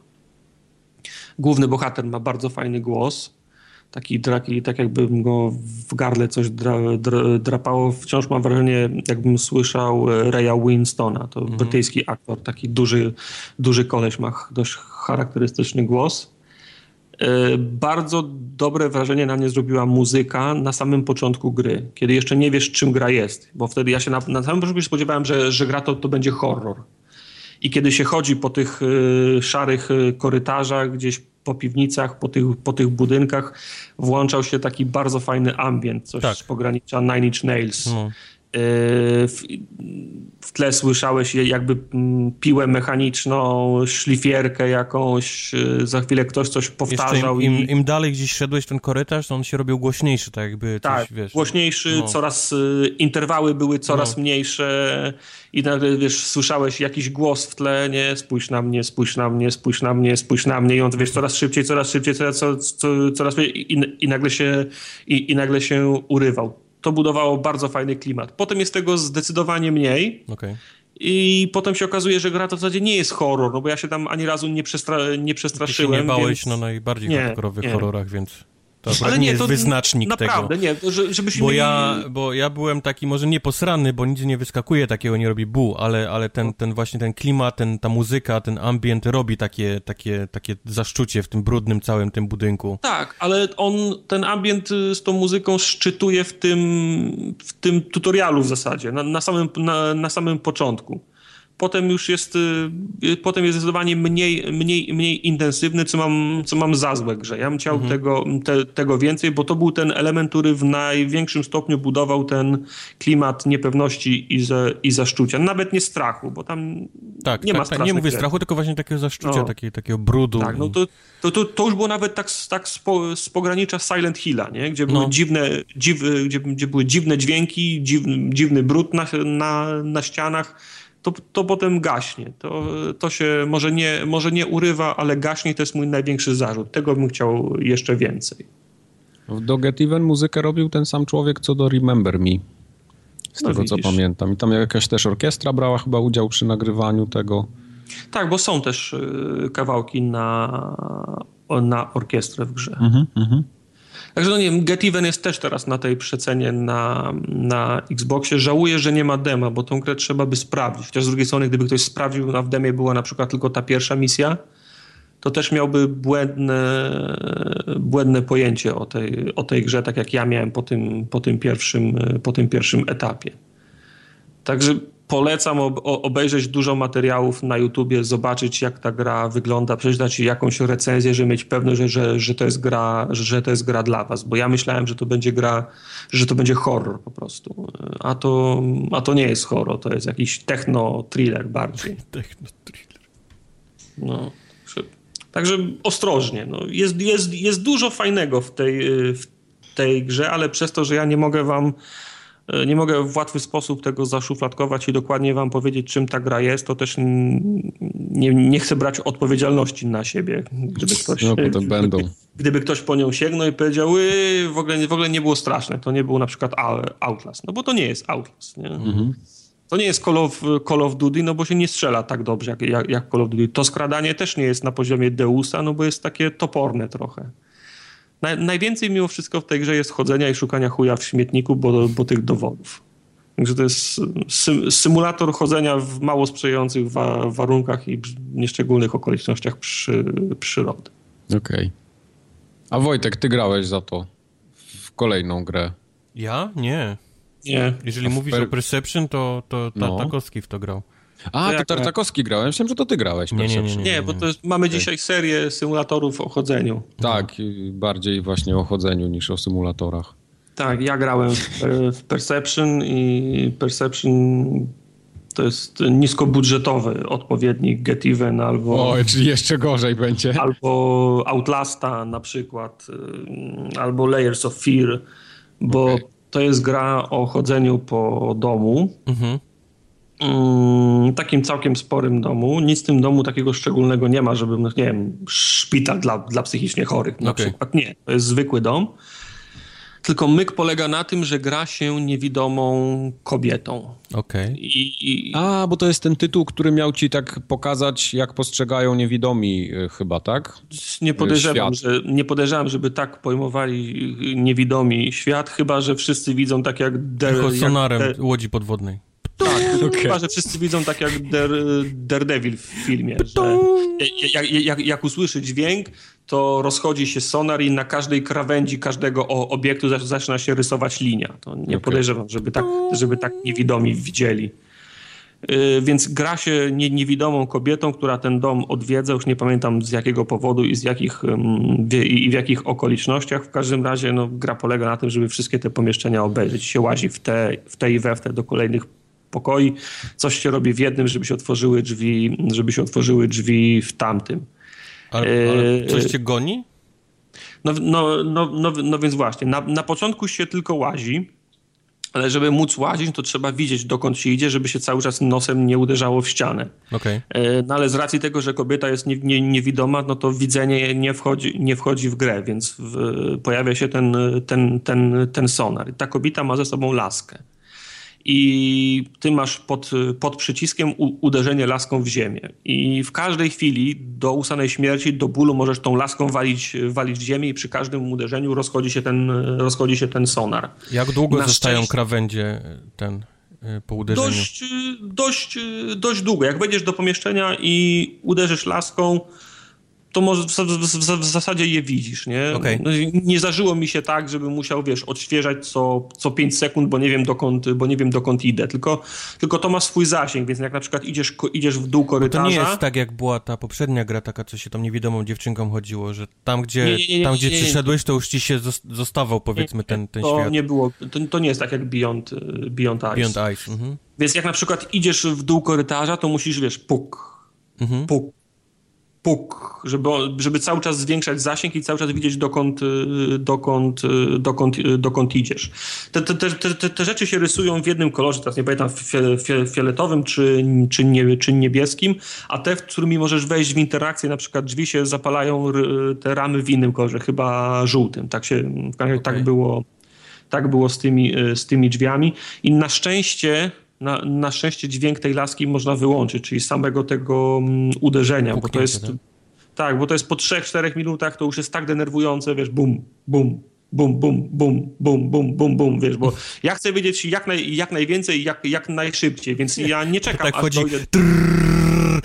Główny bohater ma bardzo fajny głos taki, taki tak jakbym go w gardle coś dra, dra, drapało. Wciąż mam wrażenie, jakbym słyszał e, Raya Winstona. To mhm. brytyjski aktor, taki duży, duży koleś, ma dość charakterystyczny głos. E, bardzo dobre wrażenie na mnie zrobiła muzyka na samym początku gry, kiedy jeszcze nie wiesz, czym gra jest. Bo wtedy ja się na, na samym początku spodziewałem, że, że gra to, to będzie horror. I kiedy się chodzi po tych y, szarych y, korytarzach, gdzieś po piwnicach, po tych, po tych budynkach, włączał się taki bardzo fajny ambient, coś tak. z pogranicza Nine Inch Nails. No. Y, w, tle słyszałeś jakby mm, piłę mechaniczną, szlifierkę jakąś, y, za chwilę ktoś coś powtarzał. Im, i... im, Im, dalej gdzieś szedłeś ten korytarz, to on się robił głośniejszy, tak jakby tak, coś, wiesz. głośniejszy, no. coraz y, interwały były coraz no. mniejsze i nagle, wiesz, słyszałeś jakiś głos w tle, nie, spójrz na mnie, spójrz na mnie, spójrz na mnie, spójrz na mnie i on, wiesz, coraz szybciej, coraz szybciej, coraz, coraz, coraz i, i, nagle się, i, i nagle się urywał to budowało bardzo fajny klimat. Potem jest tego zdecydowanie mniej. Okay. I potem się okazuje, że gra to w zasadzie nie jest horror, no bo ja się tam ani razu nie, przestra nie przestraszyłem. Ty się nie bałeś więc... na najbardziej nie, hardkorowych nie. horrorach, więc... To Ale nie, nie jest to wyznacznik naprawdę, tego. nie, że, żebyśmy bo mieli... ja, bo ja byłem taki, może nie posrany, bo nic nie wyskakuje takiego, nie robi bu, ale, ale ten, ten właśnie ten klimat, ten, ta muzyka, ten ambient robi takie, takie, takie zaszczucie w tym brudnym całym tym budynku. Tak, ale on, ten ambient y, z tą muzyką szczytuje w tym, w tym tutorialu w zasadzie, na, na samym, na, na samym początku potem już jest, y, potem jest zdecydowanie mniej, mniej, mniej intensywny, co mam, co mam za złe grze. Ja bym chciał mhm. tego, te, tego więcej, bo to był ten element, który w największym stopniu budował ten klimat niepewności i, ze, i zaszczucia. Nawet nie strachu, bo tam tak, nie tak, ma strachu. Tak, nie mówię strachu, tylko właśnie takiego zaszczucia, no. takiego, takiego brudu. Tak, no to, to, to, to, już było nawet tak, tak z, po, z pogranicza Silent Hilla, nie? gdzie były no. dziwne, dziw, gdzie, gdzie były dziwne dźwięki, dziwny, dziwny brud na, na, na ścianach to, to potem gaśnie. To, to się może nie, może nie urywa, ale gaśnie to jest mój największy zarzut. Tego bym chciał jeszcze więcej. Do Get Even muzykę robił ten sam człowiek, co do Remember Me. Z no tego, widzisz. co pamiętam. I tam jakaś też orkiestra brała chyba udział przy nagrywaniu tego. Tak, bo są też y, kawałki na, na orkiestrę w grze. Mhm, mhm. Także no nie wiem, Get Even jest też teraz na tej przecenie na, na Xboxie. Żałuję, że nie ma dema, bo tą grę trzeba by sprawdzić. Chociaż z drugiej strony, gdyby ktoś sprawdził, a w demie była na przykład tylko ta pierwsza misja, to też miałby błędne, błędne pojęcie o tej, o tej grze, tak jak ja miałem po tym, po tym, pierwszym, po tym pierwszym etapie. Także polecam ob obejrzeć dużo materiałów na YouTubie, zobaczyć jak ta gra wygląda, przeczytać jakąś recenzję, żeby mieć pewność, że, że, że, to jest gra, że to jest gra dla was, bo ja myślałem, że to będzie gra, że to będzie horror po prostu, a to, a to nie jest horror, to jest jakiś techno-thriller bardziej. Techno-thriller. No, także ostrożnie. No. Jest, jest, jest dużo fajnego w tej, w tej grze, ale przez to, że ja nie mogę wam nie mogę w łatwy sposób tego zaszufladkować i dokładnie wam powiedzieć, czym ta gra jest, to też nie, nie chcę brać odpowiedzialności na siebie. Gdyby ktoś, no, gdyby, będą. gdyby ktoś po nią sięgnął i powiedział, w ogóle, w ogóle nie było straszne, to nie było na przykład Outlast, no bo to nie jest Outlast. Nie? Mhm. To nie jest Call of, Call of Duty, no bo się nie strzela tak dobrze jak, jak, jak Call of Duty. To skradanie też nie jest na poziomie Deusa, no bo jest takie toporne trochę. Na, najwięcej mimo wszystko w tej grze jest chodzenia i szukania chuja w śmietniku, bo, bo tych dowodów. Także to jest symulator chodzenia w mało sprzyjających wa warunkach i nieszczególnych okolicznościach przy przyrody. Okej. Okay. A Wojtek, ty grałeś za to w kolejną grę. Ja? Nie. Nie. Jeżeli mówisz per... o Perception, to, to no. Tartakowski w to grał. A, to, to Tartakowski grałem. Myślałem, że to ty grałeś. Nie, nie, nie, nie, nie, bo to jest, mamy dzisiaj serię symulatorów o chodzeniu. Tak, bardziej właśnie o chodzeniu niż o symulatorach. Tak, ja grałem w Perception i Perception to jest niskobudżetowy odpowiednik Get Even albo... O, czyli jeszcze gorzej będzie. Albo Outlasta na przykład, y, albo Layers of Fear, bo okay. to jest gra o chodzeniu po domu. Mhm. Mm, takim całkiem sporym domu. Nic w tym domu takiego szczególnego nie ma, żeby, nie wiem, szpital dla, dla psychicznie chorych na okay. przykład. Nie, to jest zwykły dom. Tylko myk polega na tym, że gra się niewidomą kobietą. Okej. Okay. I... A, bo to jest ten tytuł, który miał ci tak pokazać, jak postrzegają niewidomi e, chyba, tak? Nie podejrzewam, że, nie podejrzewam, żeby tak pojmowali niewidomi świat, chyba, że wszyscy widzą tak jak... Der, Tylko sonarem jak, łodzi podwodnej. Okay. chyba, że wszyscy widzą tak jak Daredevil w filmie, że jak, jak, jak, usłyszy dźwięk, to rozchodzi się sonar i na każdej krawędzi każdego obiektu zaczyna się rysować linia. To nie okay. podejrzewam, żeby tak, żeby tak niewidomi widzieli. Yy, więc gra się nie, niewidomą kobietą, która ten dom odwiedza, już nie pamiętam z jakiego powodu i z jakich, yy, i w jakich okolicznościach. W każdym razie no, gra polega na tym, żeby wszystkie te pomieszczenia obejrzeć. Się łazi w te, w te i we w te do kolejnych pokoi. Coś się robi w jednym, żeby się otworzyły drzwi, żeby się otworzyły drzwi w tamtym. Ale, ale coś cię goni? No, no, no, no, no więc właśnie, na, na początku się tylko łazi, ale żeby móc łazić, to trzeba widzieć, dokąd się idzie, żeby się cały czas nosem nie uderzało w ścianę. Okay. No ale z racji tego, że kobieta jest nie, nie, niewidoma, no to widzenie nie wchodzi, nie wchodzi w grę, więc w, pojawia się ten, ten, ten, ten sonar. I ta kobieta ma ze sobą laskę i ty masz pod, pod przyciskiem u, uderzenie laską w ziemię. I w każdej chwili do usanej śmierci, do bólu możesz tą laską walić, walić w ziemię i przy każdym uderzeniu rozchodzi się ten, rozchodzi się ten sonar. Jak długo Na zostają szczęście... krawędzie ten y, po uderzeniu? Dość, dość, dość długo. Jak wejdziesz do pomieszczenia i uderzysz laską, to może w, w, w, zasadzie je widzisz, nie? Okay. No, nie zdarzyło mi się tak, żeby musiał, wiesz, odświeżać co, co 5 sekund, bo nie wiem dokąd, bo nie wiem dokąd idę, tylko, tylko to ma swój zasięg, więc jak na przykład idziesz, idziesz w dół korytarza... No to nie jest tak, jak była ta poprzednia gra, taka, co się tą niewidomą dziewczynką chodziło, że tam, gdzie, nie, nie, nie, tam, gdzie przyszedłeś, to już ci się zostawał, powiedzmy, ten, ten to świat. Nie było, to, to nie jest tak jak Beyond, Beyond Ice. Beyond Ice, mhm. Więc jak na przykład idziesz w dół korytarza, to musisz, wiesz, puk, mhm. puk, puk, żeby, żeby cały czas zwiększać zasięg i cały czas widzieć dokąd, y, dokąd, y, dokąd, y, dokąd idziesz. Te, te, te, te, rzeczy się rysują w jednym kolorze, teraz nie pamiętam, fioletowym czy, czy, nie, czy niebieskim, a te, w którymi możesz wejść w interakcję, na przykład drzwi się zapalają te ramy w innym kolorze, chyba żółtym. Tak się, okay. tak było, tak było z tymi, z tymi drzwiami i na szczęście na, na szczęście dźwięk tej laski można wyłączyć, czyli samego tego um, uderzenia, bo to jest... Tak? tak, bo to jest po 3-4 minutach, to już jest tak denerwujące, wiesz, bum, bum, bum, bum, bum, bum, bum, bum, bum, wiesz, bo ja chcę wiedzieć jak, naj, jak najwięcej, jak, jak najszybciej, więc ja nie czekam, tak aż chodzi... dojdę...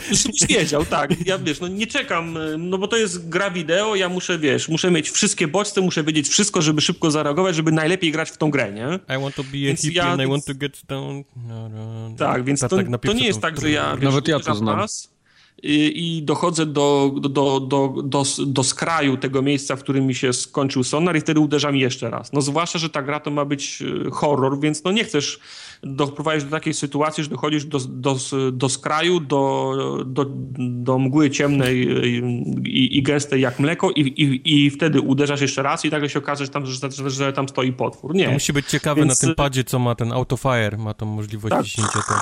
Już wiedział, tak. Ja wiesz, no nie czekam, no bo to jest gra wideo, ja muszę, wiesz, muszę mieć wszystkie bodźce, muszę wiedzieć wszystko, żeby szybko zareagować, żeby najlepiej grać w tą grę, nie? I want to be a ja... and I want to get down. No, no, no. Tak, więc to, tak to nie jest tak, że ja, wiesz, Nawet ja to znam. Pas, i dochodzę do, do, do, do, do skraju tego miejsca, w którym mi się skończył sonar i wtedy uderzam jeszcze raz. No zwłaszcza, że ta gra to ma być e, horror, więc no nie chcesz doprowadzić do takiej sytuacji, że dochodzisz do, do, do skraju, do, do, do mgły ciemnej i, i gęstej jak mleko i, i, i wtedy uderzasz jeszcze raz i nagle się okaże, że tam, że, że, że tam stoi potwór. Nie. To musi być ciekawe Więc... na tym padzie, co ma ten autofire, ma tą możliwość tak. ciśnięcia. To...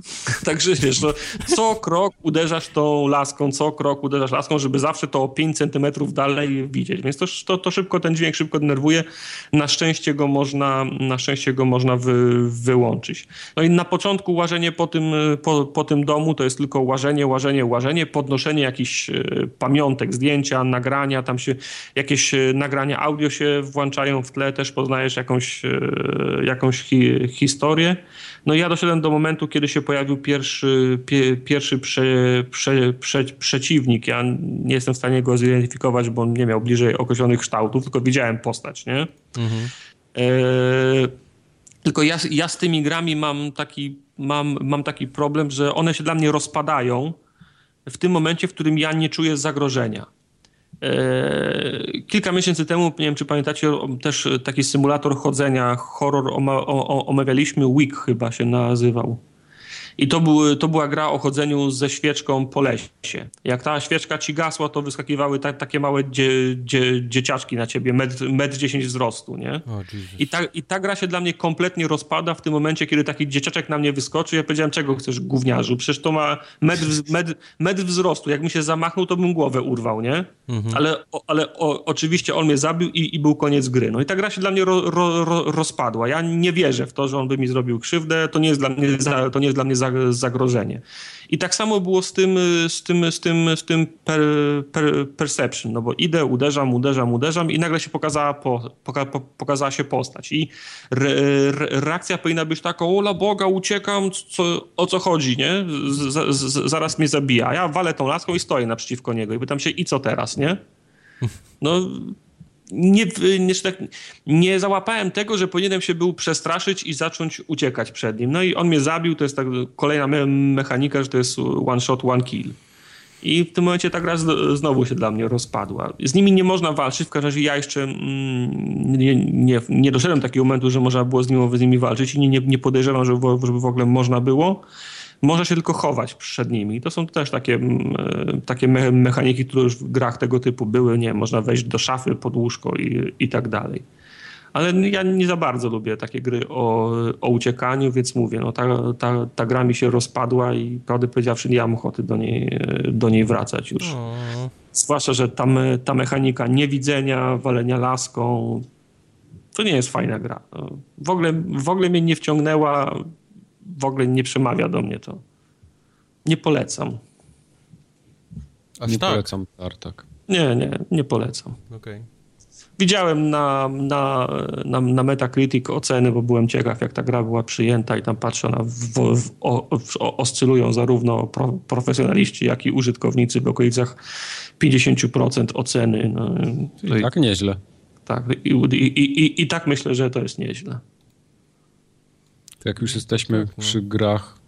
Także wiesz, no, co krok uderzasz tą laską, co krok uderzasz laską, żeby zawsze to o 5 centymetrów dalej widzieć. Więc to, to, to szybko, ten dźwięk szybko denerwuje. Na szczęście go można, na szczęście go można wy, wyłączyć. No i na początku łażenie po tym, po, po tym domu to jest tylko łażenie, łażenie, łażenie, podnoszenie jakichś e, pamiątek, zdjęcia, nagrania, tam się jakieś e, nagrania audio się włączają w tle, też poznajesz jakąś, e, jakąś hi, historię. No ja doszedłem do momentu, kiedy się pojawił pierwszy, pie, pierwszy prze, prze, prze, przeciwnik. Ja nie jestem w stanie go zidentyfikować, bo on nie miał bliżej określonych kształtów, tylko widziałem postać, nie? Mhm. E, tylko ja, ja z tymi grami mam taki, mam, mam taki problem, że one się dla mnie rozpadają w tym momencie, w którym ja nie czuję zagrożenia. E, kilka miesięcy temu, nie wiem czy pamiętacie, też taki symulator chodzenia, horror omawialiśmy, Week chyba się nazywał. I to, był, to była gra o chodzeniu ze świeczką po lesie. Jak ta świeczka ci gasła, to wyskakiwały ta, takie małe dzie, dzie, dzieciaczki na ciebie, metr, metr 10 wzrostu, nie? I, ta, I ta gra się dla mnie kompletnie rozpada w tym momencie, kiedy taki dzieciaczek na mnie wyskoczy. Ja powiedziałem, czego chcesz, gówniarzu? Przecież to ma metr, metr, metr wzrostu. Jakbym się zamachnął, to bym głowę urwał, nie? Mhm. Ale, o, ale o, oczywiście on mnie zabił i, i, był koniec gry. No i ta gra się dla mnie ro, ro, ro, rozpadła. Ja nie wierzę w to, że on by mi zrobił krzywdę. To nie jest dla mnie, to nie jest dla mnie zagrożenie. I tak samo było z tym, z tym, z tym, z tym per, per, perception, no bo idę, uderzam, uderzam, uderzam i nagle się pokazała, po, poka, pokazała się postać. I re, re, reakcja powinna być taka, ola Boga, uciekam, co, o co chodzi, nie? Z, z, zaraz mnie zabija. Ja walę tą laską i stoję naprzeciwko niego i pytam się, i co teraz, nie? No nie, nie, tak, nie załapałem tego, że powinienem się był przestraszyć i zacząć uciekać przed nim. No i on mnie zabił, to jest tak kolejna me mechanika, że to jest one shot, one kill. I w tym momencie ta gra znowu się dla mnie rozpadła. Z nimi nie można walczyć, w każdym razie ja jeszcze mm, nie, nie, nie doszedłem do takiego momentu, że można było z nimi, z nimi walczyć i nie, nie podejrzewam, żeby w ogóle można było można się tylko chować przed nimi. To są też takie, mm, e, takie me mechaniki, które już w grach tego typu były. Nie, można wejść do szafy, pod łóżko i, i tak dalej. Ale ja nie za bardzo lubię takie gry o, o uciekaniu, więc mówię, no ta, ta, ta gra mi się rozpadła i prawdę powiedziawszy nie mam ochoty do niej, do niej wracać już. O. Zwłaszcza, że ta, ta mechanika niewidzenia, walenia laską, to nie jest fajna gra. W ogóle, w ogóle mnie nie wciągnęła w ogóle nie przemawia do mnie to. Nie polecam. Aż nie tak? polecam Tartak. Nie, nie, nie polecam. Okay. Widziałem na, na, na, na Metacritic oceny, bo byłem ciekaw, jak ta gra była przyjęta i tam patrzę, ona w, w, o, w, oscylują zarówno pro, profesjonaliści, jak i użytkownicy w okolicach 50% oceny. No, I tak nieźle. Tak, i, i, i, i tak myślę, że to jest nieźle. Jak już jesteśmy tak, no. przy grach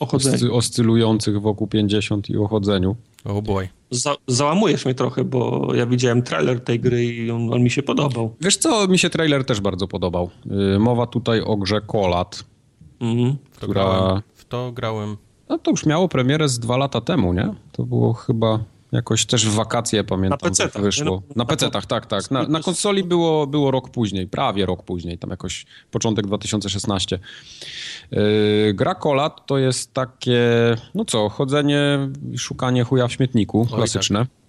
oscy oscylujących wokół 50 i o chodzeniu. Oh boy. Za załamujesz mnie trochę, bo ja widziałem trailer tej gry i on, on, mi się podobał. Wiesz co, mi się trailer też bardzo podobał. Yy, mowa tutaj o grze Kolat, mhm. która... W to grałem. No to już miało premierę z dwa lata temu, nie? To było chyba Jakoś też w wakacje pamiętam, na PC wyszło. No, na PC-tach, tak, tak. Na, na, konsoli było, było rok później, prawie rok później, tam jakoś początek 2016. Yy, gra Kolat to jest takie, no co, chodzenie, szukanie chuja w śmietniku, klasyczne. Oj, tak.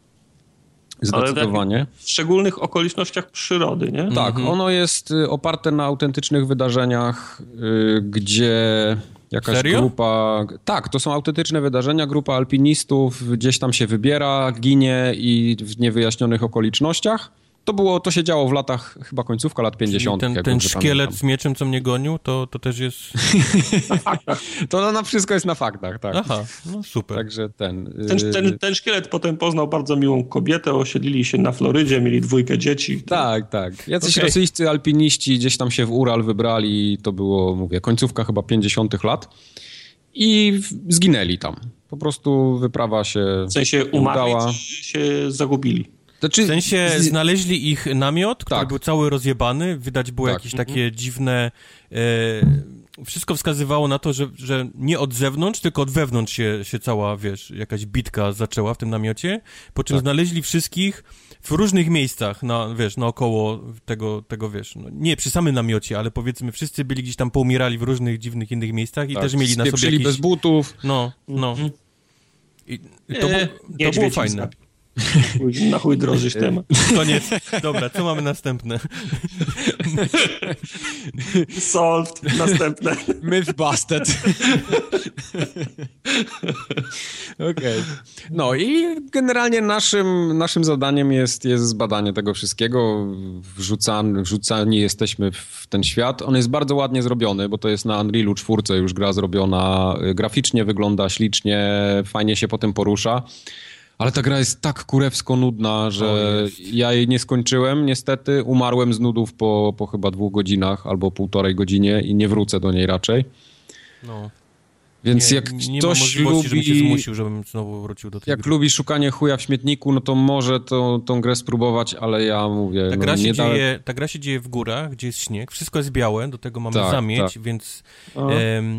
Zdecydowanie. w szczególnych okolicznościach przyrody, nie? Tak, mhm. ono jest y, oparte na autentycznych wydarzeniach, yy, gdzie Jakaś Serio? grupa. Tak, to są autentyczne wydarzenia. Grupa alpinistów gdzieś tam się wybiera, ginie i w niewyjaśnionych okolicznościach. To było, to się działo w latach, chyba końcówka lat 50. Czyli ten, ten szkielet z mieczem, co mnie gonił, to, to też jest... to na wszystko jest na faktach, tak. Aha, no super. Także ten... Ten, y, ten... ten szkielet potem poznał bardzo miłą kobietę, osiedlili się na Florydzie, mieli dwójkę dzieci. To... Tak, tak. Jacyś okay. rosyjscy alpiniści gdzieś tam się w Ural wybrali, to było, mówię, końcówka chyba 50 lat i zginęli tam. Po prostu wyprawa się W sensie umarli, udała. się zagubili? Znaczy, w sensie znaleźli ich namiot, który tak. był cały rozjebany, widać było tak. jakieś takie mhm. dziwne... E, wszystko wskazywało na to, że, że nie od zewnątrz, tylko od wewnątrz się, się cała, wiesz, jakaś bitka zaczęła w tym namiocie, po czym tak. znaleźli wszystkich w różnych miejscach, na, wiesz, naokoło tego, tego wiesz, no, nie przy samym namiocie, ale powiedzmy wszyscy byli gdzieś tam poumierali w różnych dziwnych innych miejscach i tak. też mieli na sobie jakieś... bez butów. No, no. Mhm. I to, nie, to było fajne. Na chuj drożysz temat. Koniec. Dobra, co mamy następne? Solved. Następne. Myth busted. Okej. Okay. No i generalnie naszym, naszym zadaniem jest, jest zbadanie tego wszystkiego. Wrzucani, wrzucani jesteśmy w ten świat. On jest bardzo ładnie zrobiony, bo to jest na Unrealu 4 już gra zrobiona. Graficznie wygląda ślicznie, fajnie się potem porusza. Ale ta gra jest tak kurewsko nudna, że ja jej nie skończyłem niestety. Umarłem z nudów po, po chyba dwóch godzinach albo półtorej godzinie i nie wrócę do niej raczej. No. Więc nie, jak nie ktoś lubi... żebym się zmusił, żebym znowu wrócił do tej Jak gry. lubi szukanie chuja w śmietniku, no to może to, tą grę spróbować, ale ja mówię... Ta, no, gra się dzieje, ta gra się dzieje w górach, gdzie jest śnieg, wszystko jest białe, do tego mamy tak, zamieć, tak. więc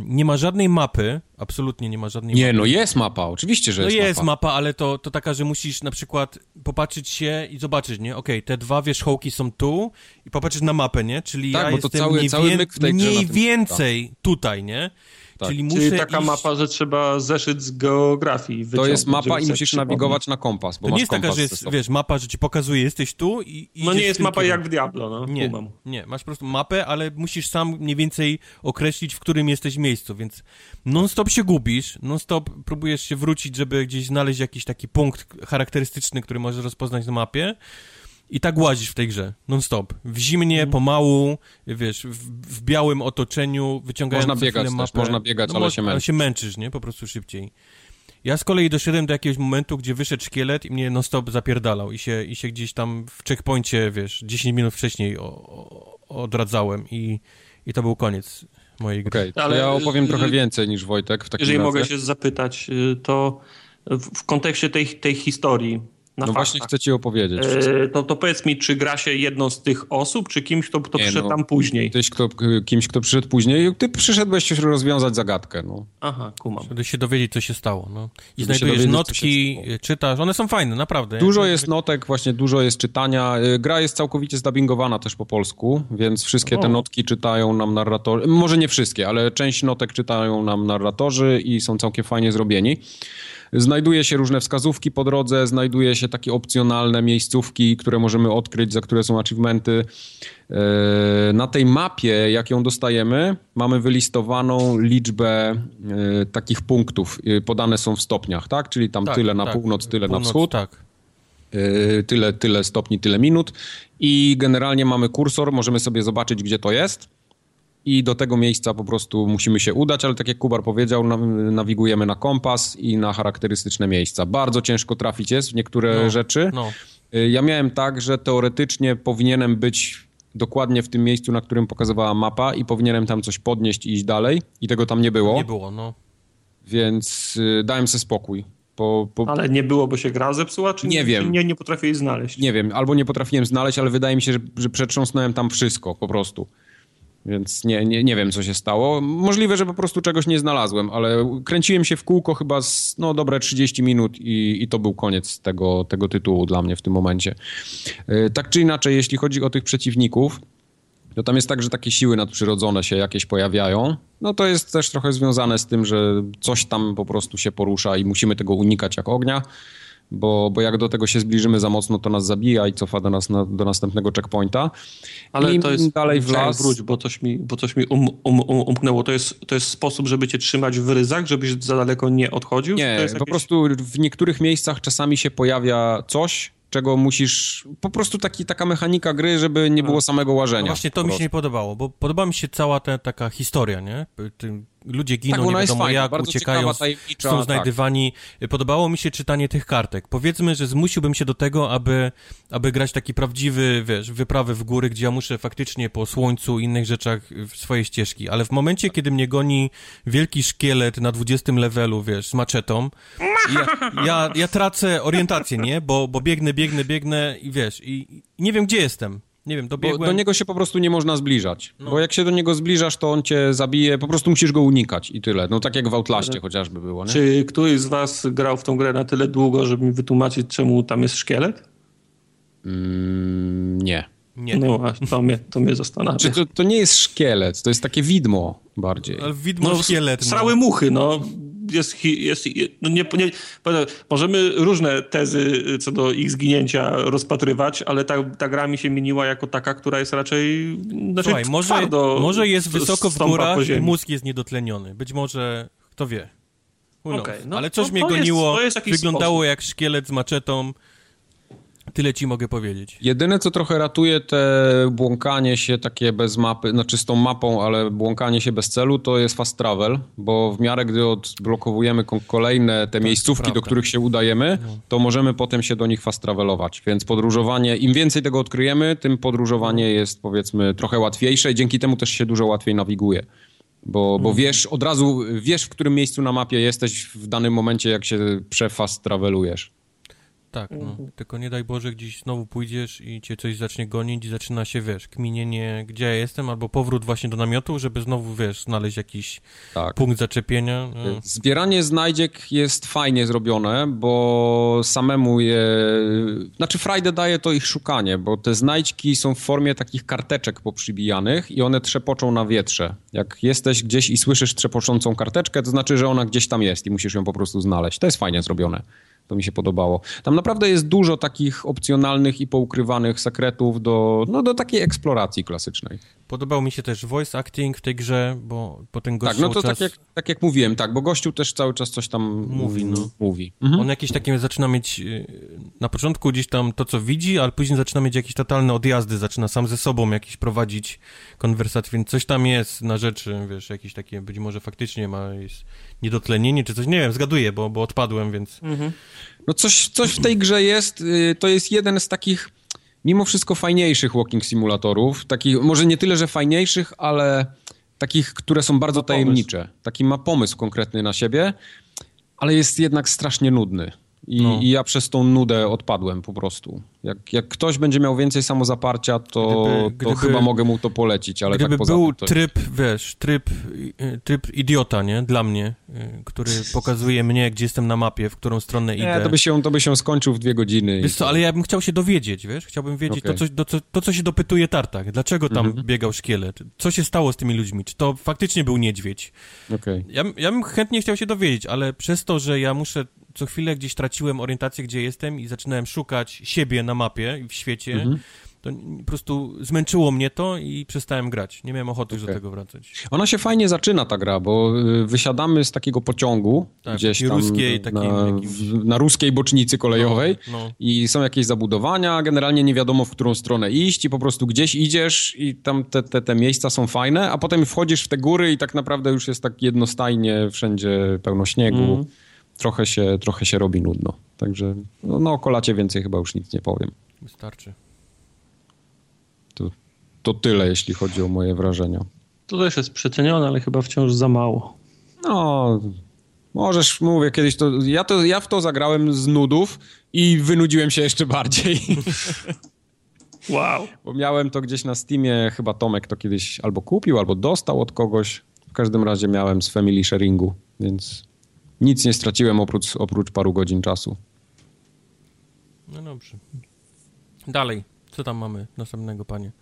nie ma żadnej mapy, absolutnie nie ma żadnej nie, mapy. Nie, no jest mapa, oczywiście, że no jest mapa. No jest mapa, ale to, to taka, że musisz na przykład popatrzeć się i zobaczyć, nie? Okej, okay, te dwa wierzchołki są tu i popatrzeć na mapę, nie? Czyli tak, ja bo to cały, mniej, cały myk w tej mniej więcej tutaj, nie? Tak. Czyli, muszę Czyli taka iść... mapa, że trzeba zeszyć z geografii. To jest mapa i musisz nawigować na kompas, bo To nie jest taka, że jest, wiesz, mapa, że ci pokazuje, jesteś tu i... No nie jest mapa jak w Diablo, no. Nie, nie, masz po prostu mapę, ale musisz sam mniej więcej określić, w którym jesteś miejscu, więc non-stop się gubisz, non-stop próbujesz się wrócić, żeby gdzieś znaleźć jakiś taki punkt charakterystyczny, który możesz rozpoznać na mapie, i tak łazisz w tej grze, non-stop. W zimnie, mm. pomału, wiesz, w, w, białym otoczeniu, wyciągając Można biegać mapę. Też, można biegać, no, ale się męczysz. Ale się męczysz, nie? Po prostu szybciej. Ja z kolei doszedłem do jakiegoś momentu, gdzie wyszedł szkielet i mnie non-stop zapierdalał i się, i się gdzieś tam w checkpoincie, wiesz, 10 minut wcześniej o, o, odradzałem i, i to był koniec mojej gry. Okay, ale ja opowiem trochę więcej niż Wojtek w takim Jeżeli razie. mogę się zapytać, y, to w, w kontekście tej, tej historii, no faktach. właśnie chcę ci opowiedzieć. E, to, to powiedz mi, czy gra się jedną z tych osób, czy kimś, kto, kto przyszedł no, tam później? Tyś, kto, kimś, kto przyszedł później. Ty przyszedłeś rozwiązać zagadkę. No. Aha, kumam. Żeby się dowiedzieć, co się stało. No. I Żeby znajdujesz notki, czytasz. One są fajne, naprawdę. Dużo jest notek, właśnie dużo jest czytania. E, gra jest całkowicie zdabingowana też po polsku, więc wszystkie te notki czytają nam narratorzy. Może nie wszystkie, ale część notek czytają nam narratorzy i są całkiem fajnie zrobieni. Znajduje się różne wskazówki po drodze, znajduje się takie opcjonalne miejscówki, które możemy odkryć, za które są achievementy. E, na tej mapie, jak ją dostajemy, mamy wylistowaną liczbę e, takich punktów. E, podane są w stopniach, tak? Czyli tam tak, tyle na tak. północ, tyle północ, na wschód. Tak. Tyle, tyle stopni, tyle minut. I generalnie mamy kursor, możemy sobie zobaczyć, gdzie to jest i do tego miejsca po prostu musimy się udać, ale tak jak Kubar powiedział, nawigujemy na kompas i na charakterystyczne miejsca. Bardzo ciężko trafić jest w niektóre no, rzeczy. No. Y, ja miałem tak, że teoretycznie powinienem być dokładnie w tym miejscu, na którym pokazywała mapa i powinienem tam coś podnieść i iść dalej i tego tam nie było. Nie było, no. Więc y, dałem sobie spokój. Po, po... Ale nie było, bo się gra zepsuła, czy nie, nie wiem. nie, nie potrafiłeś znaleźć? Nie wiem, albo nie potrafiłem znaleźć, ale wydaje mi się, że, że przetrząsnąłem tam wszystko po prostu. Więc nie, nie, nie wiem, co się stało. Możliwe, że po prostu czegoś nie znalazłem, ale kręciłem się w kółko chyba z, no dobre 30 minut i, i to był koniec tego, tego tytułu dla mnie w tym momencie. E, tak czy inaczej, jeśli chodzi o tych przeciwników, to tam jest tak, że takie siły nadprzyrodzone się jakieś pojawiają. No to jest też trochę związane z tym, że coś tam po prostu się porusza i musimy tego unikać jak ognia bo, bo jak do tego się zbliżymy za mocno, to nas zabija i cofa do nas na, do następnego checkpointa. Ale I to jest, dalej w las... wróć, bo coś mi, bo coś mi um, um, um, umknęło. To jest, to jest sposób, żeby cię trzymać w ryzach, żebyś za daleko nie odchodził? Nie, jakieś... po prostu w niektórych miejscach czasami się pojawia coś, czego musisz, po prostu taki, taka mechanika gry, żeby nie było samego łażenia. No właśnie to mi się nie podobało, bo podoba mi się cała ta taka historia, nie? Ludzie giną, tak, nie wiadomo fajna, jak, uciekają, są tak. znajdywani. Tak. Podobało mi się czytanie tych kartek. Powiedzmy, że zmusiłbym się do tego, aby, aby grać taki prawdziwy, wiesz, wyprawy w góry, gdzie ja muszę faktycznie po słońcu i innych rzeczach swoje ścieżki, ale w momencie, kiedy mnie goni wielki szkielet na 20 levelu, wiesz, z maczetą, ja, ja, ja tracę orientację, nie? Bo, bo biegnę, biegnę, biegnę i wiesz, i, i nie wiem, gdzie jestem. Nie wiem, dobiegłem... Bo do niego się po prostu nie można zbliżać. No. Bo jak się do niego zbliżasz, to on cię zabije, po prostu musisz go unikać i tyle. No tak jak w Outlaście chociażby było, nie? Czy któryś z was grał w tą grę na tyle długo, żeby mi wytłumaczyć, czemu tam jest szkielet? Mm, nie. Nie. No to mnie, to mnie zastanawia. Czy to, to nie jest szkielet, to jest takie widmo bardziej. Ale widmo, no, szkielet. No. Srały muchy, no. Jest, jest no nie, nie, możemy różne tezy co do ich zginięcia rozpatrywać, ale ta, ta gra mi się mieniła jako taka, która jest raczej znaczy Słuchaj, może, może jest wysoko w górach i mózg jest niedotleniony. Być może, kto wie. Okay, no, ale coś no, mnie goniło, jest, wyglądało sposób. jak szkielet z maczetą, Tyle ci mogę powiedzieć. Jedyne, co trochę ratuje te błąkanie się takie bez mapy, znaczy z tą mapą, ale błąkanie się bez celu, to jest fast travel, bo w miarę gdy odblokowujemy kolejne te tak, miejscówki, do których się udajemy, no. to możemy potem się do nich fast travelować. Więc podróżowanie, im więcej tego odkryjemy, tym podróżowanie jest powiedzmy trochę łatwiejsze i dzięki temu też się dużo łatwiej nawiguje. Bo, bo mhm. wiesz, od razu wiesz, w którym miejscu na mapie jesteś w danym momencie, jak się przefast travelujesz. Tak, no. Mhm. Tylko nie daj Boże, gdzieś znowu pójdziesz i cię coś zacznie gonić i zaczyna się, wiesz, kminienie, gdzie ja jestem, albo powrót właśnie do namiotu, żeby znowu, wiesz, znaleźć jakiś tak. punkt zaczepienia. No. Zbieranie znajdziek jest fajnie zrobione, bo samemu je... Znaczy Friday daje to ich szukanie, bo te znajdźki są w formie takich karteczek poprzybijanych i one trzepoczą na wietrze. Jak jesteś gdzieś i słyszysz trzepoczącą karteczkę, to znaczy, że ona gdzieś tam jest i musisz ją po prostu znaleźć. To jest fajnie zrobione. To mi się podobało. Tam naprawdę jest dużo takich opcjonalnych i poukrywanych sekretów do, no, do takiej eksploracji klasycznej. Podobał mi się też voice acting w tej grze, bo, ten gość Tak, no to czas... tak, jak, tak jak mówiłem, tak, bo gościu też cały czas coś tam mówi. No. mówi. Mhm. On jakieś takie zaczyna mieć, y, na początku gdzieś tam to, co widzi, ale później zaczyna mieć jakieś totalne odjazdy, zaczyna sam ze sobą jakieś prowadzić konwersacje, więc coś tam jest na rzeczy, wiesz, jakieś takie, być może faktycznie ma jest niedotlenienie czy coś, nie wiem, zgaduję, bo, bo odpadłem, więc... Mhm. No coś, coś w tej grze jest, y, to jest jeden z takich mimo wszystko fajniejszych walking simulatorów. Takich, może nie tyle, że fajniejszych, ale takich, które są bardzo tajemnicze. Taki ma pomysł konkretny na siebie, ale jest jednak strasznie nudny. I, no. I, ja przez tą nudę odpadłem po prostu. Jak, jak ktoś będzie miał więcej samozaparcia, to, gdyby, to chyba mogę mu to polecić, ale gdyby tak poza był tym, tryb, wiesz, tryb, y, tryb idiota, nie? Dla mnie, y, który pokazuje mnie, gdzie jestem na mapie, w którą stronę idę. Nie, to by się, to by się skończył w dwie godziny. Wiesz co, ale ja bym chciał się dowiedzieć, wiesz? Chciałbym wiedzieć okay. to, co, to, to, co się dopytuje Tartak. Dlaczego tam mhm. biegał szkielet? Co się stało z tymi ludźmi? Czy to faktycznie był niedźwiedź? Okay. Ja, ja bym chętnie chciał się dowiedzieć, ale przez to, że ja muszę co chwilę gdzieś traciłem orientację, gdzie jestem i zaczynałem szukać siebie na mapie i w świecie. Mhm to po prostu zmęczyło mnie to i przestałem grać. Nie miałem ochoty okay. już do tego wracać. Ona się fajnie zaczyna, ta gra, bo y, wysiadamy z takiego pociągu tak, gdzieś tam ruskiej, na, na, ruskiej bocznicy kolejowej no, no. i są jakieś zabudowania, generalnie nie wiadomo, w którą stronę iść i po prostu gdzieś idziesz i tam te, te, te miejsca są fajne, a potem wchodzisz w te góry i tak naprawdę już jest tak jednostajnie, wszędzie pełno śniegu. Mm trochę się, trochę się robi nudno. Także no, no o kolacie więcej chyba już nic nie powiem. Wystarczy. To, to tyle, jeśli chodzi o moje wrażenia. To też jest przecenione, ale chyba wciąż za mało. No, możesz, mówię kiedyś, to ja, to ja w to zagrałem z nudów i wynudziłem się jeszcze bardziej. Wow. Bo miałem to gdzieś na Steamie, chyba Tomek to kiedyś albo kupił, albo dostał od kogoś. W każdym razie miałem z Family Sharingu, więc nic nie straciłem oprócz, oprócz paru godzin czasu. No dobrze. Dalej, co tam mamy następnego, panie?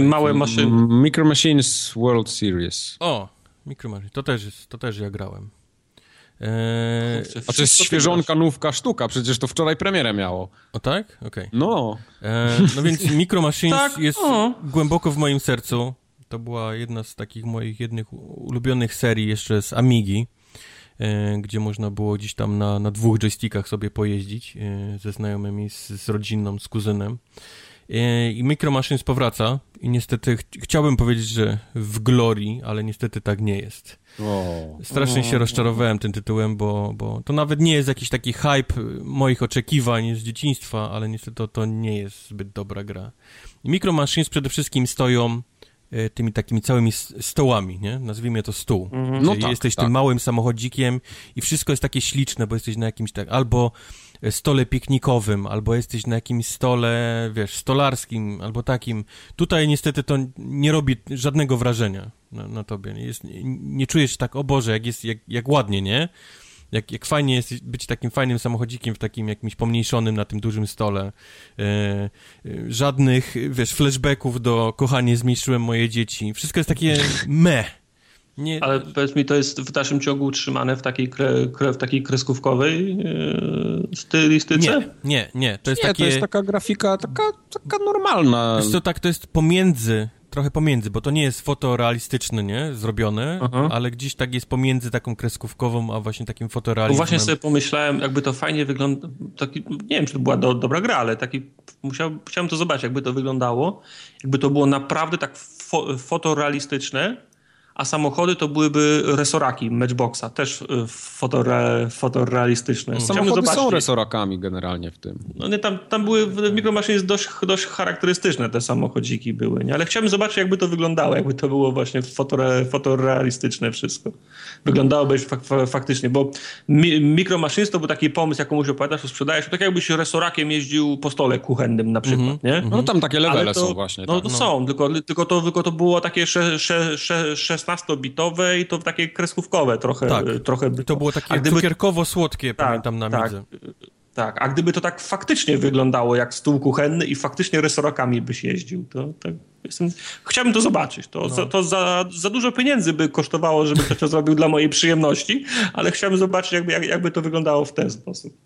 Małe maszyny. Micro Machines World Series. O, Micro Machines. To też jest, to też ja grałem. Eee, A to jest świeżonka, nówka sztuka, przecież to wczoraj premierę miało. O tak? Okej. Okay. No. Eee, no więc Micro Machines tak? jest o. głęboko w moim sercu. To była jedna z takich moich jednych ulubionych serii jeszcze z Amigi. E, gdzie można było gdzieś tam na, na dwóch joystickach sobie pojeździć e, ze znajomymi, z, z rodziną, z kuzynem. E, I Micro Machines powraca i niestety ch chciałbym powiedzieć, że w glorii, ale niestety tak nie jest. Strasznie się rozczarowałem tym tytułem, bo, bo to nawet nie jest jakiś taki hype moich oczekiwań z dzieciństwa, ale niestety to, to nie jest zbyt dobra gra. I Micro Machines przede wszystkim stoją tymi takimi całymi stołami, nie? Nazwijmy to stół. Mhm. No tak, jesteś tak. tym małym samochodzikiem i wszystko jest takie śliczne, bo jesteś na jakimś tak albo stole piknikowym, albo jesteś na jakimś stole, wiesz, stolarskim, albo takim. Tutaj niestety to nie robi żadnego wrażenia na, na tobie. Jest, nie czujesz tak, o Boże, jak jest, jak, jak ładnie, nie? Jak, jak fajnie jest być takim fajnym samochodzikiem w takim jakimś pomniejszonym na tym dużym stole. E, e, żadnych, wiesz, flashbacków do kochanie zmniejszyłem moje dzieci. Wszystko jest takie me. Nie. Ale powiedz mi, to jest w dalszym ciągu utrzymane w takiej, kre, kre, w takiej kreskówkowej yy, stylistyce? Nie, nie, nie. To jest, nie, takie... to jest taka grafika taka, taka normalna. Wiesz co, tak, to jest pomiędzy trochę pomiędzy, bo to nie jest fotorealistyczne, nie? Zrobione, Aha. ale gdzieś tak jest pomiędzy taką kreskówkową, a właśnie takim fotorealizmem. Bo właśnie sobie pomyślałem, jakby to fajnie wygląda, taki, nie wiem, czy to była do, dobra gra, ale taki, musiał, chciałem to zobaczyć, jakby to wyglądało, jakby to było naprawdę tak fo, fotorealistyczne, a samochody to byłyby resoraki Matchboxa, też y, fotore, fotorealistyczne. Mm. Samochody są resorakami generalnie w tym. No nie, tam, tam były, w Micromachine jest dość, dość charakterystyczne te samochodziki były, nie? ale chciałbym zobaczyć jakby to wyglądało, jakby to było właśnie fotore, fotorealistyczne wszystko. Wyglądałoby fak, faktycznie, bo mi, Micro Machines to był taki pomysł, jak komuś opowiadasz, to sprzedajesz, to tak jakbyś resorakiem jeździł po stole kuchennym na przykład, mm -hmm. nie? No tam takie levele to, są właśnie. No tak. to no. są, tylko, tylko, to, tylko to było takie sze, sze, sze, 16-bitowe i to takie kreskówkowe trochę. Tak, trochę to było takie gdyby... cukierkowo-słodkie, tak, pamiętam na tak, midze. Tak, a gdyby to tak faktycznie wyglądało jak stół kuchenny i faktycznie resorokami byś jeździł, to tak jestem... chciałbym to zobaczyć. To, no. za, to za, za dużo pieniędzy by kosztowało, żeby ktoś to zrobił dla mojej przyjemności, ale chciałbym zobaczyć, jakby, jak, jakby to wyglądało w ten sposób.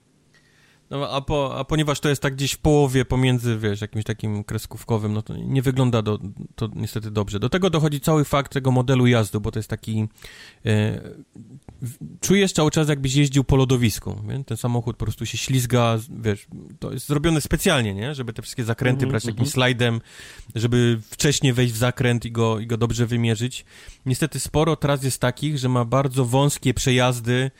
No, a, po, a ponieważ to jest tak gdzieś w połowie pomiędzy, wiesz, jakimś takim kreskówkowym, no to nie wygląda do, to niestety dobrze. Do tego dochodzi cały fakt tego modelu jazdy, bo to jest taki... E, czujesz cały czas, jakbyś jeździł po lodowisku, nie? Ten samochód po prostu się ślizga, wiesz, to jest zrobione specjalnie, nie? Żeby te wszystkie zakręty mm brać jakimś mm -hmm. slajdem, żeby wcześniej wejść w zakręt i go, i go dobrze wymierzyć. Niestety sporo tras jest takich, że ma bardzo wąskie przejazdy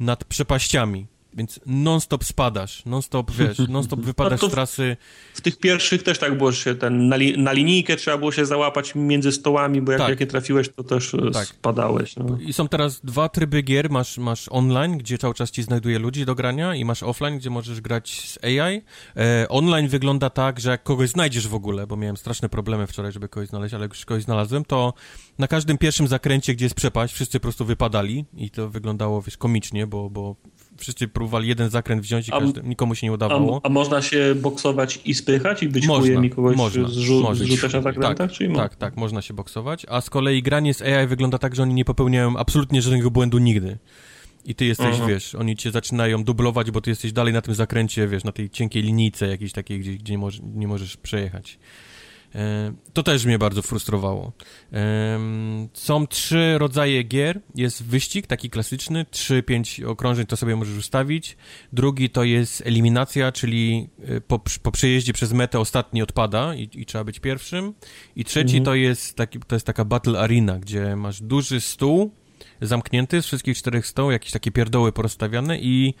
nad przepaściami więc non-stop spadasz, non-stop, wiesz, non-stop wypadasz no z trasy. W tych pierwszych też tak było, się ten, na, li, na linijkę trzeba było się załapać między stołami, bo jak, tak. jak nie trafiłeś, to też e, tak. spadałeś. No. I są teraz dwa tryby gier, masz, masz online, gdzie cały czas ci znajduje ludzi do grania i masz offline, gdzie możesz grać z AI. E, online wygląda tak, że jak kogoś znajdziesz w ogóle, bo miałem straszne problemy wczoraj, żeby kogoś znaleźć, ale jak już kogoś znalazłem, to na każdym pierwszym zakręcie, gdzie jest przepaść, wszyscy po prostu wypadali i to wyglądało, wiesz, komicznie, bo, bo wszyscy próbowali jeden zakręt wziąć i każdy, nikomu się nie udawało. A, a, można się boksować i spychać i być można, i kogoś można, zrzu można. zrzucać na zakrętach? Tak, czy tak, tak, można się boksować, a z kolei granie z AI wygląda tak, że oni nie popełniają absolutnie żadnego błędu nigdy. I ty jesteś, Aha. wiesz, oni cię zaczynają dublować, bo ty jesteś dalej na tym zakręcie, wiesz, na tej cienkiej linijce jakiejś takiej, gdzie, gdzie nie, może, nie możesz przejechać. E, to też mnie bardzo frustrowało. Są trzy rodzaje gier. Jest wyścig, taki klasyczny, trzy, pięć okrążeń to sobie możesz ustawić. Drugi to jest eliminacja, czyli e, po, po przejeździe przez metę ostatni odpada i, i trzeba być pierwszym. I trzeci mhm. to, jest taki, to jest taka battle arena, gdzie masz duży stół zamknięty z wszystkich czterech stołów, jakieś takie pierdoły porozstawiane i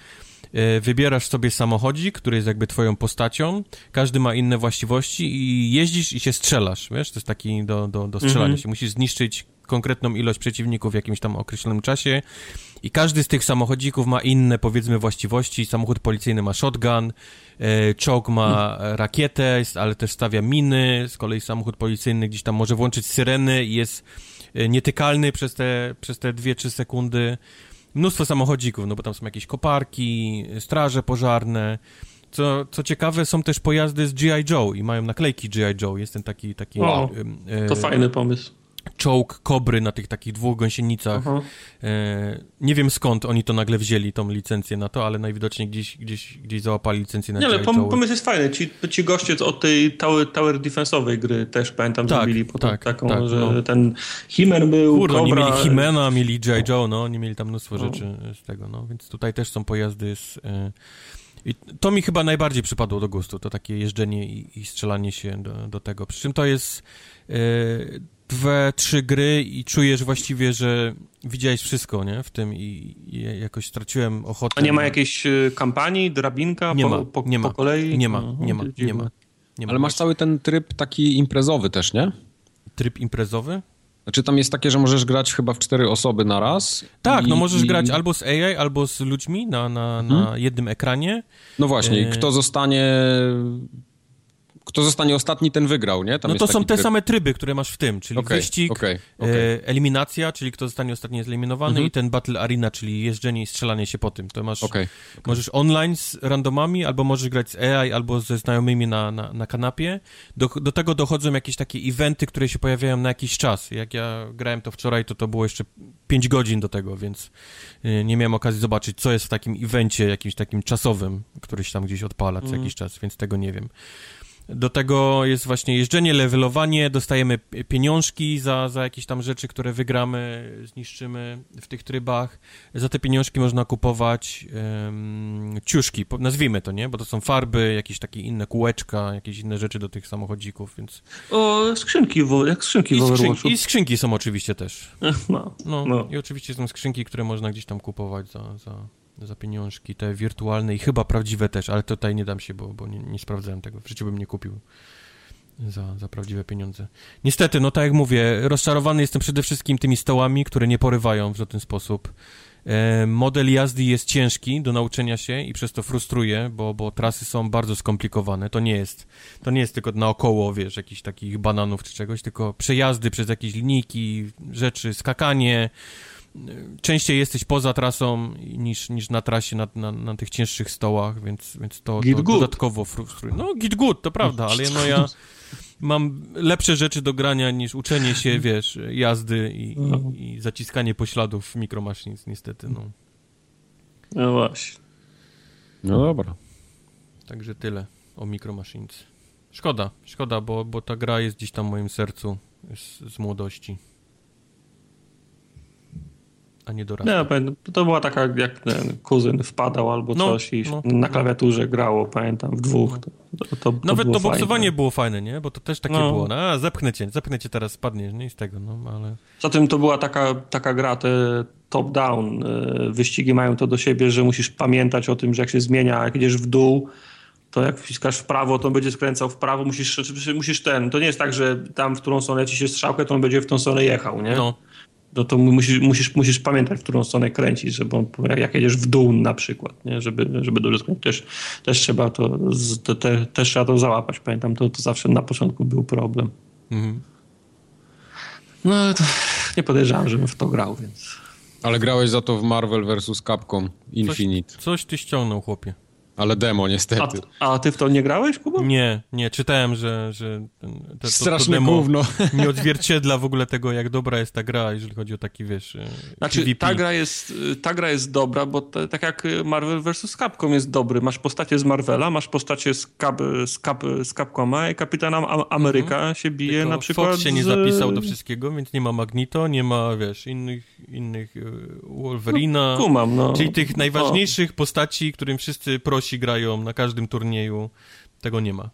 wybierasz sobie samochodzik, który jest jakby twoją postacią, każdy ma inne właściwości i jeździsz i się strzelasz, wiesz, to jest taki do, do, do strzelania mhm. się. Musisz zniszczyć konkretną ilość przeciwników w jakimś tam określonym czasie i każdy z tych samochodzików ma inne, powiedzmy, właściwości. Samochód policyjny ma shotgun, e, czołg ma mhm. rakietę, ale też stawia miny, z kolei samochód policyjny gdzieś tam może włączyć syreny i jest e, nietykalny przez te, przez te 2-3 sekundy mnóstwo samochodzików, no bo tam są jakieś koparki, straże pożarne. Co, co ciekawe, są też pojazdy z G.I. Joe i mają naklejki G.I. Joe. Jest ten taki... taki o, to fajny pomysł czołg kobry na tych takich dwóch gąsienicach. E, nie wiem skąd oni to nagle wzięli, tą licencję na to, ale najwidoczniej gdzieś, gdzieś, gdzieś załapali licencję na Nie, ale pom pomysł jest fajny. Ci, ci goście od tej tower, tower defense'owej gry też pamiętam, tak, zrobili potem tak, taką, tak, że no. ten Himen był, Kurde, Cobra... oni mieli Himena, mieli G.I. Joe, no, oni mieli tam mnóstwo no. rzeczy z tego, no, więc tutaj też są pojazdy z... E, i to mi chyba najbardziej przypadło do gustu, to takie jeżdżenie i, i strzelanie się do, do tego. Przy czym to jest... E, dwie, trzy gry i czujesz właściwie, że widziałeś wszystko, nie? W tym i, i jakoś straciłem ochotę. A nie ma jakiejś y, kampanii, drabinka nie po, ma, po, nie ma, po kolei? Nie ma, no, nie ma, nie ma. Nie ma. Ale masz cały ten tryb taki imprezowy też, nie? Tryb imprezowy? Znaczy tam jest takie, że możesz grać chyba w cztery osoby na raz. Tak, i, no możesz i... grać albo z AI, albo z ludźmi na, na, na hmm? jednym ekranie. No właśnie, e... kto zostanie kto zostanie ostatni, ten wygrał, nie? Tam no to są te tryb. same tryby, które masz w tym, czyli okay, wyścig, okay, okay. E, eliminacja, czyli kto zostanie ostatni zeliminowany mhm. i ten Battle Arena, czyli jeżdżenie i strzelanie się po tym. To masz, możesz online z randomami, albo możesz grać z AI, albo ze znajomymi na, na, na kanapie. Do, do tego dochodzą jakieś takie eventy, które się pojawiają na jakiś czas. Jak ja grałem to wczoraj, to to było jeszcze 5 godzin do tego, więc e, nie miałem okazji zobaczyć, co jest w takim evencie jakimś takim czasowym, który się tam gdzieś odpala co mhm. jakiś czas, więc tego nie wiem. Do tego jest właśnie jeżdżenie, levelowanie, dostajemy pieniążki za, za jakieś tam rzeczy, które wygramy, zniszczymy w tych trybach. Za te pieniążki można kupować um, ciuszki, nazwijmy to, nie? Bo to są farby, jakieś takie inne kółeczka, jakieś inne rzeczy do tych samochodzików, więc... O, skrzynki, w, jak skrzynki I. I skrzynki są oczywiście też. No, no, no. I oczywiście są skrzynki, które można gdzieś tam kupować za, za, za pieniążki, te wirtualne i chyba prawdziwe też, ale tutaj nie dam się, bo, bo nie, nie sprawdzałem tego. W życiu bym nie kupił za, za prawdziwe pieniądze. Niestety, no tak jak mówię, rozczarowany jestem przede wszystkim tymi stołami, które nie porywają w żaden sposób. E, model jazdy jest ciężki do nauczenia się i przez to frustruje, bo, bo trasy są bardzo skomplikowane. To nie jest, to nie jest tylko naokoło, wiesz, jakichś takich bananów czy czegoś, tylko przejazdy przez jakieś linijki, rzeczy, skakanie, częściej jesteś poza trasą niż, niż na trasie, na, na, na tych cięższych stołach, więc, więc to, to dodatkowo frustruje. No, git good, to prawda, ale no ja mam lepsze rzeczy do grania niż uczenie się, wiesz, jazdy i, i, no. i zaciskanie pośladów w Micro Machines, niestety, no. No właśnie. No dobra. Także tyle o Machines. Szkoda, szkoda, bo, bo ta gra jest gdzieś tam w moim sercu z, z młodości a nie dorasta. Nie, to była taka, jak ten kuzyn wpadał albo no, coś i no. na klawiaturze grało, pamiętam, w dwóch. To, to, to Nawet to boksowanie fajne. było fajne, nie? Bo to też takie no. było, no, a zepchnę cię, zepchnę cię teraz, spadniesz, nie? I z tego, no, ale... Zatem to była taka, taka gra, te top-down e, wyścigi mają to do siebie, że musisz pamiętać o tym, że jak się zmienia, jak idziesz w dół, to jak wciskasz w prawo, to on będzie skręcał w prawo, musisz, musisz ten, to nie jest tak, że tam, w którą stronę ci się strzałkę, to on będzie w tą stronę jechał, nie? No no to musisz, musisz, musisz pamiętać, w którą stronę kręcić, żeby on, jak jedziesz w dół na przykład, nie? Żeby, żeby dobrze skręcić. Też, też trzeba to, to te, też trzeba to załapać. Pamiętam, to, to zawsze na początku był problem. Mhm. No to nie podejrzewam, żebym w to grał, więc... Ale grałeś za to w Marvel vs. Capcom Infinite. Coś, coś ty ściągnął, chłopie. Ale demo, niestety. A, a, ty w to nie grałeś, Kuba? Nie, nie. Czytałem, że, że to, Straszne to demo gówno. nie odzwierciedla w ogóle tego, jak dobra jest ta gra, jeżeli chodzi o taki, wiesz, e, Znaczy, PvP. ta gra jest, ta gra jest dobra, bo te, tak jak Marvel vs. Capcom jest dobry. Masz postacie z Marvela, masz postacie z, Cap, z, Cap, z Capcoma i Kapitan Ameryka mhm. się bije Tylko na przykład Fox się nie zapisał do wszystkiego, więc nie ma Magnito, nie ma, wiesz, innych, innych e, Wolverina. No, kumam, no. Czyli tych najważniejszych postaci, którym wszyscy prosi grają na każdym turnieju. Tego nie ma.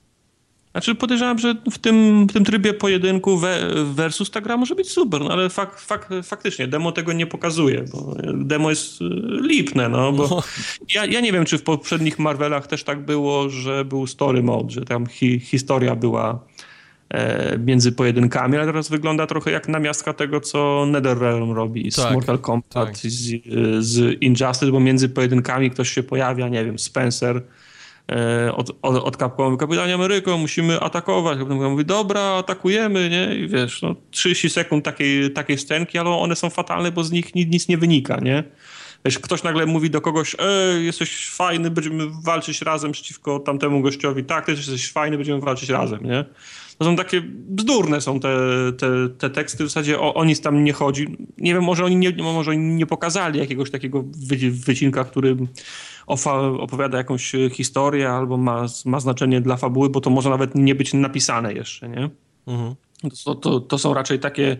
Znaczy podejrzewam, że w tym, w tym trybie pojedynku versus ta gra może być super, no ale fak, fak, faktycznie demo tego nie pokazuje, bo demo jest y, lipne, no bo no. Ja, ja nie wiem, czy w poprzednich Marvelach też tak było, że był story mode, że tam hi, historia była e, między pojedynkami, ale teraz wygląda trochę jak namiastka tego, co NetherRealm robi z tak, Mortal Kombat, tak. z, z Injustice, bo między pojedynkami ktoś się pojawia, nie wiem, Spencer, E, od, od, od Capcomu, kapitanie Ameryko, musimy atakować. Kapitan mówi, dobra, atakujemy, nie? I wiesz, no 30 sekund takiej, takiej scenki, ale one są fatalne, bo z nich nic, nic nie wynika, nie? Wiesz, ktoś nagle mówi do kogoś, e, jesteś fajny, będziemy walczyć razem przeciwko tamtemu gościowi. Tak, ty jesteś fajny, będziemy walczyć razem, nie? To są takie bzdurne są te, te, te teksty, w zasadzie o, o nic tam nie chodzi. Nie wiem, może oni nie, może oni nie pokazali jakiegoś takiego wycinka, który opowiada jakąś historię albo ma, ma znaczenie dla fabuły, bo to może nawet nie być napisane jeszcze, nie? Mhm. To, to, to są raczej takie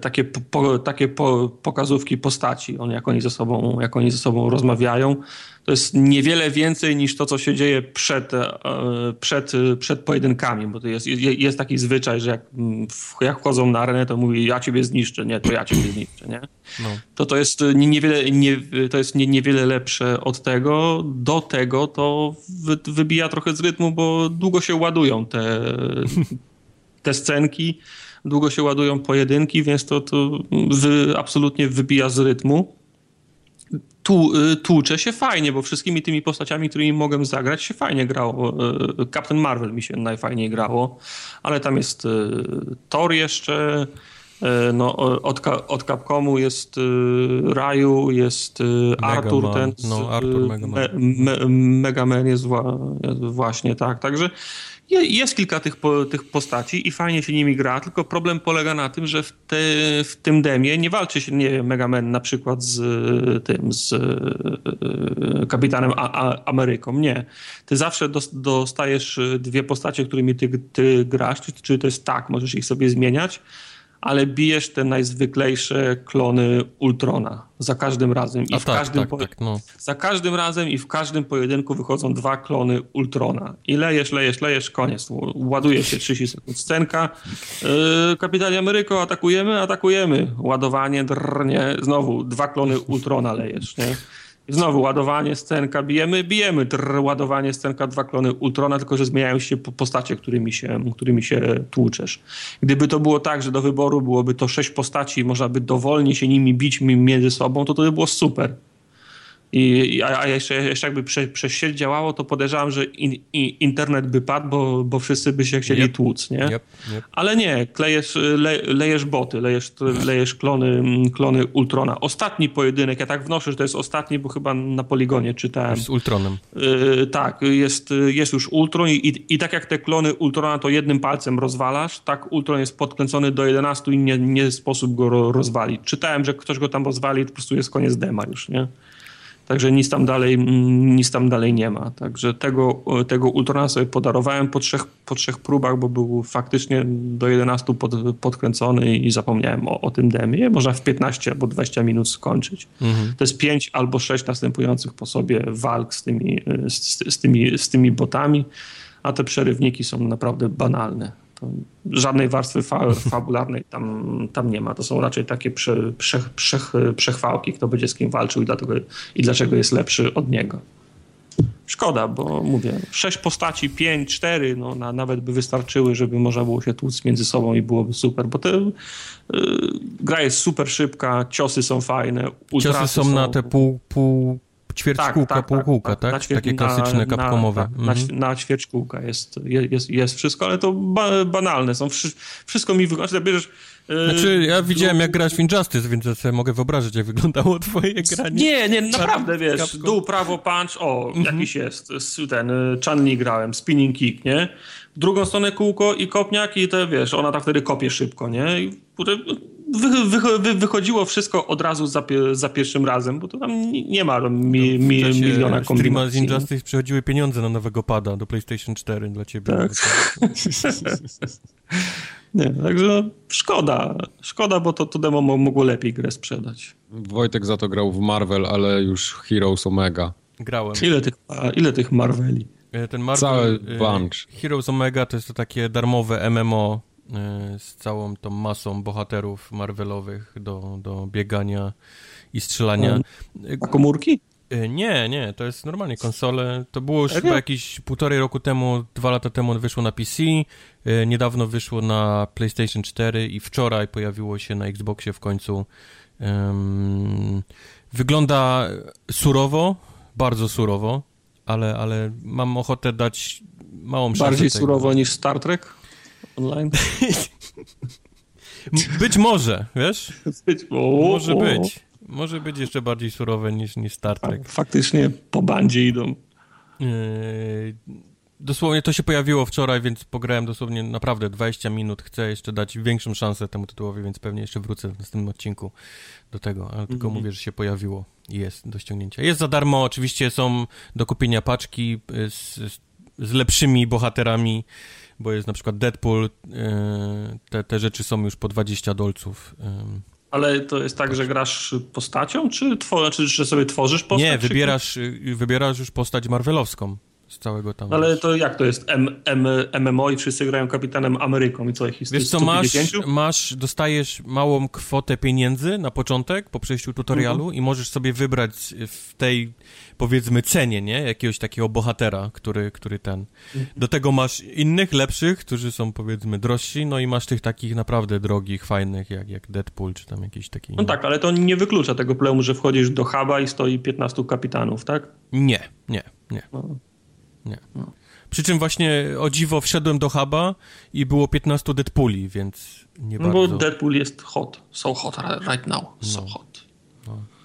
takie, po, takie po, pokazówki postaci, on, jak, oni ze sobą, jak oni ze sobą rozmawiają. To jest niewiele więcej niż to, co się dzieje przed, e, przed, przed pojedynkami, bo to jest, jest taki zwyczaj, że jak, jak wchodzą na arenę, to mówi ja ciebie zniszczę, nie, to ja ciebie zniszczę, nie? No. To to jest niewiele, nie, to jest nie, niewiele lepsze od tego. Do tego to wy, wybija trochę z rytmu, bo długo się ładują te, te scenki długo się ładują pojedynki, więc to, to wy, absolutnie wybija z rytmu. tu, tłucze się fajnie, bo wszystkimi tymi postaciami, którymi mogłem zagrać, się fajnie grało. Captain Marvel mi się najfajniej grało, ale tam jest Thor jeszcze, no, od, od Capcomu jest Raju, jest Arthur, ten no, Arthur Mega Man. Me, me, Mega Man jest, jest właśnie, tak. Także jest kilka tych, tych postaci i fajnie się nimi gra, tylko problem polega na tym, że w, te, w tym demie nie walczy się, nie wiem, Mega Man na przykład z tym, z e, Kapitanem A A Ameryką. Nie. Ty zawsze dostajesz dwie postacie, którymi ty, ty grasz, czy, czy to jest tak, możesz ich sobie zmieniać, ale bijesz te najzwyklejsze klony Ultrona za każdym razem. I A w tak, każdym tak, tak, no. Za każdym razem i w każdym pojedynku wychodzą dwa klony Ultrona. I lejesz, lejesz, lejesz, koniec. Ładuje się 30 sekund scenka. Yy, Kapitanie Ameryko, atakujemy, atakujemy. Ładowanie, drnie. Znowu dwa klony Ultrona lejesz, nie? Znowu ładowanie, scenka, bijemy, bijemy, trrr, ładowanie, scenka, dwa klony Ultrona, tylko że zmieniają się postacie, którymi się, którymi się tłuczesz. Gdyby to było tak, że do wyboru byłoby to sześć postaci i można by dowolnie się nimi bić między sobą, to to by było super. I, a, jeszcze, jeszcze jakby prze, przez sieć działało, to podejrzewam, że in, in, internet by padł, bo, bo wszyscy by się chcieli yep. tłuc, nie? Yep, yep. Ale nie, klejesz, le, lejesz boty, lejesz, lejesz klony, klony Ultrona. Ostatni pojedynek, ja tak wnoszę, że to jest ostatni, bo chyba na poligonie czytałem. Z Ultronem. Yy, tak, jest, jest już Ultron i, i, i, tak jak te klony Ultrona to jednym palcem rozwalasz, tak Ultron jest podkręcony do 11 i nie, nie sposób go ro, rozwalić. Czytałem, że ktoś go tam rozwali, to po prostu jest koniec dema już, nie? Także nic tam dalej, nic tam dalej nie ma. Także tego, tego Ultrona sobie podarowałem po trzech, po trzech próbach, bo był faktycznie do 11 pod, podkręcony i zapomniałem o, o tym demie. Można w 15 albo 20 minut skończyć. Mhm. To jest 5 albo 6 następujących po sobie walk z tymi, z, z, tymi, z tymi botami, a te przerywniki są naprawdę banalne. Żadnej warstwy fa fabularnej tam, tam nie ma. To są raczej takie prze, prze, prze, przechwałki, kto będzie z kim walczył i, dlatego, i dlaczego jest lepszy od niego. Szkoda, bo mówię, sześć postaci, pięć, cztery, no na, nawet by wystarczyły, żeby można było się tłuc między sobą i byłoby super, bo te, y, gra jest super szybka, ciosy są fajne. Ciosy są, są na te pół, pół ćwierć tak, kółka, tak, półkółka, tak? tak? tak? Takie klasyczne na, kapkomowe. Na, tak, mhm. na, na jest, jest, jest wszystko, ale to ba, banalne są. Wszystko mi wygląda, znaczy, bierzesz e, znaczy, ja widziałem, jak grać w Injustice, więc sobie mogę wyobrazić, jak wyglądało twoje granie. Nie, nie, naprawdę, wiesz, dół, prawo, punch, o, mhm. jakiś jest, ten, e, Chanli grałem, spinning kick, nie? W drugą stronę kółko i kopniak i te, wiesz, ona tak wtedy kopie szybko, nie? I wy, wy, wychodziło wszystko od razu za, za, pierwszym razem, bo to tam nie ma mi, mi, no, miliona kombinacji. z Injustice przychodziły pieniądze na nowego pada do PlayStation 4 dla ciebie. Tak. nie, także szkoda. Szkoda, bo to, to demo mogło lepiej grę sprzedać. Wojtek za to grał w Marvel, ale już Heroes Omega. Grałem. Ile tych, ile tych Marveli? E, ten Marvel, Cały e, bunch. Heroes Omega to jest to takie darmowe MMO z całą tą masą bohaterów Marvelowych do, do biegania i strzelania. A komórki? E, nie, nie, to jest normalnie konsole. To było już chyba jakieś półtorej roku temu, dwa lata temu wyszło na PC, niedawno wyszło na PlayStation 4 i wczoraj pojawiło się na Xboxie w końcu. Wygląda surowo, bardzo surowo, ale, ale mam ochotę dać małą szansę. Bardziej surowo niż Star Trek? Online? być może, wiesz? Być, o, może o. być. Może być jeszcze bardziej surowe niż, niż Star Trek. Faktycznie po bandzie idą. Yy, dosłownie to się pojawiło wczoraj, więc pograłem dosłownie naprawdę 20 minut. Chcę jeszcze dać większą szansę temu tytułowi, więc pewnie jeszcze wrócę w następnym odcinku do tego, ale tylko mm -hmm. mówię, że się pojawiło i jest do ściągnięcia. Jest za darmo, oczywiście są do kupienia paczki z, z, z lepszymi bohaterami bo jest na przykład Deadpool, e, te, te rzeczy są już po 20 dolców. Ale to jest tak, że grasz postacią, czy, czy że sobie tworzysz postać? Nie, wybierasz, y, wybierasz już postać marvelowską. z całego tam. Ale to jak to jest M, M, MMO i wszyscy grają Kapitanem Ameryką i co ich jest Wiesz co, masz, masz, dostajesz małą kwotę pieniędzy na początek po przejściu tutorialu mhm. i możesz sobie wybrać w tej powiedzmy cenie, nie? Jakiegoś takiego bohatera, który, który ten... Do tego masz innych, lepszych, którzy są powiedzmy drożsi, no i masz tych takich naprawdę drogich, fajnych, jak, jak Deadpool, czy tam jakiś taki... No tak, ale to nie wyklucza tego problemu, że wchodzisz do huba i stoi 15 kapitanów, tak? Nie, nie, nie. No. Nie. No. Przy czym właśnie o dziwo wszedłem do huba i było 15 Deadpooli, więc nie no bardzo... bo Deadpool jest hot, so hot right now, so no. hot.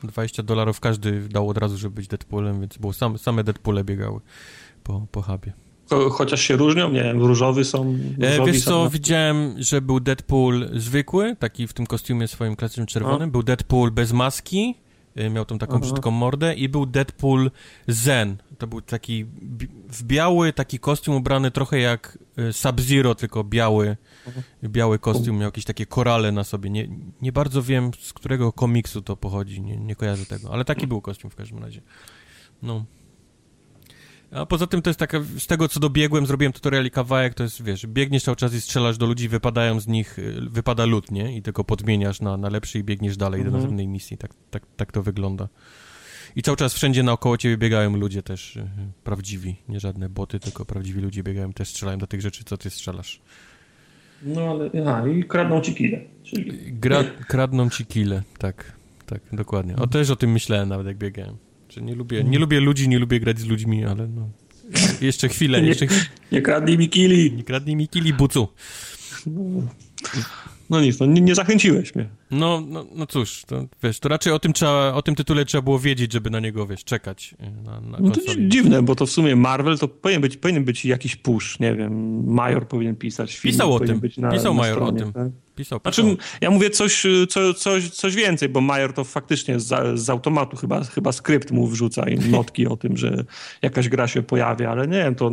No. 20 dolarów każdy dał od razu, żeby być Deadpoolem, więc było same, same Deadpoole biegały po, po hubie. Chociaż się różnią, nie wiem, różowy są. E, wiesz co, na... widziałem, że był Deadpool zwykły, taki w tym kostiumie swoim klasycznym czerwonym, A? był Deadpool bez maski, miał tą taką Aha. brzydką mordę i był Deadpool Zen, to był taki w biały, taki kostium ubrany trochę jak e, Sub-Zero, tylko biały, mhm. biały kostium, miał jakieś takie korale na sobie. Nie, nie bardzo wiem, z którego komiksu to pochodzi, nie, nie kojarzę tego, ale taki był kostium w każdym razie. No. A poza tym to jest taka, z tego co dobiegłem, zrobiłem tutorial i kawałek, to jest, wiesz, biegniesz cały czas i strzelasz do ludzi, wypadają z nich, e, wypada lód, nie? I tylko podmieniasz na, na lepszy i biegniesz dalej mhm. do następnej misji. Tak, tak, tak to wygląda. I cały czas wszędzie naokoło ciebie biegają ludzie też yy, prawdziwi, nie żadne boty, tylko prawdziwi ludzie biegają, też strzelają do tych rzeczy, co ty strzelasz. No ale, aha, i kradną ci kile. Czyli... Gra, kradną ci kile, tak, tak, dokładnie. O, też o tym myślałem nawet, jak biegałem. Że nie lubię, nie lubię ludzi, nie lubię grać z ludźmi, ale no... Jeszcze chwilę, jeszcze. Nie, nie kradnij mi kili. Nie kradnij mi kili, bucu. No. No nic, no nie, nie zachęciłeś mnie. No, no, no cóż, to wiesz, to raczej o tym, trzeba, o tym tytule trzeba było wiedzieć, żeby na niego, wiesz, czekać y, na, na no to dziwne, bo to w sumie Marvel to powinien być, powinien być jakiś push, nie wiem, Major powinien pisać film. Pisał o tym, na, pisał na Major stronie, o tym. Tak? Pisał, pisał. Znaczy, ja mówię coś, co, coś, coś więcej, bo Major to faktycznie z, z automatu chyba, chyba skrypt mu wrzuca i notki o tym, że jakaś gra się pojawia, ale nie wiem, to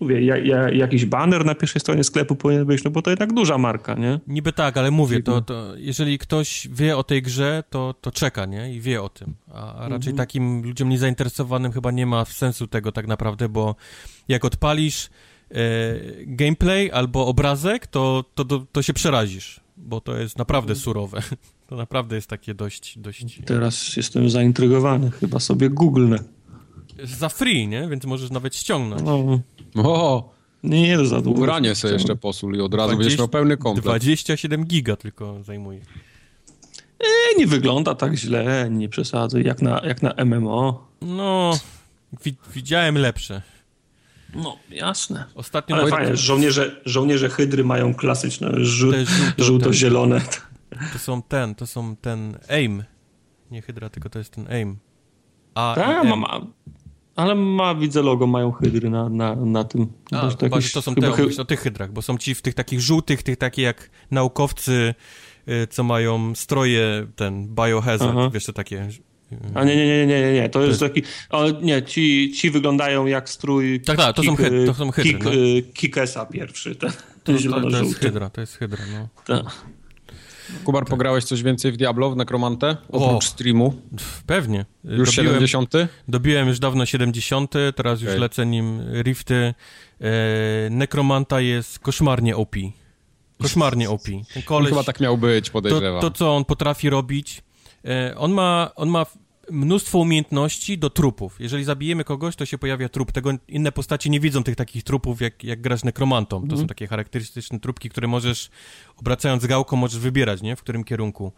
mówię, ja, ja, jakiś banner na pierwszej stronie sklepu powinien być, no bo to jednak duża marka, nie? Niby tak, ale mówię, to, to jeżeli ktoś wie o tej grze, to, to czeka, nie? I wie o tym. A, a raczej mhm. takim ludziom niezainteresowanym chyba nie ma sensu tego tak naprawdę, bo jak odpalisz e, gameplay albo obrazek, to, to, to, to, się przerazisz, bo to jest naprawdę mhm. surowe. To naprawdę jest takie dość, dość... Teraz jestem zaintrygowany, chyba sobie googlnę. Za free, nie? Więc możesz nawet ściągnąć. No. O! Nie, nie za długo. Uranie sobie jeszcze posul i od razu 20, będziesz miał pełny komplet. 27 giga tylko zajmuje. E, nie wygląda tak źle, nie przesadzę, jak na, jak na MMO. No, wi widziałem lepsze. No, jasne. Ostatnio Ale fajnie, żołnierze, żołnierze Hydry mają klasyczne żół żółto-zielone. To są ten, to są ten AIM. Nie Hydra, tylko to jest ten AIM. A tak, ma, ale ma, widzę logo, mają hydry na, na, na tym. A, to, jakieś, to są te, hy... o tych hydrach, bo są ci w tych takich żółtych, tych takie jak naukowcy, y, co mają stroje, ten biohazard, Aha. wiesz, to takie... Y, A nie, nie, nie, nie, nie, nie. to, to jest, taki, o, nie, ci, ci wyglądają jak strój... Tak, tak, to, są, hyd, to są hydry, kick, no. Kikesa pierwszy, ten, ten to, to, to jest hydra, to jest hydra, no. Tak. Kubar, tak. pograłeś coś więcej w Diablo, w Nekromantę? Oprócz o, streamu? Pewnie. Już dobiłem, 70? Dobiłem już dawno 70, teraz już okay. lecę nim Rifty. E, Nekromanta jest koszmarnie OP. Koszmarnie OP. Ten koleś, Chyba tak miał być, podejrzewam. To, to co on potrafi robić, e, on ma, on ma mnóstwo umiejętności do trupów. Jeżeli zabijemy kogoś, to się pojawia trup. Tego inne postacie nie widzą tych takich trupów, jak, jak grasz nekromantą. To mm. są takie charakterystyczne trupki, które możesz, obracając gałką, możesz wybierać, nie? W którym kierunku.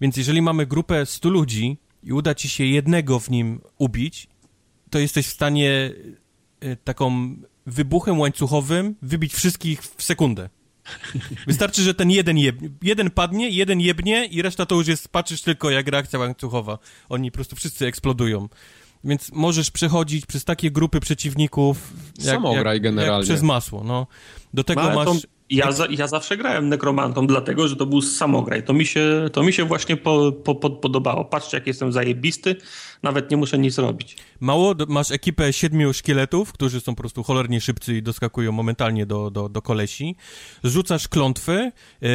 Więc jeżeli mamy grupę 100 ludzi i uda ci się jednego w nim ubić, to jesteś w stanie y, taką wybuchem łańcuchowym wybić wszystkich w sekundę. Wystarczy, że ten jeden, jeb... jeden padnie, jeden jebnie i reszta to już jest, patrzysz tylko jak reakcja łańcuchowa. Oni po prostu wszyscy eksplodują. Więc możesz przechodzić przez takie grupy przeciwników jak, jak, generalnie. Jak przez masło, no. Do tego no, masz... Ja, za, ja zawsze grałem nekromantą, dlatego że to był samograj. To mi się, to mi się właśnie po, po, po, podobało. Patrzcie, jak jestem zajebisty, nawet nie muszę nic robić. Mało, masz ekipę siedmiu szkieletów, którzy są po prostu cholernie szybcy i doskakują momentalnie do, do, do kolesi. Rzucasz klątwy, yy,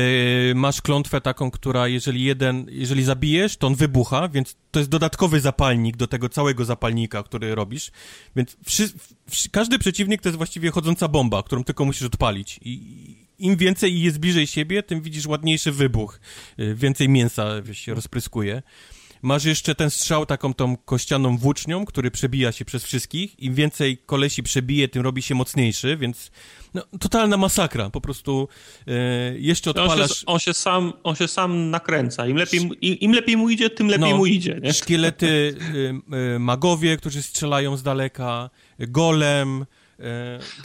masz klątwę taką, która jeżeli jeden, jeżeli zabijesz, to on wybucha, więc to jest dodatkowy zapalnik do tego całego zapalnika, który robisz. Więc wszy, każdy przeciwnik to jest właściwie chodząca bomba, którą tylko musisz odpalić i im więcej jest bliżej siebie, tym widzisz ładniejszy wybuch, y, więcej mięsa się rozpryskuje. Masz jeszcze ten strzał taką tą kościaną włócznią, który przebija się przez wszystkich. Im więcej kolesi przebije, tym robi się mocniejszy, więc no, totalna masakra. Po prostu e, jeszcze odpalasz... On się, on się, sam, on się sam nakręca. Im lepiej, im, im lepiej mu idzie, tym lepiej no, mu idzie. Nie? Szkielety, y, y, magowie, którzy strzelają z daleka, golem,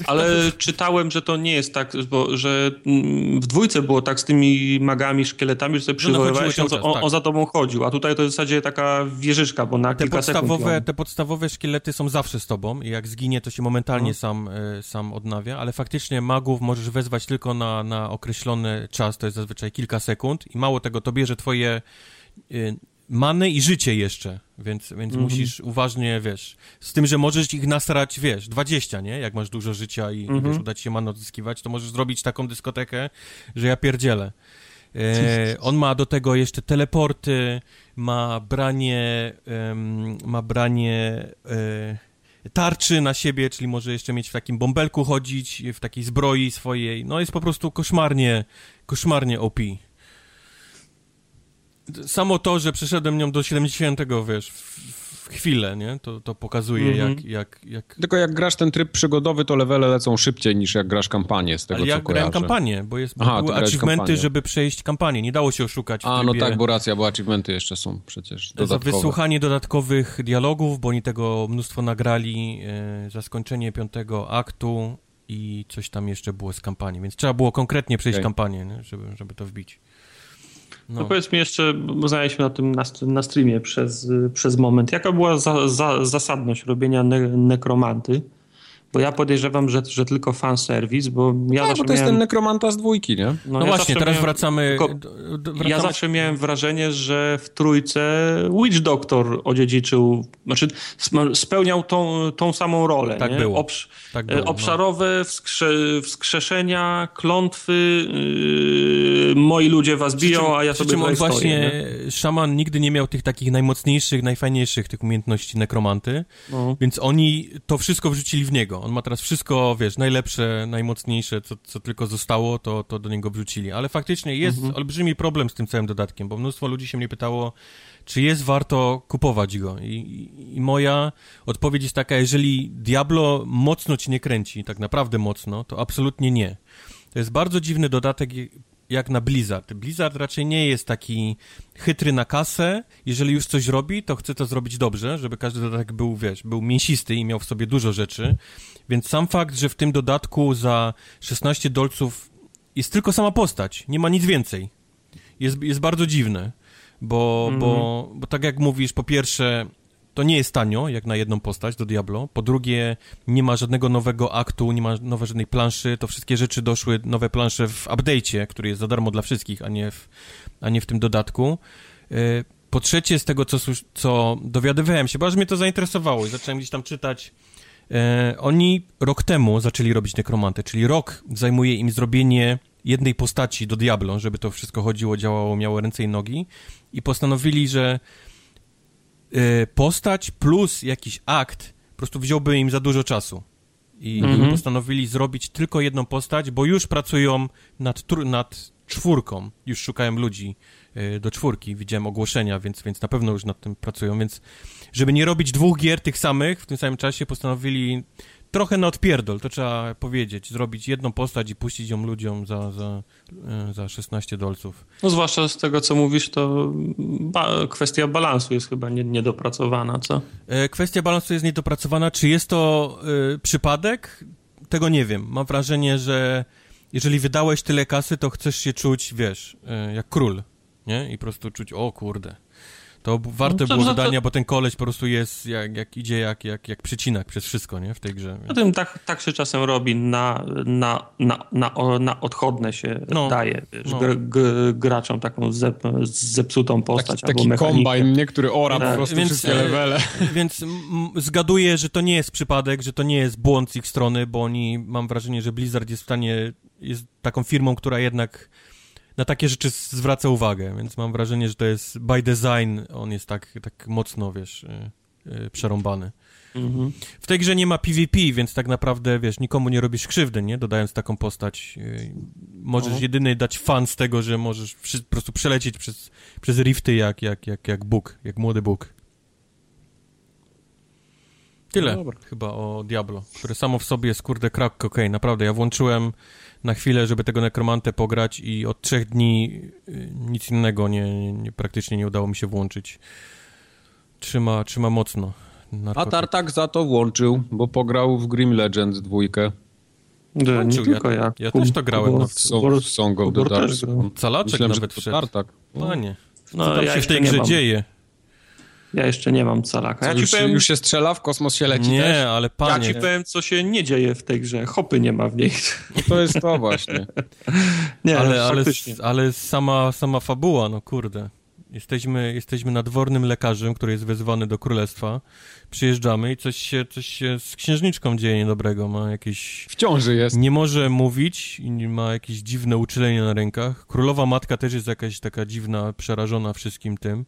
Ale czytałem, że to nie jest tak, bo, że mm, w dwójce było tak z tymi magami, szkieletami, że sobie przywoływałeś, on, on, on, za tobą chodził, a tutaj to w zasadzie taka wieżyczka, bo na te kilka podstawowe, sekund... Te podstawowe szkielety są zawsze z tobą i jak zginie, to się momentalnie sam, e, sam odnawia, ale faktycznie magów możesz wezwać tylko na, na określony czas, to jest zazwyczaj kilka sekund i mało tego, to bierze twoje many i życie jeszcze, więc, więc -hmm. musisz uważnie, wiesz, z tym, że możesz ich nasrać, wiesz, 20, nie? Jak masz dużo życia i, mm -hmm. i wiesz, mhm. uda ci się manę odzyskiwać, to możesz zrobić taką dyskotekę, że ja pierdzielę. E, on ma do tego jeszcze teleporty, ma branie, um, ma branie e, tarczy na siebie, czyli może jeszcze mieć w takim bąbelku chodzić, w takiej zbroi swojej. No jest po prostu koszmarnie, koszmarnie OP samo to, że przeszedłem nią do 70, wiesz, w, w chwilę, nie? To, to pokazuje, mm -hmm. jak, jak, jak... Tylko jak grasz ten tryb przygodowy, to levele lecą szybciej niż jak grasz kampanię, z tego Ale co ja grałem kampanię, bo jest, Aha, były achievementy, kampanię. żeby przejść kampanię. Nie dało się oszukać A, no tak, bo racja, bo achievementy jeszcze są przecież dodatkowe. Za wysłuchanie dodatkowych dialogów, bo oni tego mnóstwo nagrali, e, za skończenie piątego aktu i coś tam jeszcze było z kampanii, więc trzeba było konkretnie przejść okay. kampanię, nie? Żeby, żeby to wbić. No. no powiedz mi jeszcze, bo zająłeś na tym na, na streamie przez, przez moment, jaka była za, za, zasadność robienia ne nekromanty? Bo ja podejrzewam, że, że tylko fanserwis, bo ja no, bo to jest ten nekromanta z dwójki, nie? No, no ja właśnie, teraz miałem, wracamy, wracamy... Ja zawsze miałem wrażenie, że w trójce Witch Doctor odziedziczył, znaczy spełniał tą, tą samą rolę. Tak nie? było. Obsz tak było, no. obszarowe no. wskrze wskrzeszenia, klątwy, yy, moi ludzie was biją, czym, a ja sobie tutaj on właśnie, nie? szaman nigdy nie miał tych takich najmocniejszych, najfajniejszych tych umiejętności nekromanty, no. więc oni to wszystko wrzucili w niego. On ma teraz wszystko, wiesz, najlepsze, najmocniejsze, co, co tylko zostało, to, to do niego wrzucili. Ale faktycznie jest mhm. olbrzymi problem z tym całym dodatkiem, bo mnóstwo ludzi się mnie pytało, czy jest warto kupować go. I, i, I, moja odpowiedź jest taka, jeżeli Diablo mocno ci nie kręci, tak naprawdę mocno, to absolutnie nie. To jest bardzo dziwny dodatek jak na Blizzard. Blizzard raczej nie jest taki chytry na kasę. Jeżeli już coś robi, to chce to zrobić dobrze, żeby każdy dodatek był, wiesz, był mięsisty i miał w sobie dużo rzeczy. Więc sam fakt, że w tym dodatku za 16 dolców jest tylko sama postać, nie ma nic więcej, jest, jest bardzo dziwne. Bo, mm. bo, bo tak jak mówisz, po pierwsze, to nie jest tanio, jak na jedną postać do Diablo. Po drugie, nie ma żadnego nowego aktu, nie ma nowej żadnej planszy. To wszystkie rzeczy doszły, nowe plansze w update'cie, który jest za darmo dla wszystkich, a nie w, a nie w tym dodatku. E, po trzecie, z tego, co, co dowiadywałem się, bo aż mnie to zainteresowało i zacząłem gdzieś tam czytać. E, oni rok temu zaczęli robić nekromantę, czyli rok zajmuje im zrobienie jednej postaci do Diablo, żeby to wszystko chodziło, działało, miało ręce i nogi i postanowili, że Y, postać plus jakiś akt po prostu wziąłby im za dużo czasu. I mhm. postanowili zrobić tylko jedną postać, bo już pracują nad, nad czwórką, już szukają ludzi y, do czwórki, widziałem ogłoszenia, więc, więc na pewno już nad tym pracują, więc żeby nie robić dwóch gier tych samych w tym samym czasie, postanowili trochę na odpierdol, to trzeba powiedzieć. Zrobić jedną postać i puścić ją ludziom za, za, e, za 16 dolców. No zwłaszcza z tego, co mówisz, to ba kwestia balansu jest chyba nie, niedopracowana, co? E, kwestia balansu jest niedopracowana. Czy jest to y, przypadek? Tego nie wiem. Mam wrażenie, że jeżeli wydałeś tyle kasy, to chcesz się czuć, wiesz, y, jak król, nie? I po prostu czuć, o kurde, to warte no, było dodania, bo ten koleś po prostu jest, jak, jak idzie jak, jak, jak przycinak przez wszystko, nie? W tej grze. Więc... tym tak, tak się czasem robi, na, na, na, na, na odchodne się no, daje, wiesz, no. graczom taką zep, zepsutą postać taki, albo taki kombajn, niektóry ora tak. po prostu więc, wszystkie e, levele. Więc zgaduję, że to nie jest przypadek, że to nie jest błąd z ich strony, bo oni, mam wrażenie, że Blizzard jest w stanie, jest taką firmą, która jednak na takie rzeczy zwraca uwagę, więc mam wrażenie, że to jest by design, on jest tak, tak mocno, wiesz, y, y, przerąbany. Mhm. W tej grze nie ma PvP, więc tak naprawdę, wiesz, nikomu nie robisz krzywdy, nie? Dodając taką postać. Y, możesz mhm. jedyny dać fan z tego, że możesz przy, po prostu przelecieć przez, przez rifty jak, jak, jak, jak Bóg, jak młody Bóg. Tyle no chyba o Diablo, które samo w sobie jest kurde crack cocaine. Naprawdę, ja włączyłem na chwilę, żeby tego nekromantę pograć i od trzech dni y, nic innego nie, nie, praktycznie nie udało mi się włączyć. Trzyma, trzyma mocno. Narkotyk. A Tartak za to włączył, bo pograł w Grim Legends dwójkę. Nie, nie tylko ja. Ja, też to grałem. No, w, w Song of the Dark. Calaczek Myślałem, nawet wszedł. Tartak. Panie, no, co tam ja się w tej grze dzieje? Ja jeszcze nie mam calaka. Ja już, powiem... już, się strzela, w kosmos się leci Nie, też? ale panie... Ja ci powiem, co się nie dzieje w tej grze. Hopy nie ma w niej. No to jest to właśnie. nie, ale, ale, ale sama, sama fabuła, no kurde. Jesteśmy, jesteśmy nadwornym lekarzem, który jest wezwany do królestwa. Przyjeżdżamy i coś się, coś się z księżniczką dzieje niedobrego. Ma jakieś... W ciąży jest. Nie może mówić i ma jakieś dziwne uczulenie na rękach. Królowa matka też jest jakaś taka dziwna, przerażona wszystkim tym.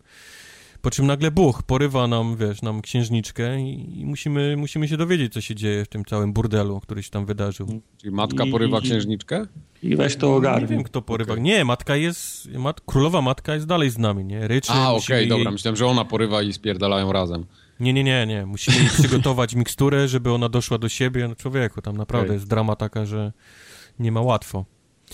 Po czym nagle Bóg porywa nam, wiesz, nam księżniczkę i, i musimy, musimy się dowiedzieć, co się dzieje w tym całym burdelu, który się tam wydarzył. Czyli matka I, porywa księżniczkę? I weź to ogarnij. Nie wiem, kto porywa. Okay. Nie, matka jest, mat, królowa matka jest dalej z nami, nie? Ryczy. A, okej, okay, jej... dobra, myślałem, że ona porywa i spierdalają razem. Nie, nie, nie, nie. Musimy jej przygotować miksturę, żeby ona doszła do siebie. No człowieku, tam naprawdę okay. jest drama taka, że nie ma łatwo.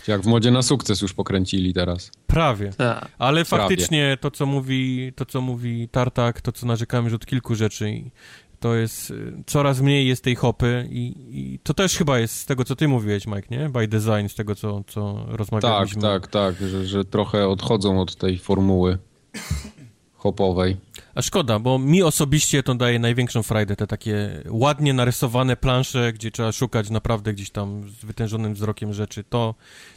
Jak w modzie na sukces już pokręcili teraz. Prawie. Ta. Ale faktycznie to, co mówi, to, co mówi Tartak, to, co narzekamy już od kilku rzeczy, to jest y, coraz mniej jest tej hopy i, i, to też chyba jest z tego, co ty mówiłeś, Mike, nie? By design, z tego, co, co rozmawialiśmy. Tak, tak, tak, że, że trochę odchodzą od tej formuły hopowej. A szkoda, bo mi osobiście to daje największą frajdę, te takie ładnie narysowane plansze, gdzie trzeba szukać naprawdę gdzieś tam z wytężonym wzrokiem rzeczy. To,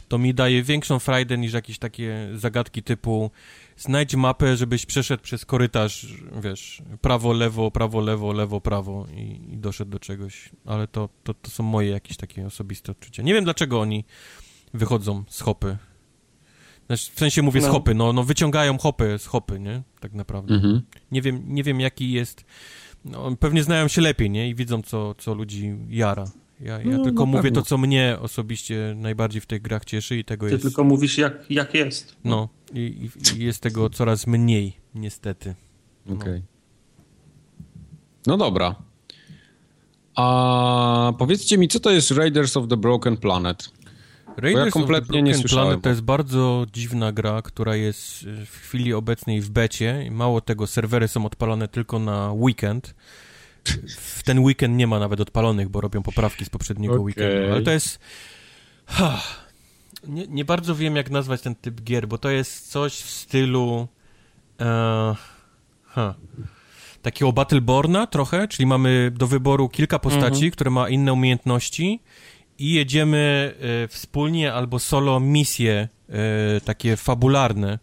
to mi daje większą frajdę niż jakieś takie zagadki typu znajdź mapę, żebyś przeszedł przez korytarz, wiesz, prawo, lewo, prawo, lewo, lewo, prawo i, i doszedł do czegoś. Ale to, to, to są moje jakieś takie osobiste odczucia. Nie wiem, dlaczego oni wychodzą z hopy znaczy, w sensie mówię no. z hopy, no, no wyciągają hopy z hopy, nie? Tak naprawdę. Mhm. Nie, wiem, nie wiem, jaki jest... No, pewnie znają się lepiej, nie? I widzą, co, co ludzi jara. Ja, ja no, tylko no mówię pewno. to, co mnie osobiście najbardziej w tych grach cieszy i tego Ty jest... Ty tylko mówisz, jak, jak jest. No, i, i, jest tego coraz mniej, niestety. No. Okej. Okay. No dobra. A powiedzcie mi, co to jest Raiders of the Broken Planet? Raiders ja kompletnie nie słyszałem. Planet to jest bardzo dziwna gra, która jest w chwili obecnej w becie. Mało tego, serwery są odpalone tylko na weekend. W ten weekend nie ma nawet odpalonych, bo robią poprawki z poprzedniego okay. weekendu. Ale to jest... Ha, nie, nie, bardzo wiem, jak nazwać ten typ gier, bo to jest coś w stylu... Uh, ha, takiego Battleborna trochę, czyli mamy do wyboru kilka postaci, -hmm. które ma inne umiejętności i jedziemy e, wspólnie albo solo misje e, takie fabularne,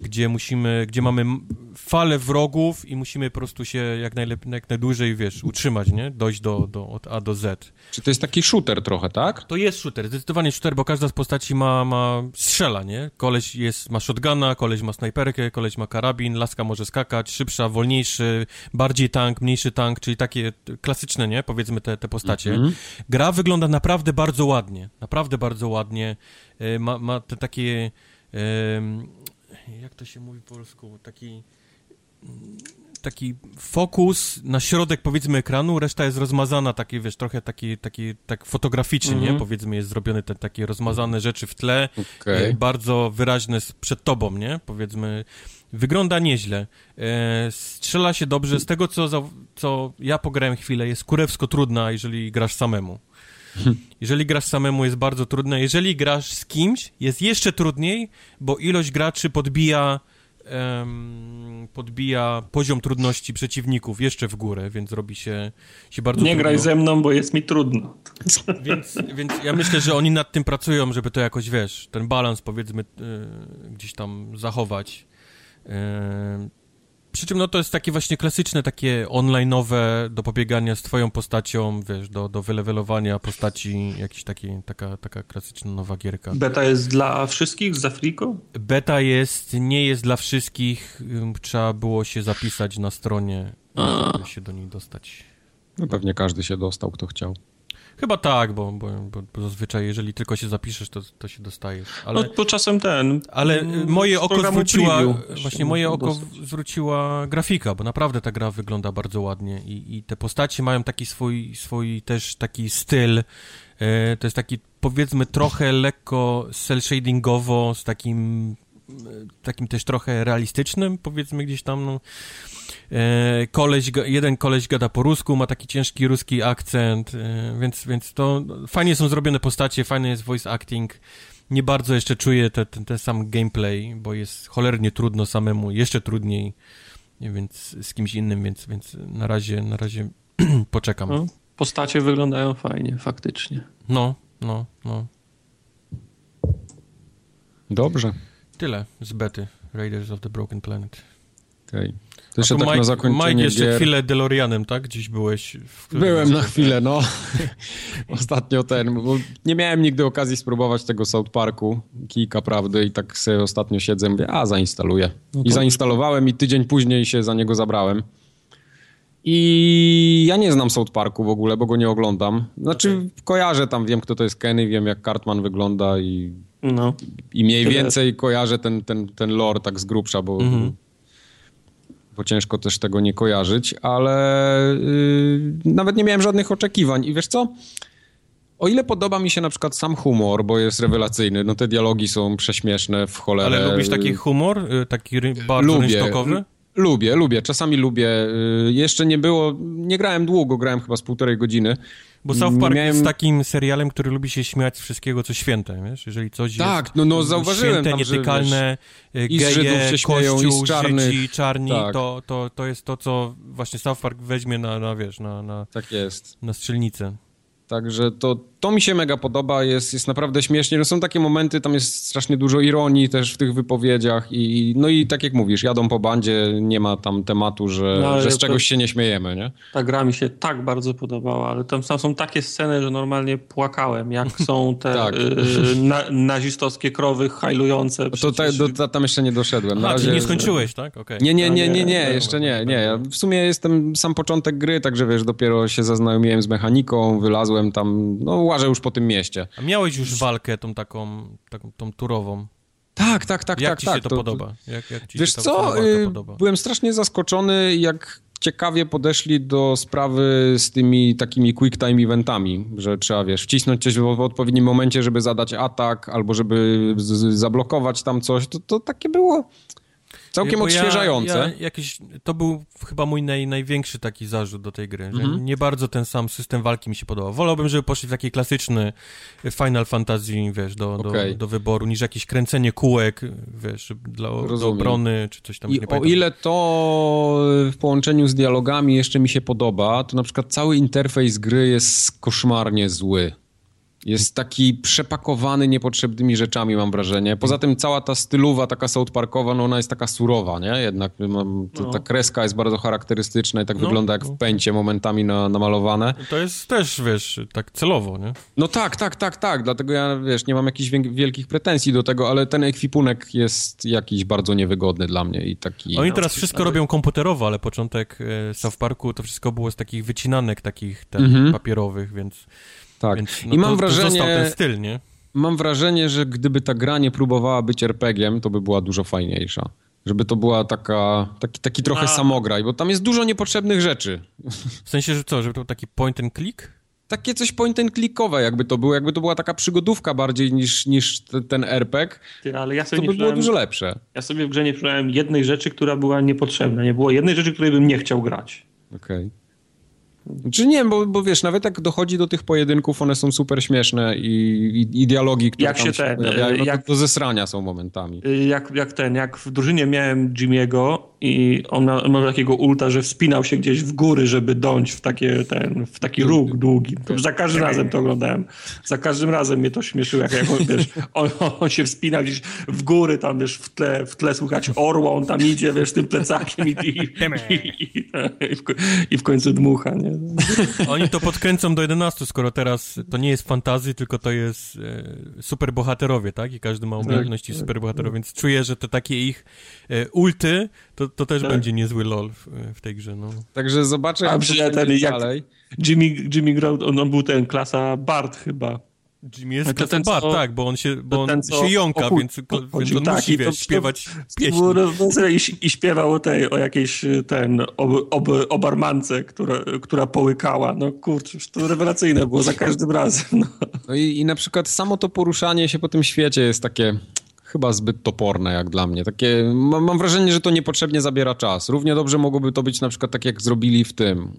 gdzie musimy, gdzie mamy falę wrogów i musimy po prostu się jak, najlepiej, jak najdłużej, wiesz, utrzymać, nie? Dojść do, do, od A do Z. Czy to jest taki shooter trochę, tak? To jest shooter, zdecydowanie shooter, bo każda z postaci ma, ma strzela, nie? Koleś jest, ma shotguna, koleś ma snajperkę, koleś ma karabin, laska może skakać, szybsza, wolniejszy, bardziej tank, mniejszy tank, czyli takie klasyczne, nie? Powiedzmy te, te postacie. Mm -hmm. Gra wygląda naprawdę bardzo ładnie, naprawdę bardzo ładnie. E, ma, ma te takie jak to się mówi po polsku, taki taki fokus na środek, powiedzmy, ekranu, reszta jest rozmazana, taki, wiesz, trochę taki, taki tak fotograficznie, mm -hmm. nie? Mhm. Powiedzmy, jest zrobione te takie rozmazane rzeczy w tle, okay. bardzo wyraźne przed tobą, nie? Powiedzmy, wygląda nieźle. E, strzela się dobrze. Z tego, co, za, co ja pograłem chwilę, jest kurewsko trudna, jeżeli grasz samemu. Jeżeli grasz samemu jest bardzo trudne, jeżeli grasz z kimś jest jeszcze trudniej, bo ilość graczy podbija um, podbija poziom trudności przeciwników jeszcze w górę, więc robi się, się bardzo Nie trudno. graj ze mną, bo jest mi trudno. Więc, więc ja myślę, że oni nad tym pracują, żeby to jakoś, wiesz, ten balans powiedzmy y, gdzieś tam zachować. Y, przy czym no to jest takie właśnie klasyczne, takie online'owe do pobiegania z twoją postacią, wiesz, do, do wylewelowania postaci, jakiś taki, taka, taka klasyczna nowa gierka. Beta jest dla wszystkich z Afriką? Beta jest, nie jest dla wszystkich, trzeba było się zapisać na stronie żeby się do niej dostać. No pewnie każdy się dostał, kto chciał. Chyba tak, bo, bo, bo, zazwyczaj jeżeli tylko się zapiszesz, to, to się dostajesz. Ale, no to czasem ten... Ale moje oko zwróciła... Właśnie moje oko zwróciła grafika, bo naprawdę ta gra wygląda bardzo ładnie i, i te postacie mają taki swój, swój też taki styl. E, to jest taki powiedzmy trochę lekko cel shadingowo z takim e, takim też trochę realistycznym, powiedzmy gdzieś tam, no. E, koleś, jeden koleś gada po rusku, ma taki ciężki ruski akcent, e, więc, więc to fajnie są zrobione postacie, fajny jest voice acting. Nie bardzo jeszcze czuję ten, ten, ten sam gameplay, bo jest cholernie trudno samemu, jeszcze trudniej, więc z kimś innym, więc, więc na razie, na razie poczekam. No, postacie wyglądają fajnie, faktycznie. No, no, no. Dobrze. Tyle z bety Raiders of the Broken Planet. Okej. Okay. To jeszcze tak Mike, na zakończenie Mike jeszcze gier. chwilę DeLoreanem, tak? Gdzieś byłeś. Byłem na chwilę, no. Ostatnio ten, bo nie miałem nigdy okazji spróbować tego South Parku, kilka prawdy i tak sobie ostatnio siedzę, mówię, a zainstaluję. No I zainstalowałem i tydzień później się za niego zabrałem. I ja nie znam South Parku w ogóle, bo go nie oglądam. Znaczy okay. kojarzę tam, wiem kto to jest Kenny, wiem jak Cartman wygląda i, no. i mniej Tyle. więcej kojarzę ten, ten, ten lore tak z grubsza, bo... Mm -hmm bo ciężko też tego nie kojarzyć, ale yy, nawet nie miałem żadnych oczekiwań. I wiesz co? O ile podoba mi się na przykład sam humor, bo jest rewelacyjny, no te dialogi są prześmieszne w cholerę. Ale lubisz taki humor? Y, taki bardzo lubię, rynsztokowy? Lubię, lubię, czasami lubię. Y, jeszcze nie było, nie grałem długo, grałem chyba z półtorej godziny. Bo South Park miałem... jest takim serialem, który lubi się śmiać z wszystkiego, co święte, wiesz? Jeżeli coś tak, jest no, no, zauważyłem święte, tam, nietykalne, że, wiesz, geje, się śmieją, kościół, Żydzi, czarni, tak. to, to, to jest to, co właśnie South Park weźmie na, na wiesz, na, na, tak jest. na strzelnicę. Także to, to mi się mega podoba, jest, jest naprawdę śmiesznie. No są takie momenty, tam jest strasznie dużo ironii też w tych wypowiedziach i no i tak jak mówisz, jadą po bandzie, nie ma tam tematu, że, no, że z czegoś się nie śmiejemy, nie? Ta gra mi się tak bardzo podobała, ale tam, tam są takie sceny, że normalnie płakałem, jak są te tak. y, na, nazistowskie krowy hajlujące. To, ta, do, ta, tam jeszcze nie doszedłem. Na razie... nie skończyłeś, tak? Okay. Nie, nie, nie, nie, nie, jeszcze nie, nie. Ja w sumie jestem sam początek gry, także wiesz, dopiero się zaznajomiłem z mechaniką, wylazłem tam, no łażę już po tym mieście. A miałeś już walkę tą taką, taką tą turową. Tak, tak, tak, jak tak. ci tak, się to, to podoba? Jak, jak wiesz co, y, byłem strasznie zaskoczony, jak ciekawie podeszli do sprawy z tymi takimi quick time eventami, że trzeba, wiesz, wcisnąć coś w odpowiednim momencie, żeby zadać atak, albo żeby zablokować tam coś, to, to takie było Całkiem odświeżające. Ja, ja jakiś, to był chyba mój naj, największy taki zarzut do tej gry, mhm. nie bardzo ten sam system walki mi się podobał. Wolałbym, żeby poszli w taki klasyczny Final Fantasy, wiesz, do, okay. do, do, wyboru, niż jakieś kręcenie kółek, wiesz, dla, do obrony, czy coś tam. I o ile to w połączeniu z dialogami jeszcze mi się podoba, to na przykład cały interfejs gry jest koszmarnie zły. Jest taki przepakowany niepotrzebnymi rzeczami, mam wrażenie. Poza tym cała ta stylowa, taka South Parkowa, no ona jest taka surowa, nie? Jednak mam, no. ta kreska jest bardzo charakterystyczna i tak no, wygląda jak no. w pęcie momentami na, namalowane. To jest też, wiesz, tak celowo, nie? No tak, tak, tak, tak. Dlatego ja, wiesz, nie mam jakichś wielkich pretensji do tego, ale ten ekwipunek jest jakiś bardzo niewygodny dla mnie i taki... Oni teraz wszystko robią komputerowo, ale początek e, South Parku to wszystko było z takich wycinanek takich ten, mhm. papierowych, więc... Tak. Więc, no I mam to, wrażenie. To ten styl, nie? Mam wrażenie, że gdyby ta gra nie próbowała być RPG-iem, to by była dużo fajniejsza. Żeby to była taka, taki, taki trochę A. samograj, bo tam jest dużo niepotrzebnych rzeczy. W sensie, że co, żeby to był taki point and click? Takie coś point and clickowe jakby to było, jakby to była taka przygodówka bardziej niż, niż ten RPG, Ty, ale ja sobie to by było dużo lepsze. Ja sobie w grze nie przyjąłem jednej rzeczy, która była niepotrzebna. Nie było jednej rzeczy, której bym nie chciał grać. Okej. Okay. Czy nie, bo, bo wiesz, nawet jak dochodzi do tych pojedynków, one są super śmieszne i, i, i dialogi, które jak tam się, ten, pojawiają, no jak, do zesrania są momentami. Jak, jak ten, jak w drużynie miałem Jimmy'ego i on miał, miał takiego ulta, że wspinał się gdzieś w góry, żeby dąć w, takie, ten, w taki róg długi. To za każdym razem to oglądałem. Za każdym razem mnie to śmieszyło, jak, jak on, wiesz, on, on, się wspina gdzieś w góry, tam wiesz, w tle, w tle słychać orła, on tam idzie, wiesz, tym plecakiem i, i, i, i, w, i w końcu dmucha, nie? Oni to podkręcą do 11, skoro teraz to nie jest fantazy, tylko to jest e, superbohaterowie, tak? I każdy ma tak, umiejętności tak, superbohaterów, tak. więc czuję, że te takie ich e, ulty, to to, to też tak. będzie niezły lol w, w, tej grze, no. Także zobaczę, jak A, ten, jak dalej. Jimmy, Jimmy grał, on, on był ten klasa Bart chyba. Jimmy jest to ten, bar, co, tak, bo on się, bo on ten, się jąka, więc, więc on tak, musi, wiesz, śpiewać pieśni. I, I śpiewał o tej, o jakiejś ten, ob, ob, obarmance, która, która połykała. No kurczę, to rewelacyjne było za każdym razem. No. no i, i na przykład samo to poruszanie się po tym świecie jest takie chyba zbyt toporne jak dla mnie. Takie, mam, mam, wrażenie, że to niepotrzebnie zabiera czas. Równie dobrze mogłoby to być na przykład tak jak zrobili w tym, yy,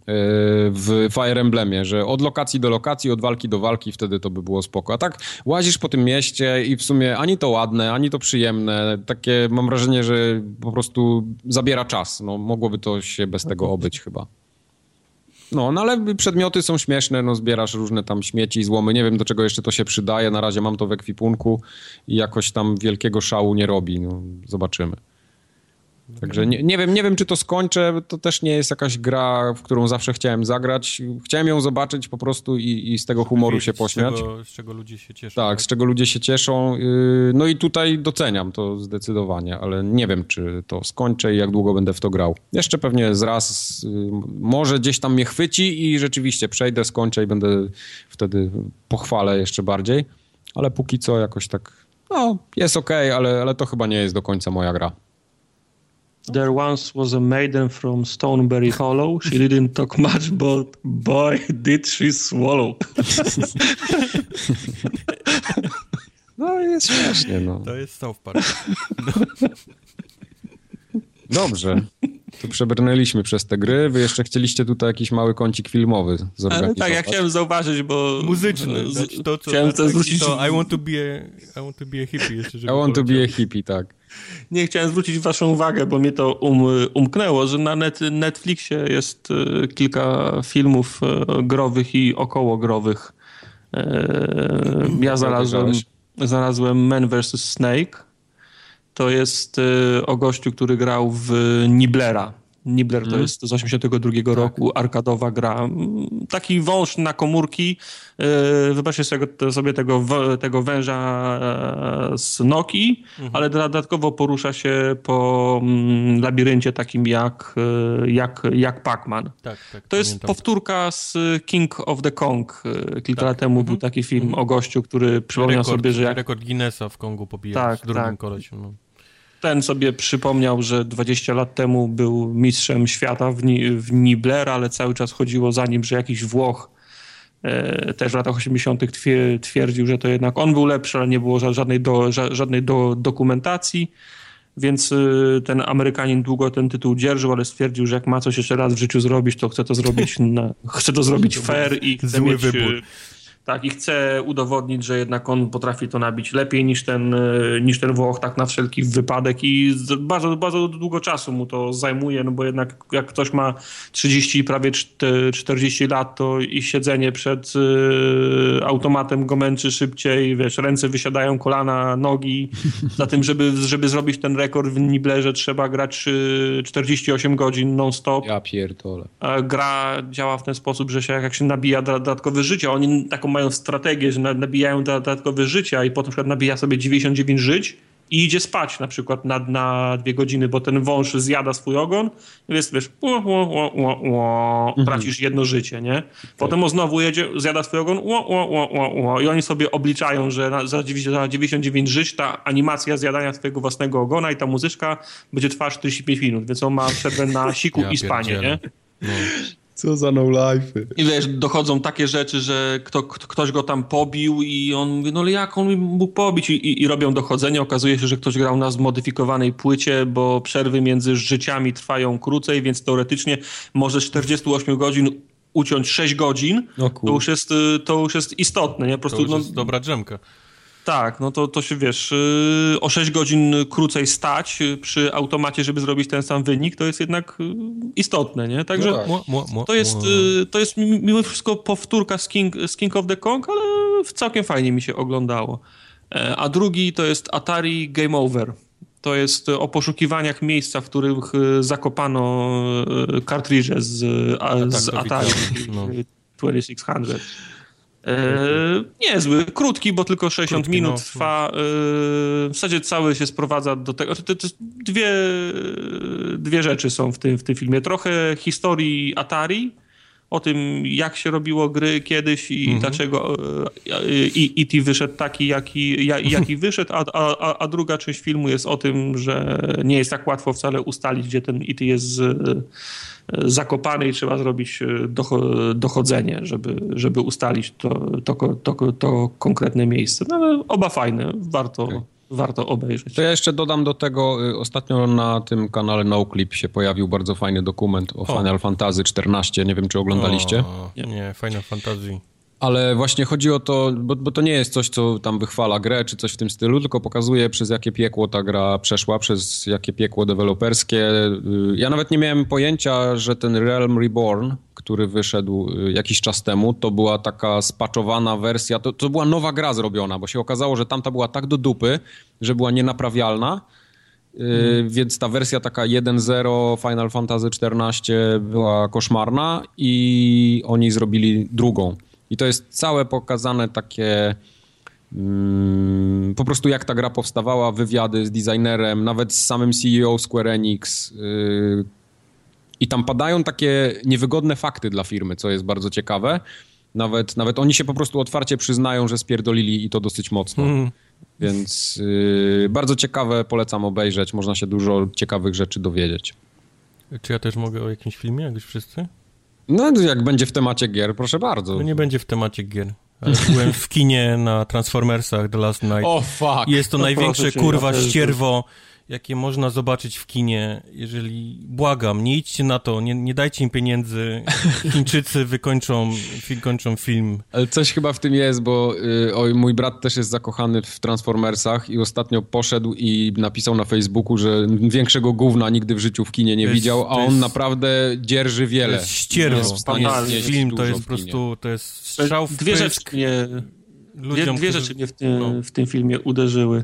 w Fire Emblemie, że od lokacji do lokacji, od walki do walki, wtedy to by było spoko. A tak łazisz po tym mieście i w sumie ani to ładne, ani to przyjemne. Takie mam wrażenie, że po prostu zabiera czas. No, mogłoby to się bez tego obyć chyba. No, no ale przedmioty są śmieszne, no zbierasz różne tam śmieci, złomy, nie wiem do czego jeszcze to się przydaje, na razie mam to w ekwipunku i jakoś tam wielkiego szału nie robi, no. Zobaczymy. Także nie, nie, wiem, nie wiem, czy to skończę. To też nie jest jakaś gra, w którą zawsze chciałem zagrać. Chciałem ją zobaczyć po prostu i, i z tego humoru się pośmiać. Z czego, z czego, ludzie się cieszą. Tak, tak, z czego ludzie się cieszą. Y, no i tutaj doceniam to zdecydowanie, ale nie wiem, czy to skończę i jak długo będę w to grał. Jeszcze pewnie zraz, y, może gdzieś tam mnie chwyci i rzeczywiście przejdę, skończę i będę wtedy pochwalę jeszcze bardziej. Ale póki co jakoś tak, no jest ok, ale, ale to chyba nie jest do końca moja gra. There once was a maiden from Stoneberry Hollow. She didn't talk much, but boy, did she swallow. No jest śmiesznie, no. To jest South Park. Dobrze. To przebrnęliśmy przez te gry. Wy jeszcze chcieliście tutaj jakiś mały kącik filmowy zorganizować. tak, ja chciałem zauważyć, bo... Muzyczny. Z... To, co, chciałem to zwrócić... To I want to be a, I want to be a hippie jeszcze, I want to be a hippie, tak. Nie, chciałem zwrócić waszą uwagę, bo mnie to um, umknęło, że na net, Netflixie jest y, kilka filmów y, growych i okołogrowych. Y, ja znalazłem, znalazłem Man vs. Snake. To jest o gościu, który grał w Niblera. Nibler to mm. jest z 82 tak. roku, arkadowa gra. Taki wąż na komórki. E, wybaczcie sobie, sobie tego, tego węża e, z Noki, mhm. ale dodatkowo porusza się po mm, labiryncie takim jak, e, jak, jak Pac-Man. Tak, tak, to pamiętam. jest powtórka z King of the Kong. Kilka tak. lat temu mhm. był taki film mhm. o gościu, który przypomniał rekord, sobie, że jak... Rekord Guinnessa w Kongu pobijał tak, z drugim tak. No ten sobie przypomniał, że 20 lat temu był mistrzem świata w, Ni w Nibler, ale cały czas chodziło za nim, że jakiś Włoch e, też w latach 80. twierdził, że to jednak on był lepszy, ale nie było żadnej, do, żadnej do, dokumentacji. Więc y, ten Amerykanin długo ten tytuł dzierżył, ale stwierdził, że jak ma coś jeszcze raz w życiu zrobić, to chce to zrobić, na, chce to zrobić fair i chce Zły mieć wybór y, tak, i chce udowodnić, że jednak on potrafi to nabić lepiej niż ten, e, niż ten Włoch, tak na wszelki wypadek i bardzo, bardzo długo czasu mu to zajmuje, no bo jednak jak ktoś ma 30, prawie 40 lat, to i siedzenie przed y, automatem go męczy szybciej, wiesz, ręce wysiadają, kolana, nogi, za tym, żeby, żeby zrobić ten rekord w Niblerze trzeba grać 48 godzin non-stop. Ja pierdolę. Gra działa w ten sposób, że się jak się nabija dodatkowe życie, oni taką mają strategię, że nabijają dodatkowe życia i potem na przykład nabija sobie 99 żyć i idzie spać na przykład na, na dwie godziny, bo ten wąż zjada swój ogon i wiesz, wiesz ło, ło, ło, ło, mhm. tracisz jedno życie, nie? Potem on znowu jedzie, zjada swój ogon ło, ło, ło, ło, ło. i oni sobie obliczają, że na, za, 99 żyć ta animacja zjadania swojego własnego ogona i ta muzyczka będzie trwała 45 minut, więc on ma przerwę na siku ja i spanie, nie? No. Co za no life. I wiesz, dochodzą takie rzeczy, że kto, ktoś go tam pobił i on mówi, no ale jak on mógł pobić? I, i, I, robią dochodzenie. Okazuje się, że ktoś grał na zmodyfikowanej płycie, bo przerwy między życiami trwają krócej, więc teoretycznie może 48 godzin uciąć 6 godzin. to, już jest, to już jest istotne. Nie? Po prostu, to już jest no, dobra drzemka. Tak, no to, to się wiesz, y, o 6 godzin krócej stać y, przy automacie, żeby zrobić ten sam wynik, to jest jednak y, istotne, nie? Także no to, jest, to jest mimo wszystko powtórka z King, z King of the Kong, ale całkiem fajnie mi się oglądało. E, a drugi to jest Atari Game Over. To jest o poszukiwaniach miejsca, w których zakopano kartridże z, tak, z Atari no. 2600. E, niezły, krótki, bo tylko 60 krótki, minut no. trwa. E, w zasadzie cały się sprowadza do tego. To, to, to dwie, dwie rzeczy są w tym, w tym filmie. Trochę historii Atari, o tym, jak się robiło gry kiedyś i mhm. dlaczego i, i wyszedł taki, jaki, jaki wyszedł, a, a, a druga część filmu jest o tym, że nie jest tak łatwo wcale ustalić, gdzie ten IT jest zakopany i trzeba zrobić dochodzenie, żeby, żeby ustalić to, to, to, to konkretne miejsce. No, ale oba fajne, warto, okay. Warto obejrzeć. To ja jeszcze dodam do tego, y, ostatnio na tym kanale NoClip się pojawił bardzo fajny dokument o, o. Final Fantasy XIV, nie wiem czy oglądaliście. O, nie, nie, Final Fantasy. Ale właśnie chodzi o to, bo, bo, to nie jest coś, co tam wychwala grę, czy coś w tym stylu, tylko pokazuje, przez jakie piekło ta gra przeszła, przez jakie piekło deweloperskie. Y, ja nawet nie miałem pojęcia, że ten Realm Reborn, który wyszedł y, jakiś czas temu, to była taka spaczowana wersja, to, to była nowa gra zrobiona, bo się okazało, że tamta była tak do dupy, że była nienaprawialna, Hmm. Więc ta wersja taka 1.0 Final Fantasy XIV była koszmarna i oni zrobili drugą. I to jest całe pokazane takie mm, po prostu jak ta gra powstawała, wywiady z designerem, nawet z samym CEO Square Enix. Yy, I tam padają takie niewygodne fakty dla firmy, co jest bardzo ciekawe. Nawet, nawet oni się po prostu otwarcie przyznają, że spierdolili i to dosyć mocno. Mm. Więc yy, bardzo ciekawe, polecam obejrzeć. Można się dużo ciekawych rzeczy dowiedzieć. Czy ja też mogę o jakimś filmie, jak już wszyscy? No, jak będzie w temacie gier, proszę bardzo. No nie będzie w temacie gier. Ale byłem w kinie na Transformersach The Last Night. O, oh, fuck! Jest to no największe, kurwa, ścierwo jakie można zobaczyć w kinie, jeżeli, błagam, nie idźcie na to, nie, nie dajcie im pieniędzy, Chińczycy wykończą, wykończą film. Ale coś chyba w tym jest, bo y, oj, mój brat też jest zakochany w Transformersach i ostatnio poszedł i napisał na Facebooku, że większego gówna nigdy w życiu w kinie nie jest, widział, a on jest, naprawdę dzierży wiele. To jest ścierwo. film to jest po prostu, to jest strzał w Dwie rzeczy mnie, ludziom, dwie, dwie rzeczy mnie w tym, no. w tym filmie uderzyły.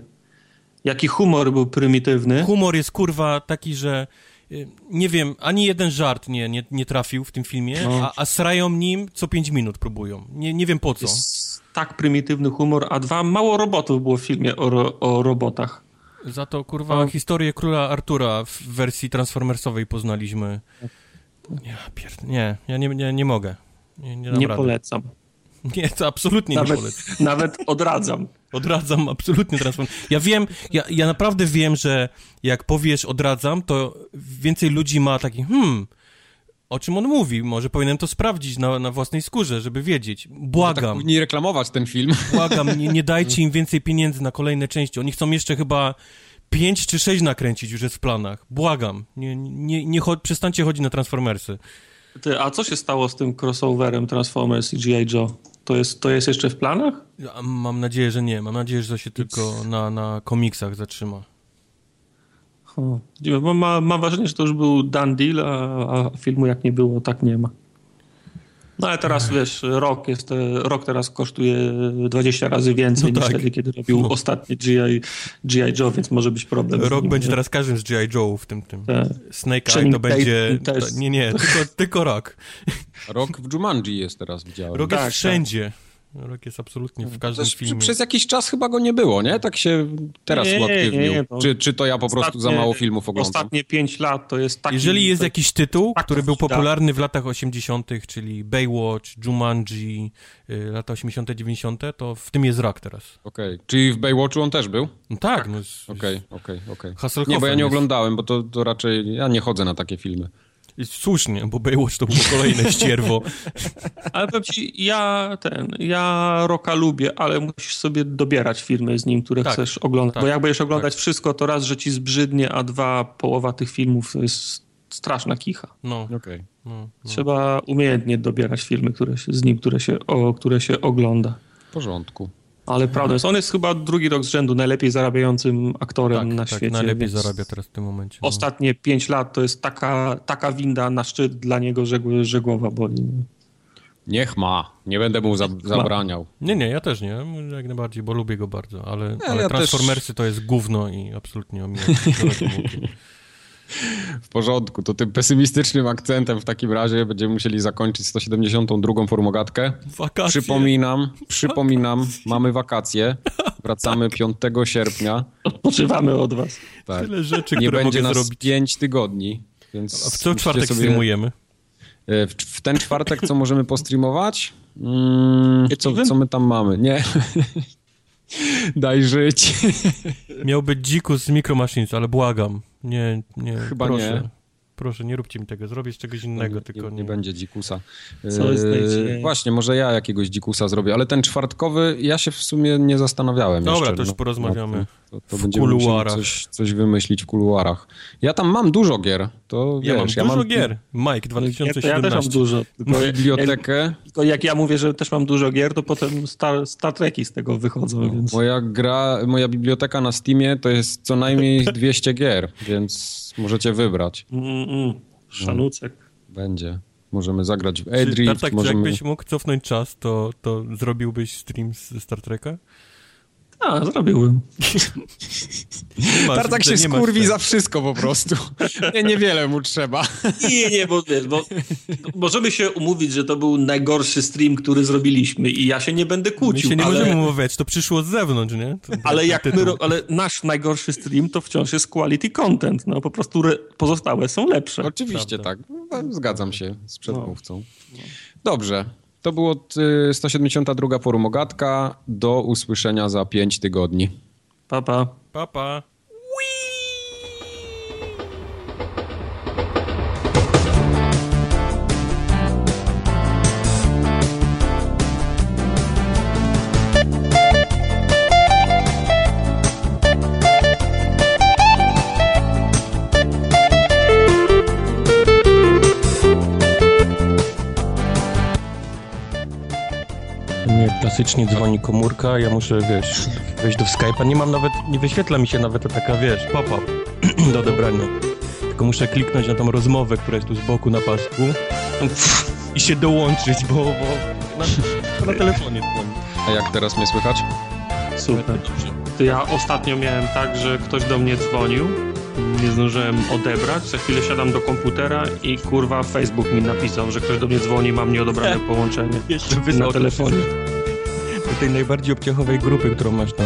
Jaki humor był prymitywny. Humor jest kurwa taki, że y, nie wiem, ani jeden żart nie, nie, nie trafił w tym filmie, no. a, a srają nim co pięć minut próbują. Nie, nie wiem po co. Jest tak prymitywny humor, a dwa, mało robotów było w filmie o, o robotach. Za to, kurwa, no. historię króla Artura w wersji transformersowej poznaliśmy. Nie, pierd... nie ja nie, nie, nie mogę. Nie, nie, nie polecam. Nie, to absolutnie nawet, nie polecam. Nawet odradzam. Odradzam absolutnie transform. Ja wiem, ja, ja naprawdę wiem, że jak powiesz odradzam, to więcej ludzi ma taki, hmm, o czym on mówi. Może powinienem to sprawdzić na, na własnej skórze, żeby wiedzieć. Błagam. Tak nie reklamować ten film. Błagam, nie, nie dajcie im więcej pieniędzy na kolejne części. Oni chcą jeszcze chyba pięć czy sześć nakręcić, już jest w planach. Błagam. Nie, nie, nie cho przestańcie chodzić na Transformersy. Ty, a co się stało z tym crossoverem Transformers i G.I. Joe? To jest, to jest jeszcze w planach? Ja mam nadzieję, że nie. Mam nadzieję, że to się tylko na, na komiksach zatrzyma. Mam, mam wrażenie, że to już był done deal, a, a filmu jak nie było, tak nie ma. No ale teraz wiesz, rok, jest, rok teraz kosztuje 20 razy więcej no niż tak. wtedy, kiedy robił no. ostatni G.I. G.I. Joe, więc może być problem. Rok będzie teraz każdym z G.I. Joe w tym tym. Tak. Snake Eye to będzie... To, nie, nie, tylko, tylko rok. Rok w Jumanji jest teraz, widziałem. Rok tak, jest tak. Rok jest absolutnie w każdym Też, filmie. Przez jakiś czas chyba go nie było, nie? Tak się teraz nie, uaktywnił. Nie, nie, czy, czy to ja po prostu za mało filmów oglądam? Ostatnie pięć lat to jest taki... Jeżeli jest jakiś tytuł, który był popularny w latach 80., czyli Baywatch, Jumanji, y, lata 80., 90., to w tym jest rok teraz. Okej, okay. czyli w Baywatchu on też był? No tak. No okej, okej, okej. Nie, bo ja nie jest... oglądałem, bo to, to raczej... Ja nie chodzę na takie filmy. Słusznie, bo Baywatch to było kolejne ścierwo. ale powiem ci, ja ten, ja Roka lubię, ale musisz sobie dobierać filmy z nim, które tak, chcesz oglądać. Tak, bo jak będziesz oglądać tak. wszystko, to raz, że ci zbrzydnie, a dwa, połowa tych filmów to jest straszna kicha. No, okej. Okay. No, no. Trzeba umiejętnie dobierać filmy które się, z nim, które się, o, które się ogląda. W porządku. Ale prawda jest, on jest chyba drugi rok z rzędu najlepiej zarabiającym aktorem tak, na tak, świecie. najlepiej zarabia teraz w tym momencie. No. Ostatnie pięć lat to jest taka, taka winda na szczyt dla niego, że, że głowa boli. Niech ma. Nie będę mu za zabraniał. Nie, nie, ja też nie. Jak najbardziej, bo lubię go bardzo. Ale, ale ja Transformersy też... to jest gówno i absolutnie omijam. W porządku, to tym pesymistycznym akcentem w takim razie będziemy musieli zakończyć 172. formogatkę. Wakacje. Przypominam, przypominam, mamy wakacje. Wracamy 5 sierpnia. Odpoczywamy od was. Tak. Tyle rzeczy, Nie które będzie mogę nas zrobić. 5 tygodni. Więc A w co czwartek sobie... streamujemy? E, w, w, ten czwartek co możemy postreamować? Mm, co, co my tam mamy? Nie. Daj żyć. Miał być dzikus z Micro Machines, ale błagam. Nie, nie. Chyba proszę. nie. Proszę, nie róbcie mi tego, zrobię z czegoś innego, nie, tylko nie, nie. będzie dzikusa. Co jest eee, Właśnie, może ja jakiegoś dzikusa zrobię, ale ten czwartkowy ja się w sumie nie zastanawiałem Dobra, jeszcze. to już no, porozmawiamy. No, to, to, to będziemy kuluarach. Coś, coś wymyślić w kuluarach. Ja tam mam dużo gier. To, ja wiesz, mam ja dużo mam... gier. Mike 2017. Ja, ja też mam dużo. Tylko bibliotekę. Jak, tylko jak ja mówię, że też mam dużo gier, to potem Star, Star Treki z tego wychodzą, no, więc... Moja gra, moja biblioteka na Steamie to jest co najmniej 200 gier, więc możecie wybrać. Mm, mm. Szanucek. No, będzie. Możemy zagrać w Edrift. Tak, tak możemy... jakbyś mógł cofnąć czas, to, to zrobiłbyś stream ze Star Treka? A, zrobiłbym. Tartak się skurwi za wszystko po prostu. Nie, niewiele mu trzeba. Nie, nie, bo wiesz, bo możemy się umówić, że to był najgorszy stream, który zrobiliśmy i ja się nie będę kłócił. My się nie ale... możemy umawiać, to przyszło z zewnątrz, nie? To, ale jak my, ale nasz najgorszy stream to wciąż jest quality content, no po prostu pozostałe są lepsze. Oczywiście Prawda. tak, no, zgadzam się z przedmówcą. No. Dobrze, to było 172 forum Ogatka. Do usłyszenia za 5 tygodni. Pa, pa. Pa, pa. Klasycznie dzwoni komórka, ja muszę, wiesz, wejść do Skype'a. Nie mam nawet, nie wyświetla mi się nawet ta taka, wiesz, pop-up do odebrania. Tylko muszę kliknąć na tą rozmowę, która jest tu z boku na pasku i się dołączyć, bo, bo na, na telefonie dzwoni. A jak teraz mnie słychać? Super. To ja ostatnio miałem tak, że ktoś do mnie dzwonił, nie zdążyłem odebrać, za chwilę siadam do komputera i kurwa Facebook mi napisał, że ktoś do mnie dzwoni, mam nieodebrane połączenie Jeszcze na telefonie tej najbardziej obciachowej grupy, którą masz tam.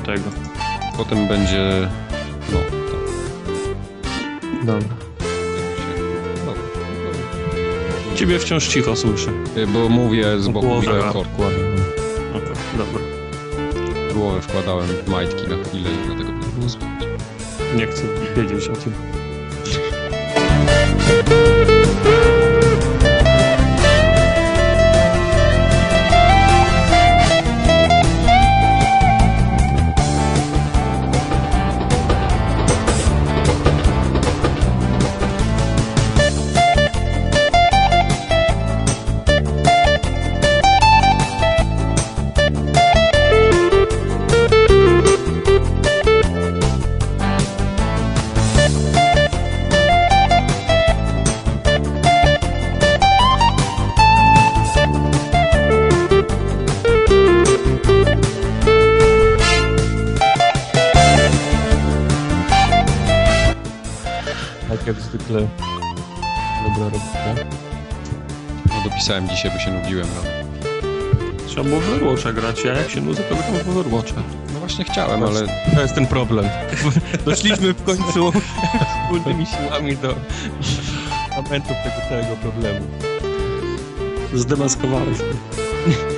Wrócimy piątego. Potem będzie... no, tak. Dobra. Ciebie wciąż cicho słyszę. Y, bo mówię z boku mikrofonu. Okay, dobra. Głowę wkładałem w majtki na chwilę i dlatego nie było słychać. Nie chcę wiedzieć o tym. Pisałem dzisiaj, bo się nudziłem rano. Trzeba było w Overwatcha grać, ja jak się nudzę, to gram w Overwatcha. No właśnie chciałem, ale... To jest ten problem. Doszliśmy w końcu wspólnymi siłami do momentów tego całego problemu. Zdemaskowałeś mnie.